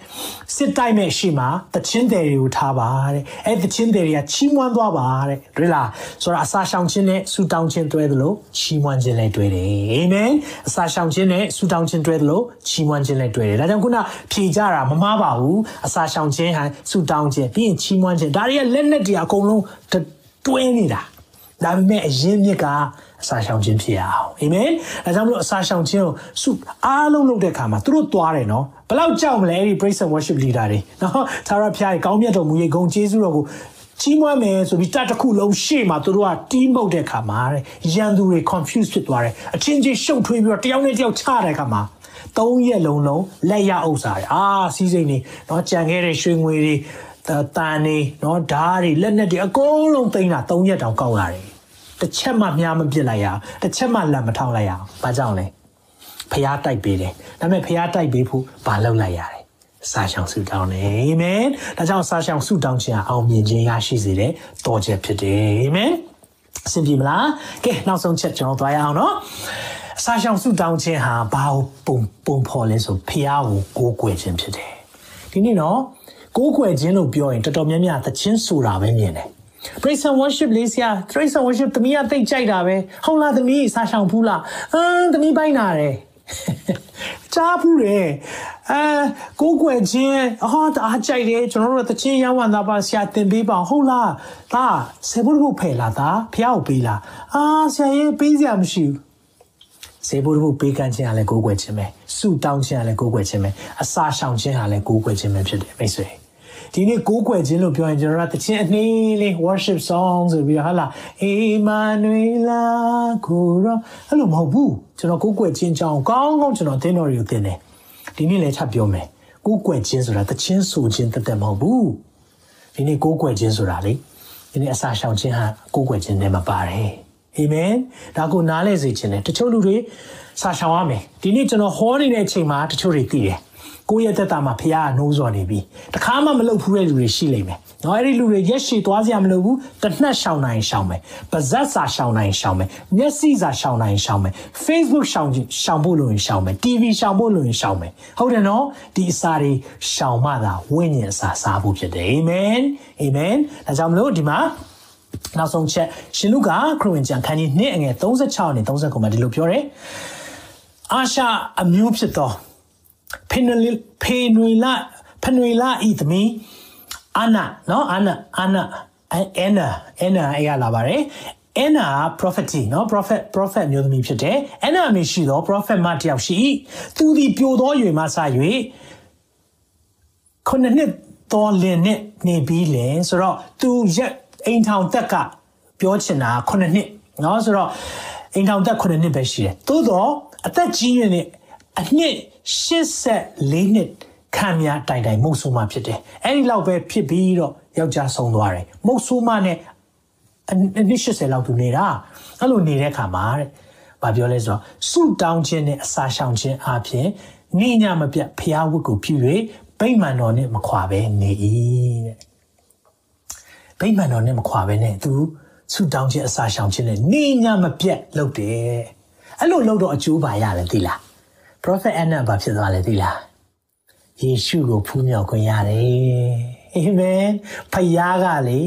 [SPEAKER 2] စစ်တိုက်မဲ့ရှိမှာတချင်းတယ်တွေကိုထားပါတဲ့အဲ့တချင်းတယ်တွေကချီးမွမ်းသွားပါတဲ့တွေ့လားဆိုတော့အစာရှောင်ခြင်းနဲ့ဆူတောင်းခြင်းတွဲသလိုချီးမွမ်းခြင်းလည်းတွဲတယ်အာမင်အစာရှောင်ခြင်းနဲ့ဆူတောင်းခြင်းတွဲသလိုချီးမွမ်းခြင်းလည်းတွဲတယ်ဒါကြောင့်ခုနဖြေကြတာမမှားပါဘူးအစာရှောင်ခြင်းဟန်ဆူတောင်းခြင်းပြီးရင်ချီးမွမ်းခြင်းဒါတွေကလက်နဲ့တွေအကုန်လုံးတွဲနေတာဒါပေမဲ့အရင်မြစ်က အစာရှောင်ခြင်းဖြစ်ရအောင်အာမင်အဲကြောင့်မလို့အစာရှောင်ခြင်းကိုစုအားလုံးလုပ်တဲ့အခါမှာသူတို့သွားတယ်နော်ဘလောက်ကြောက်မလဲအဲ့ဒီ praise and worship leader တွေနော်သာရဖျားကြီးကောင်းမြတ်တော်မူရဲ့ဂုဏ်ကျေးဇူးတော်ကိုကြီးမွမ်းမယ်ဆိုပြီးတတ်တစ်ခုလုံးရှေ့မှာသူတို့ကတီးမှုတ်တဲ့အခါမှာတဲ့ရန်သူတွေ confuse ဖြစ်သွားတယ်အချင်းချင်းရှုပ်ထွေးပြီးတော့တယောက်နဲ့တယောက်ချတဲ့အခါမှာသုံးရက်လုံးလုံးလက်ရဥစ္စာတွေအာစီးစိမ်တွေနော်ကြံခဲ့တဲ့ရွှေငွေတွေတန်နေနော်ဓာတ်တွေလက်နက်တွေအကုန်လုံးသိမ်းတာ၃ရက်တောင်ကောက်ရတယ် တစ်ချက်မှမြားမပစ်လိုက်ရအောင်တစ်ချက်မှလက်မထောက်လိုက်ရအောင်ဘာကြောင့်လဲဖျားတိုက်ပေးတယ်ဒါပေမဲ့ဖျားတိုက်ပေးဖို့ဘာလုပ်လိုက်ရလဲစာရှောင်ဆုတောင်းတယ်အာမင်ဒါကြောင့်စာရှောင်ဆုတောင်းခြင်းအောင်မြင်ခြင်းရရှိစေတဲ့တော်ချက်ဖြစ်တယ်အာမင်အဆင်ပြေမလားကဲနောက်ဆုံးချက်ကျွန်တော်သွားရအောင်နော်အစာရှောင်ဆုတောင်းခြင်းဟာဘာကိုပုံပုံဖော်လဲဆိုဖျားကိုကိုးကွယ်ခြင်းဖြစ်တယ်ဒီနေ့နော်ကိုးကွယ်ခြင်းလို့ပြောရင်တော်တော်များများသချင်းဆိုတာပဲမြင်တယ် praise and worship လေးဆရာ praise and worship သမီးကသိကြိုက်တာပဲဟုတ်လားသမီးစာရှောင်ဖူးလားအမ်သမီးပိုင်းနာတယ်ကြားဖူးတယ်အဲကိုကွယ်ချင်းအော်အားကြိုက်တယ်ကျွန်တော်တို့တချင်းရောင်းဝမ်းသားပါဆရာတင်ပေးပါဟုတ်လားဒါဆေဘုတ်ဘုတ်ဖယ်လာတာဖះကိုပေးလားအာဆရာရေးပေးစရာမရှိဘူးစေဘုရားပေးကမ်းခြင်းဟာလည်းကိုးကွယ်ခြင်းပဲဆုတောင်းခြင်းဟာလည်းကိုးကွယ်ခြင်းပဲအစာရှောင်ခြင်းဟာလည်းကိုးကွယ်ခြင်းပဲဖြစ်တယ်မိတ်ဆွေ ဒီနေ့ကိုးကွယ်ခြင်းလို့ပြောရင်ကျွန်တော်တို့တခြင်းအနှေးလေး worship song ဆိုပြီးတော့ဟာလာ Emmanuel ကိုရောအဲ့လိုမဟုတ်ဘူးကျွန်တော်ကိုးကွယ်ခြင်းကြောင်းကောင်းကောင်းကျွန်တော်သင်တော်တွေကိုသင်တယ်ဒီနေ့လည်းချက်ပြောမယ်ကိုးကွယ်ခြင်းဆိုတာတခြင်းဆိုခြင်းတသက်မဟုတ်ဘူးဒီနေ့ကိုးကွယ်ခြင်းဆိုတာလေဒီနေ့အစာရှောင်ခြင်းဟာကိုးကွယ်ခြင်းနဲ့မပါတယ်အာမင်ဒါကိုနားလဲစေခြင်းနဲ့တချို့လူတွေစာရှောင်ရမယ်ဒီနေ့ကျွန်တော်ဟောနေတဲ့အချိန်မှာတချို့တွေသိတယ် ကိုယ့်ရဲ့တက်တာမှာဖះကနိုးစော်နေပြီတခါမှမလုပ်ဘူးတဲ့လူတွေရှိလိမ့်မယ်နော်အဲ့ဒီလူတွေရက်ရှည်သွားစရာမလိုဘူးတနှက်ရှောင်နိုင်ရှောင်မယ်ပါဇက်စာရှောင်နိုင်ရှောင်မယ်မျက်စိစာရှောင်နိုင်ရှောင်မယ် Facebook ရှောင်ရှောင်ဖို့လိုရင်ရှောင်မယ် TV ရှောင်ဖို့လိုရင်ရှောင်မယ်ဟုတ်တယ်နော်ဒီအစာတွေရှောင်မှသာဝိညာဉ်အစာစားဖို့ဖြစ်တယ်အာမင်အာမင်ဒါကြောင့်မလို့ဒီမှာနောက်ဆုံးချက်ရှင်လုကာခရစ်ဝင်ကျမ်းခန်းကြီး2အငယ်36နဲ့39မှာဒီလိုပြောတယ်အာရှာအမျိုးဖြစ်သော ဖေနွေဖေနွေလာဖနွေလာဤသမီးအာနာနော်အာနာအာနာအန်နာအန်နာအေးရလာပါတယ်အန်နာ prophecy နော် prophet prophet မျိုးသမီးဖြစ်တယ်အန်နာအမရှိတော့ prophet မတယောက်ရှိသူဒီပြိုသောရွေမှစ၍ခုနှစ်နှစ်တော်လင်နဲ့နေပြီးလင်ဆိုတော့သူရက်အိမ်ထောင်တက်ကပြောချင်တာခုနှစ်နှစ်နော်ဆိုတော့အိမ်ထောင်တက်ခုနှစ်နှစ်ပဲရှိတယ်သို့တော့အသက်ကြီးရနေအနှစ် 84နှစ်ခံများတိုင်တိုင်မုတ်ဆိုးမဖြစ်တယ်အဲ့ဒီလောက်ပဲဖြစ်ပြီးတော့ယောက်ျားဆုံးသွားတယ်မုတ်ဆိုးမနဲ့အနှစ်80လောက်သူနေတာအဲ့လိုနေတဲ့ခါမှာတဲ့ဘာပြောလဲဆိုတော့စုတောင်းခြင်းနဲ့အစာရှောင်ခြင်းအပြင်နေညမပြတ်ဖျားဝတ်ကိုပြု၍ဗိမာန်တော်နဲ့မခွာပဲနေ၏တဲ့ဗိမာန်တော်နဲ့မခွာပဲနဲ့သူဆုတောင်းခြင်းအစာရှောင်ခြင်းနဲ့နေညမပြတ်လုပ်တယ်အဲ့လိုလုပ်တော့အကျိုးပါရလဲသိလား prophet Anna ဘာဖြစ်သွားလဲသိလားယေရှုကိုဖူးမြောက်ခွင့်ရတယ်အာမင်ဖယားကလေ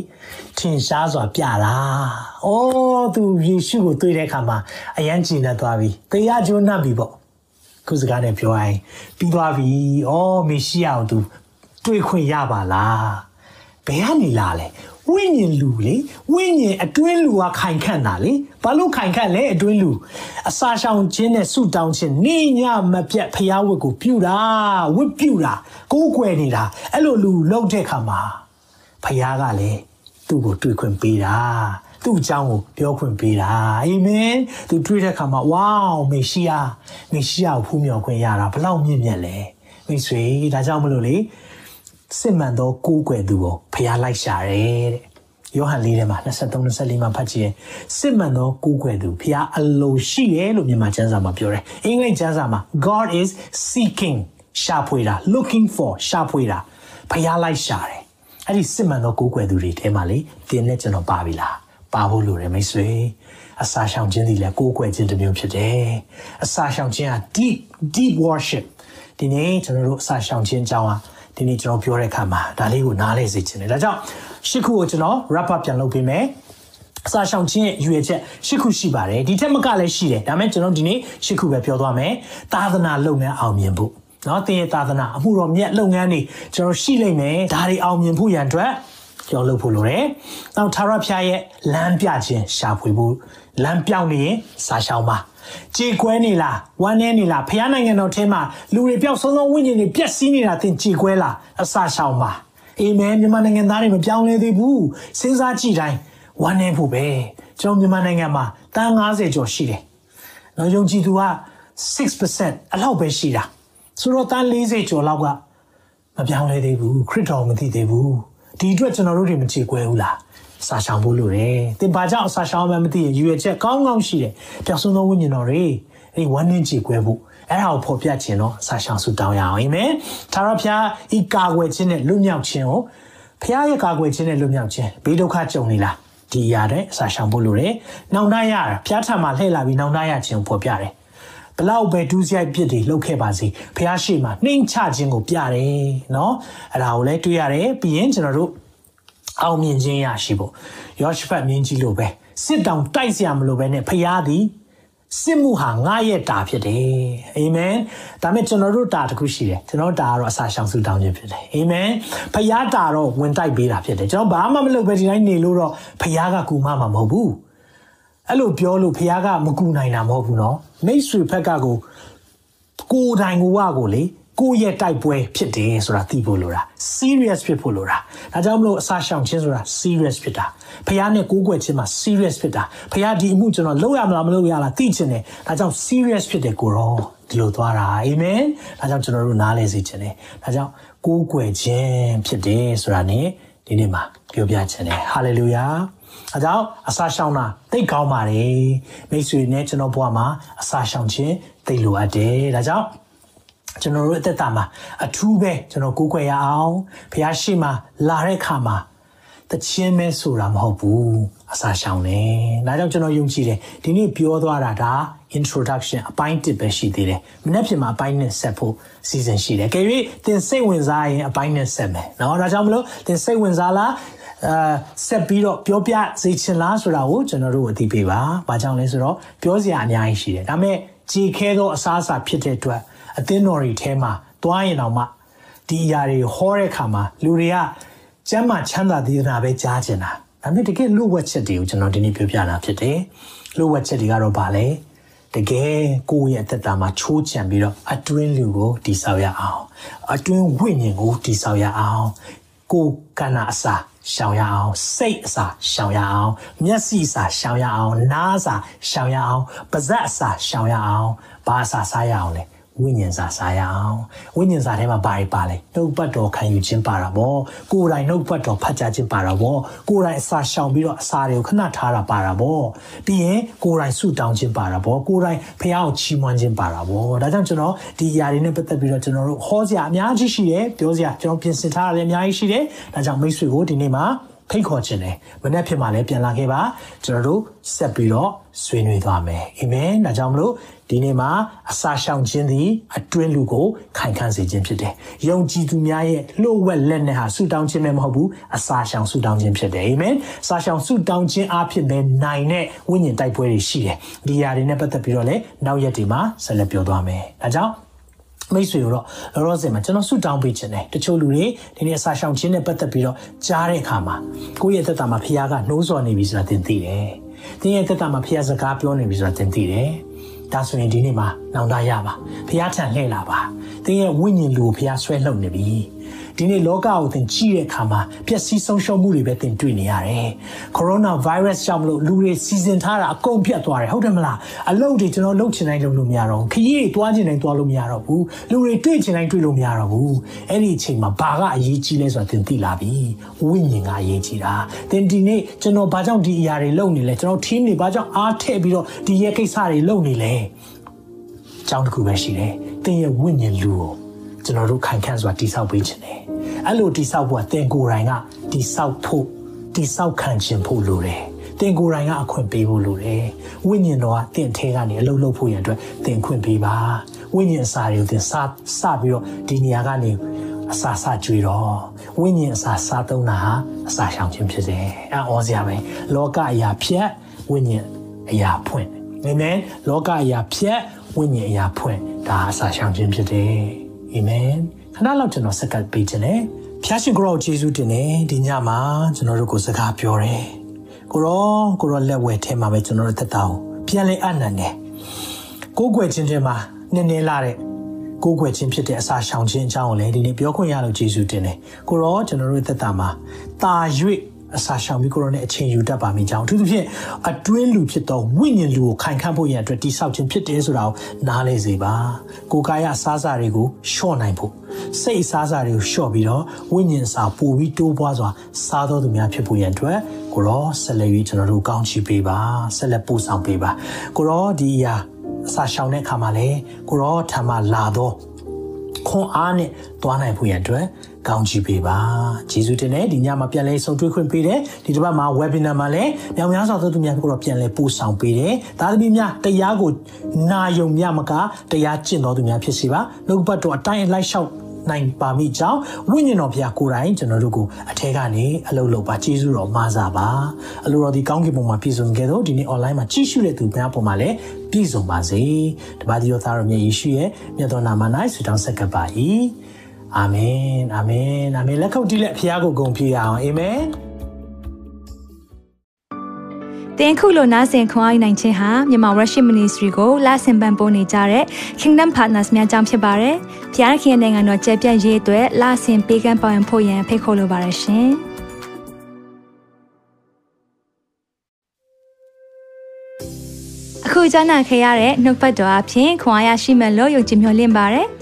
[SPEAKER 2] ထင်ရှားစွာပြတာ။အိုးသူယေရှုကိုတွေ့တဲ့အခါမှာအယမ်းကျဉ်းသွားပြီ။တရားကျိုးနှံ့ပြီပေါ့။ခုစကားနဲ့ပြောရင်ပြီးသွားပြီ။အော်မေရှိယကိုသူတွေ့ခွင့်ရပါလား။ဘယ်ကနေလာလဲ ဝိညာဉ်လူလေဝိညာဉ်အတွင်းလူကခိုင်ခန့်တာလေဘာလို့ခိုင်ခန့်လဲအတွင်းလူအစာရှောင်ခြင်းနဲ့ဆုတောင်းခြင်းနေညမပြတ်ဖျားဝတ်ကိုပြုတာဝတ်ပြုတာကိုးကွယ်နေတာအဲ့လိုလူလောက်တဲ့ခါမှာဖျားကလည်းသူ့ကိုတွေ့ခွင့်ပေးတာသူ့အကြောင်းကိုပြောခွင့်ပေးတာအာမင်သူတွေ့တဲ့အခါမှာဝေါမေရှိယမေရှိယကိုဖူးမြော်ခွင့်ရတာဘလောက်မြင့်မြတ်လဲမိတ်ဆွေဒါကြောင့်မလို့လေ စစ်မှန်သောကိုးကွယ်သူကိုဖျားလိုက်ရှာတယ်တဲ့ယောဟန်လေးထဲမှာ23 24မှာဖတ်ကြည့်ရင်စစ်မှန်သောကိုးကွယ်သူဖျားအလိုရှိတယ်လို့မြန်မာကျမ်းစာမှာပြောတယ်အင်္ဂလိပ်ကျမ်းစာမှာ God is seeking ရှာဖွေတာ looking for ရှာဖွေတာဖျားလိုက်ရှာတယ်အဲ့ဒီစစ်မှန်သောကိုးကွယ်သူတွေထဲမှာလေသင်နဲ့ကျွန်တော်ပါပြီလားပါဖို့လိုတယ်မိတ်ဆွေအစာရှောင်ခြင်းသည်လည်းကိုးကွယ်ခြင်းတစ်မျိုးဖြစ်တယ်အစာရှောင်ခြင်းဟာ deep deep worship ဒီနေ့ကျွန်တော်တို့အစာရှောင်ခြင်းအကြောင်းဟာ ဒီနေ့ကျွန်တော်ပြောတဲ့အခါမှာဒါလေးကိုနားလဲစေချင်တယ်ဒါကြောင့်ရှစ်ခုကိုကျွန်တော် wrap up ပြန်လုပ်ပေးမယ်စာဆောင်ချင်းရဲ့ရွေချက်ရှစ်ခုရှိပါတယ်ဒီထက်မကလည်းရှိတယ်ဒါမဲ့ကျွန်တော်ဒီနေ့ရှစ်ခုပဲပြောသွားမယ်သာသနာလုပ်ငန်းအောင်မြင်ဖို့နော်တင်ရဲ့သာသနာအမှုတော်မြတ်လုပ်ငန်းတွေကျွန်တော်ရှိလိမ့်မယ်ဒါတွေအောင်မြင်ဖို့ရန်အတွက်ကျွန်တော်လုပ်ဖို့လိုတယ်။နောက်သာရဖျားရဲ့လမ်းပြခြင်းရှာဖွေဖို့လမ်းပြောင်းနေရင်စာရှောင်းပါ။ ကြေကွဲနေလားဝမ်းနေနေလားဖျားနိုင်ငံတော်ထဲမှာလူတွေပျောက်ဆုံးသောဝိညာဉ်တွေပြက်စီးနေတာသင်ကြေကွဲလားအစာရှောင်ပါ။အာမင်မြန်မာနိုင်ငံသားတွေမပြောင်းလဲသေးဘူး။စဉ်းစားကြည့်တိုင်းဝမ်းနေဖို့ပဲ။ကျွန်တော်မြန်မာနိုင်ငံမှာတန်း90ကျော်ရှိတယ်။နောက်ယုံကြည်သူက6%အလောက်ပဲရှိတာ။ဆိုတော့တန်း40ကျော်လောက်ကမပြောင်းလဲသေးဘူးခရစ်တော်မသိသေးဘူး။ဒီအတွက်ကျွန်တော်တို့တွေမချေကွဲဘူးလား စာရှောင်ဖို့လိုတယ်သင်ဘာကြောင့်စာရှောင်မှမသိရင်ရွေချက်ကောင်းကောင်းရှိတယ်ပျောက်ဆုံးသောဝိညာဉ်တော်တွေအဲ့ဝမ်းနည်းချေကွဲဖို့အဲ့ဒါကိုဖော်ပြခြင်းတော့စာရှောင်ဆုတောင်းရအောင်အာမင်သာရဖျားဤကာကွယ်ခြင်းနဲ့လွတ်မြောက်ခြင်းကိုဖျားရဲ့ကာကွယ်ခြင်းနဲ့လွတ်မြောက်ခြင်းဘေးဒုက္ခကြုံနေလားဒီအရာတဲ့အစာရှောင်ဖို့လိုတယ်။နောင်တရတာဖျားထံမှာလှည့်လာပြီးနောင်တရခြင်းကိုဖော်ပြတယ်။ဘလောက်ပဲဒူးစရိုက်ပြစ်တွေလှုပ်ခဲ့ပါစေဖျားရှိမှနှိမ်ချခြင်းကိုပြတယ်နော်။အဲ့ဒါကိုလည်းတွေ့ရတယ်ပြီးရင်ကျွန်တော်တို့ အောင်မြင်ခြင်းရရှိဖို့ယောရှဖတ်မြင်းကြီးလိုပဲစစ်တောင်တိုက်စရာမလိုပဲနဲ့ဖျားသည်စစ်မှုဟာငါရဲ့တာဖြစ်တယ်အာမင်ဒါမဲ့ကျွန်တော်တို့တာတခုရှိတယ်ကျွန်တော်တာကတော့အစာရှောင်စုတောင်းခြင်းဖြစ်တယ်အာမင်ဖျားတာတော့ဝင်တိုက်ပေးတာဖြစ်တယ်ကျွန်တော်ဘာမှမလုပ်ပဲဒီတိုင်းနေလို့တော့ဖျားကကူမမှာမဟုတ်ဘူးအဲ့လိုပြောလို့ဖျားကမကူနိုင်တာမဟုတ်ဘူးနော်မိတ်ဆွေဖက်ကကိုကိုတိုင်ကိုဝကိုလေ ကိုယ့်ရဲ့တိုက်ပွဲဖြစ်တယ်ဆိုတာသိဖို့လိုတာ serious ဖြစ်ဖို့လိုတာဒါကြောင့်မလို့အစာရှောင်ခြင်းဆိုတာ serious ဖြစ်တာဖះနဲ့ကိုးကွယ်ခြင်းမှာ serious ဖြစ်တာဖះဒီအမှုကျွန်တော်လုပ်ရမလားမလုပ်ရလားသိချင်တယ်ဒါကြောင့် serious ဖြစ်တယ်ကိုရောဒီလိုသွားတာအာမင်ဒါကြောင့်ကျွန်တော်တို့နားလည်စေချင်တယ်ဒါကြောင့်ကိုးကွယ်ခြင်းဖြစ်တယ်ဆိုတာ ਨੇ ဒီနေ့မှာပြောပြချင်တယ် hallelujah အဲကြောင့်အစာရှောင်တာသိကောင်းပါတယ်မိတ်ဆွေနဲ့ကျွန်တော်ဘဝမှာအစာရှောင်ခြင်းသိလိုအပ်တယ်ဒါကြောင့် ကျွန်တော်တို့အသက်တာမှာအထူးပဲကျွန်တော်ကိုးကွယ်ရအောင်ဖះရှိမှလာတဲ့ခါမှာတခြင်းပဲဆိုတာမဟုတ်ဘူးအစာရှောင်တယ်။ဒါကြောင့်ကျွန်တော်ယုံကြည်တယ်ဒီနေ့ပြောသွားတာဒါ introduction အပိုင်းတစ်ပဲရှိသေးတယ်။မနေ့ပြင်မှာအပိုင်းနဲ့ဆက်ဖို့စီစဉ်ရှိတယ်။ကြွေသင်စိတ်ဝင်စားရင်အပိုင်းနဲ့ဆက်မယ်။နော်ဒါကြောင့်မလို့သင်စိတ်ဝင်စားလားအာဆက်ပြီးတော့ပြောပြစေချင်လားဆိုတာကိုကျွန်တော်တို့အသိပေးပါ။ဘာကြောင့်လဲဆိုတော့ပြောစရာအများကြီးရှိတယ်။ဒါပေမဲ့ကြေခဲသောအစားအစာဖြစ်တဲ့အတွက် အသင်းတော်တွေထဲမှာတွားရင်တော့မှဒီအရာတွေဟောတဲ့အခါမှာလူတွေကကျမ်းမာချမ်းသာသေးတာပဲကြားကျင်တာဒါပေမဲ့တကယ်လူဝက်ချက်တွေကိုကျွန်တော်ဒီနေ့ပြောပြတာဖြစ်တယ်လူဝက်ချက်တွေကတော့ဗာလဲတကယ်ကိုယ့်ရဲ့အသက်တာမှာချိုးချံပြီးတော့အတွင်းလူကိုတိဆောက်ရအောင်အတွင်းဝိညာဉ်ကိုတိဆောက်ရအောင်ကိုယ်ကနာအစာရှောင်ရအောင်စိတ်အစာရှောင်ရအောင်မျက်စိအစာရှောင်ရအောင်နားအစာရှောင်ရအောင်ပါးစပ်အစာရှောင်ရအောင်ဘာအစာစားရအောင်လဲ ဝိညာဉ်စာစားရအောင်ဝိညာဉ်စာထဲမှာဘာတွေပါလဲနှုတ်ပတ်တော်ခံယူခြင်းပါတာဗောကိုယ်တိုင်နှုတ်ပတ်တော်ဖတ်ကြားခြင်းပါတာဗောကိုယ်တိုင်အစာရှောင်ပြီးတော့အစာတွေကိုခဏထားတာပါတာဗောပြီးရင်ကိုယ်တိုင်ဆုတောင်းခြင်းပါတာဗောကိုယ်တိုင်ဖះကိုချီးမွမ်းခြင်းပါတာဗောဒါကြောင့်ကျွန်တော်ဒီຢာတွေနဲ့ပတ်သက်ပြီးတော့ကျွန်တော်တို့ဟောစရာအများကြီးရှိတယ်ပြောစရာကျွန်တော်ပြင်ဆင်ထားရတယ်အများကြီးရှိတယ်ဒါကြောင့်မိတ်ဆွေကိုဒီနေ့မှာဖိတ်ခေါ်ခြင်းတယ်မနေ့ဖြစ်မှလည်းပြန်လာခဲ့ပါကျွန်တော်တို့ဆက်ပြီးတော့ဆွေးနွေးသွားမယ်အာမင်ဒါကြောင့်မလို့ ဒီနေ့မှာအစာရှောင်ခြင်းသည်အတွင်းလူကိုခိုင်ခန့်စေခြင်းဖြစ်တယ်။ယုံကြည်သူများရဲ့လှုပ်ဝက်လက်နဲ့ဟာဆူတောင်းခြင်းပဲမဟုတ်ဘူးအစာရှောင်ဆူတောင်းခြင်းဖြစ်တယ်။အာမင်။အစာရှောင်ဆူတောင်းခြင်းအဖြစ်ပဲနိုင်တဲ့ဝိညာဉ်တိုက်ပွဲတွေရှိတယ်။ဒီຢာတွေနဲ့ပတ်သက်ပြီးတော့လည်းနောက်ရက်ဒီမှာဆက်လက်ပြောသွားမယ်။ဒါကြောင့်မိတ်ဆွေတို့လောလောဆယ်မှာကျွန်တော်ဆုတောင်းပေးခြင်းတယ်တချို့လူတွေဒီနေ့အစာရှောင်ခြင်းနဲ့ပတ်သက်ပြီးတော့ကြားတဲ့အခါမှာကိုယ့်ရဲ့သက်တာမှာဖခင်ကနှိုးဆော်နေပြီဆိုတာသင်သိတယ်။သင်ရဲ့သက်တာမှာဖခင်စကားပြောနေပြီဆိုတာသင်သိတယ်။ ဒါဆိုရင်ဒီနေ့မှာနောင်တရပါဖះထံလှည့်လာပါသင်ရဲ့ဝိညာဉ်လူကိုဖះဆွဲလှုပ်နေပြီ ဒီနေ့လောကကိုသင်ကြည့်တဲ့အခါမှာပျက်စီးဆုံးရှုံးမှုတွေပဲသင်တွေ့နေရတယ်။ကိုရိုနာဗိုင်းရပ်စ်ကြောင့်မလို့လူတွေစီစဉ်ထားတာအကုန်ပြတ်သွားတယ်ဟုတ်တယ်မလား။အလုပ်တွေကျွန်တော်လုပ်ချင်တိုင်းလုပ်လို့မရတော့ဘူး။ခရီးတွေတွားချင်တိုင်းတွားလို့မရတော့ဘူး။လူတွေတွေ့ချင်တိုင်းတွေ့လို့မရတော့ဘူး။အဲ့ဒီအချိန်မှာဘာကအရေးကြီးလဲဆိုတာသင်သိလာပြီ။ဝိညာဉ်ကအရေးကြီးတာ။သင်ဒီနေ့ကျွန်တော်ဘာကြောင့်ဒီအရာတွေလုပ်နေလဲကျွန်တော် team တွေဘာကြောင့်အားထည့်ပြီးတော့ဒီရဲ့ကိစ္စတွေလုပ်နေလဲ။ကြောင်းတစ်ခုပဲရှိတယ်။သင်ရဲ့ဝိညာဉ်လူကို ကျွန်တော်တို့ခိုင်ခန့်စွာတိဆောက်ပေးခြင်းတယ်အဲ့လိုတိဆောက်ဖို့ကသင်ကိုယ်တိုင်ကတိဆောက်ဖို့တိဆောက်ခံခြင်းဖို့လိုတယ်သတင်ကိုယ်တိုင်ကအခွင့်ပေးဖို့လိုတယ်ဝိညာဉ်တော်ကတင့်ထဲကနေအလုပ်လုပ်ဖို့ရန်အတွက်တင်ခွင့်ပေးပါဝိညာဉ်အစာတွေကိုတင်စစပြီးတော့ဒီနေရာကနေအစာစကြွေတော့ဝိညာဉ်အစာစားသုံးတာဟာအစာရှောင်ခြင်းဖြစ်တယ်အဲဩစရာပဲလောကအရာဖြတ်ဝိညာဉ်အရာဖွင့်အာမင်လောကအရာဖြတ်ဝိညာဉ်အရာဖွင့်ဒါအစာရှောင်ခြင်းဖြစ်တယ် အာမင်ခဏလောက်ကျွန်တော်စက္ကပ်ပေးခြင်းနဲ့ဖျားရှင်ကိုရောယေရှုတင်နေဒီညမှာကျွန်တော်တို့ကိုစကားပြောတယ်ကိုရောကိုရောလက်ဝဲထဲမှာပဲကျွန်တော်တို့သက်တာကိုပြန်လဲအနန္တယ်ကိုးကွယ်ခြင်းထဲမှာနည်းနည်းလာတဲ့ကိုးကွယ်ခြင်းဖြစ်တဲ့အစာရှောင်ခြင်းအကြောင်းကိုလည်းဒီနေ့ပြောခွင့်ရလို့ယေရှုတင်တယ်ကိုရောကျွန်တော်တို့သက်တာမှာတာ၍ အစာရှောင်ပြီးကိုရောနဲ့အချိန်ယူတတ်ပါမိကြောင်းအထူးသဖြင့်အတွင်းလူဖြစ်သောဝိညာဉ်လူကိုခိုင်ခန့်ဖို့ရန်အတွက်တိဆောက်ခြင်းဖြစ်တယ်ဆိုတာကိုနားလေစေပါကိုယ်ကာယအစားအစာတွေကိုလျှော့နိုင်ဖို့စိတ်အစားအစာတွေကိုလျှော့ပြီးတော့ဝိညာဉ်စာပို့ပြီးတိုးပွားစွာစားတော်သူများဖြစ်ဖို့ရန်အတွက်ကိုရောဆက်လက်ပြီးကျွန်တော်တို့ကောင်းချီးပေးပါဆက်လက်ပို့ဆောင်ပေးပါကိုရောဒီအရာအစာရှောင်တဲ့အခါမှာလည်းကိုရောထံမှာလာတော့ခွန်အားနဲ့သွားနိုင်ဖို့ရန်အတွက် ကောင်းချီးပေးပါဂျေဇုတင်နဲ့ဒီညမှာပြန်လဲဆုံတွေ့ခွင့်ပေးတယ်ဒီတစ်ပတ်မှာ webinar မှာလည်းမြောင်များစွာသောသူများကိုတော့ပြန်လဲပို့ဆောင်ပေးတယ်ဒါသမီးများတရားကိုနာယုံမြမကတရားကျင့်တော်သူများဖြစ်စီပါနှုတ်ပတ်တော်အတိုင်းလိုက်လျှောက်နိုင်ပါမိကြောင်းဝိညာဉ်တော်ဘုရားကိုယ်တိုင်ကျွန်တော်တို့ကိုအထက်ကနေအလုပ်လုပ်ပါကျေးဇူးတော်မှာစားပါအလိုတော်ဒီကောင်းကင်ဘုံမှာပြည့်စုံခဲ့တော့ဒီနေ့ online မှာကြည့်ရှုတဲ့သူများပေါ်မှာလည်းပြည့်စုံပါစေတပါးဒီတော်သားတော်မြတ်ယေရှုရဲ့မြတ်တော်နာမ၌ဆုတောင်းဆက်ကပ်ပါ၏ အာမင်အာမင်အာမင်လက်ခုပ်တီးလက်ဖခင်ကိုဂုဏ်ပြုရအောင်အာမင်
[SPEAKER 1] တင်ခုလိုနာဆင်ခွန်အားနိုင်ခြင်းဟာမြန်မာ Worship Ministry ကိုလာဆင်ပန်ပိုးနေကြတဲ့ Kingdom Partners များအကြောင်းဖြစ်ပါတယ်။ဖျားခင်နိုင်ငံတော်ကျယ်ပြန့်ရေးအတွက်လာဆင်ပေးကမ်းပောင်းဖို့ရန်ဖိတ်ခေါ်လိုပါတယ်ရှင်။အခုကြားနာခဲ့ရတဲ့နှုတ်ပတ်တော်အဖြစ်ခွန်အားရရှိမဲ့လို့ယုံကြည်မျှော်လင့်ပါတယ်။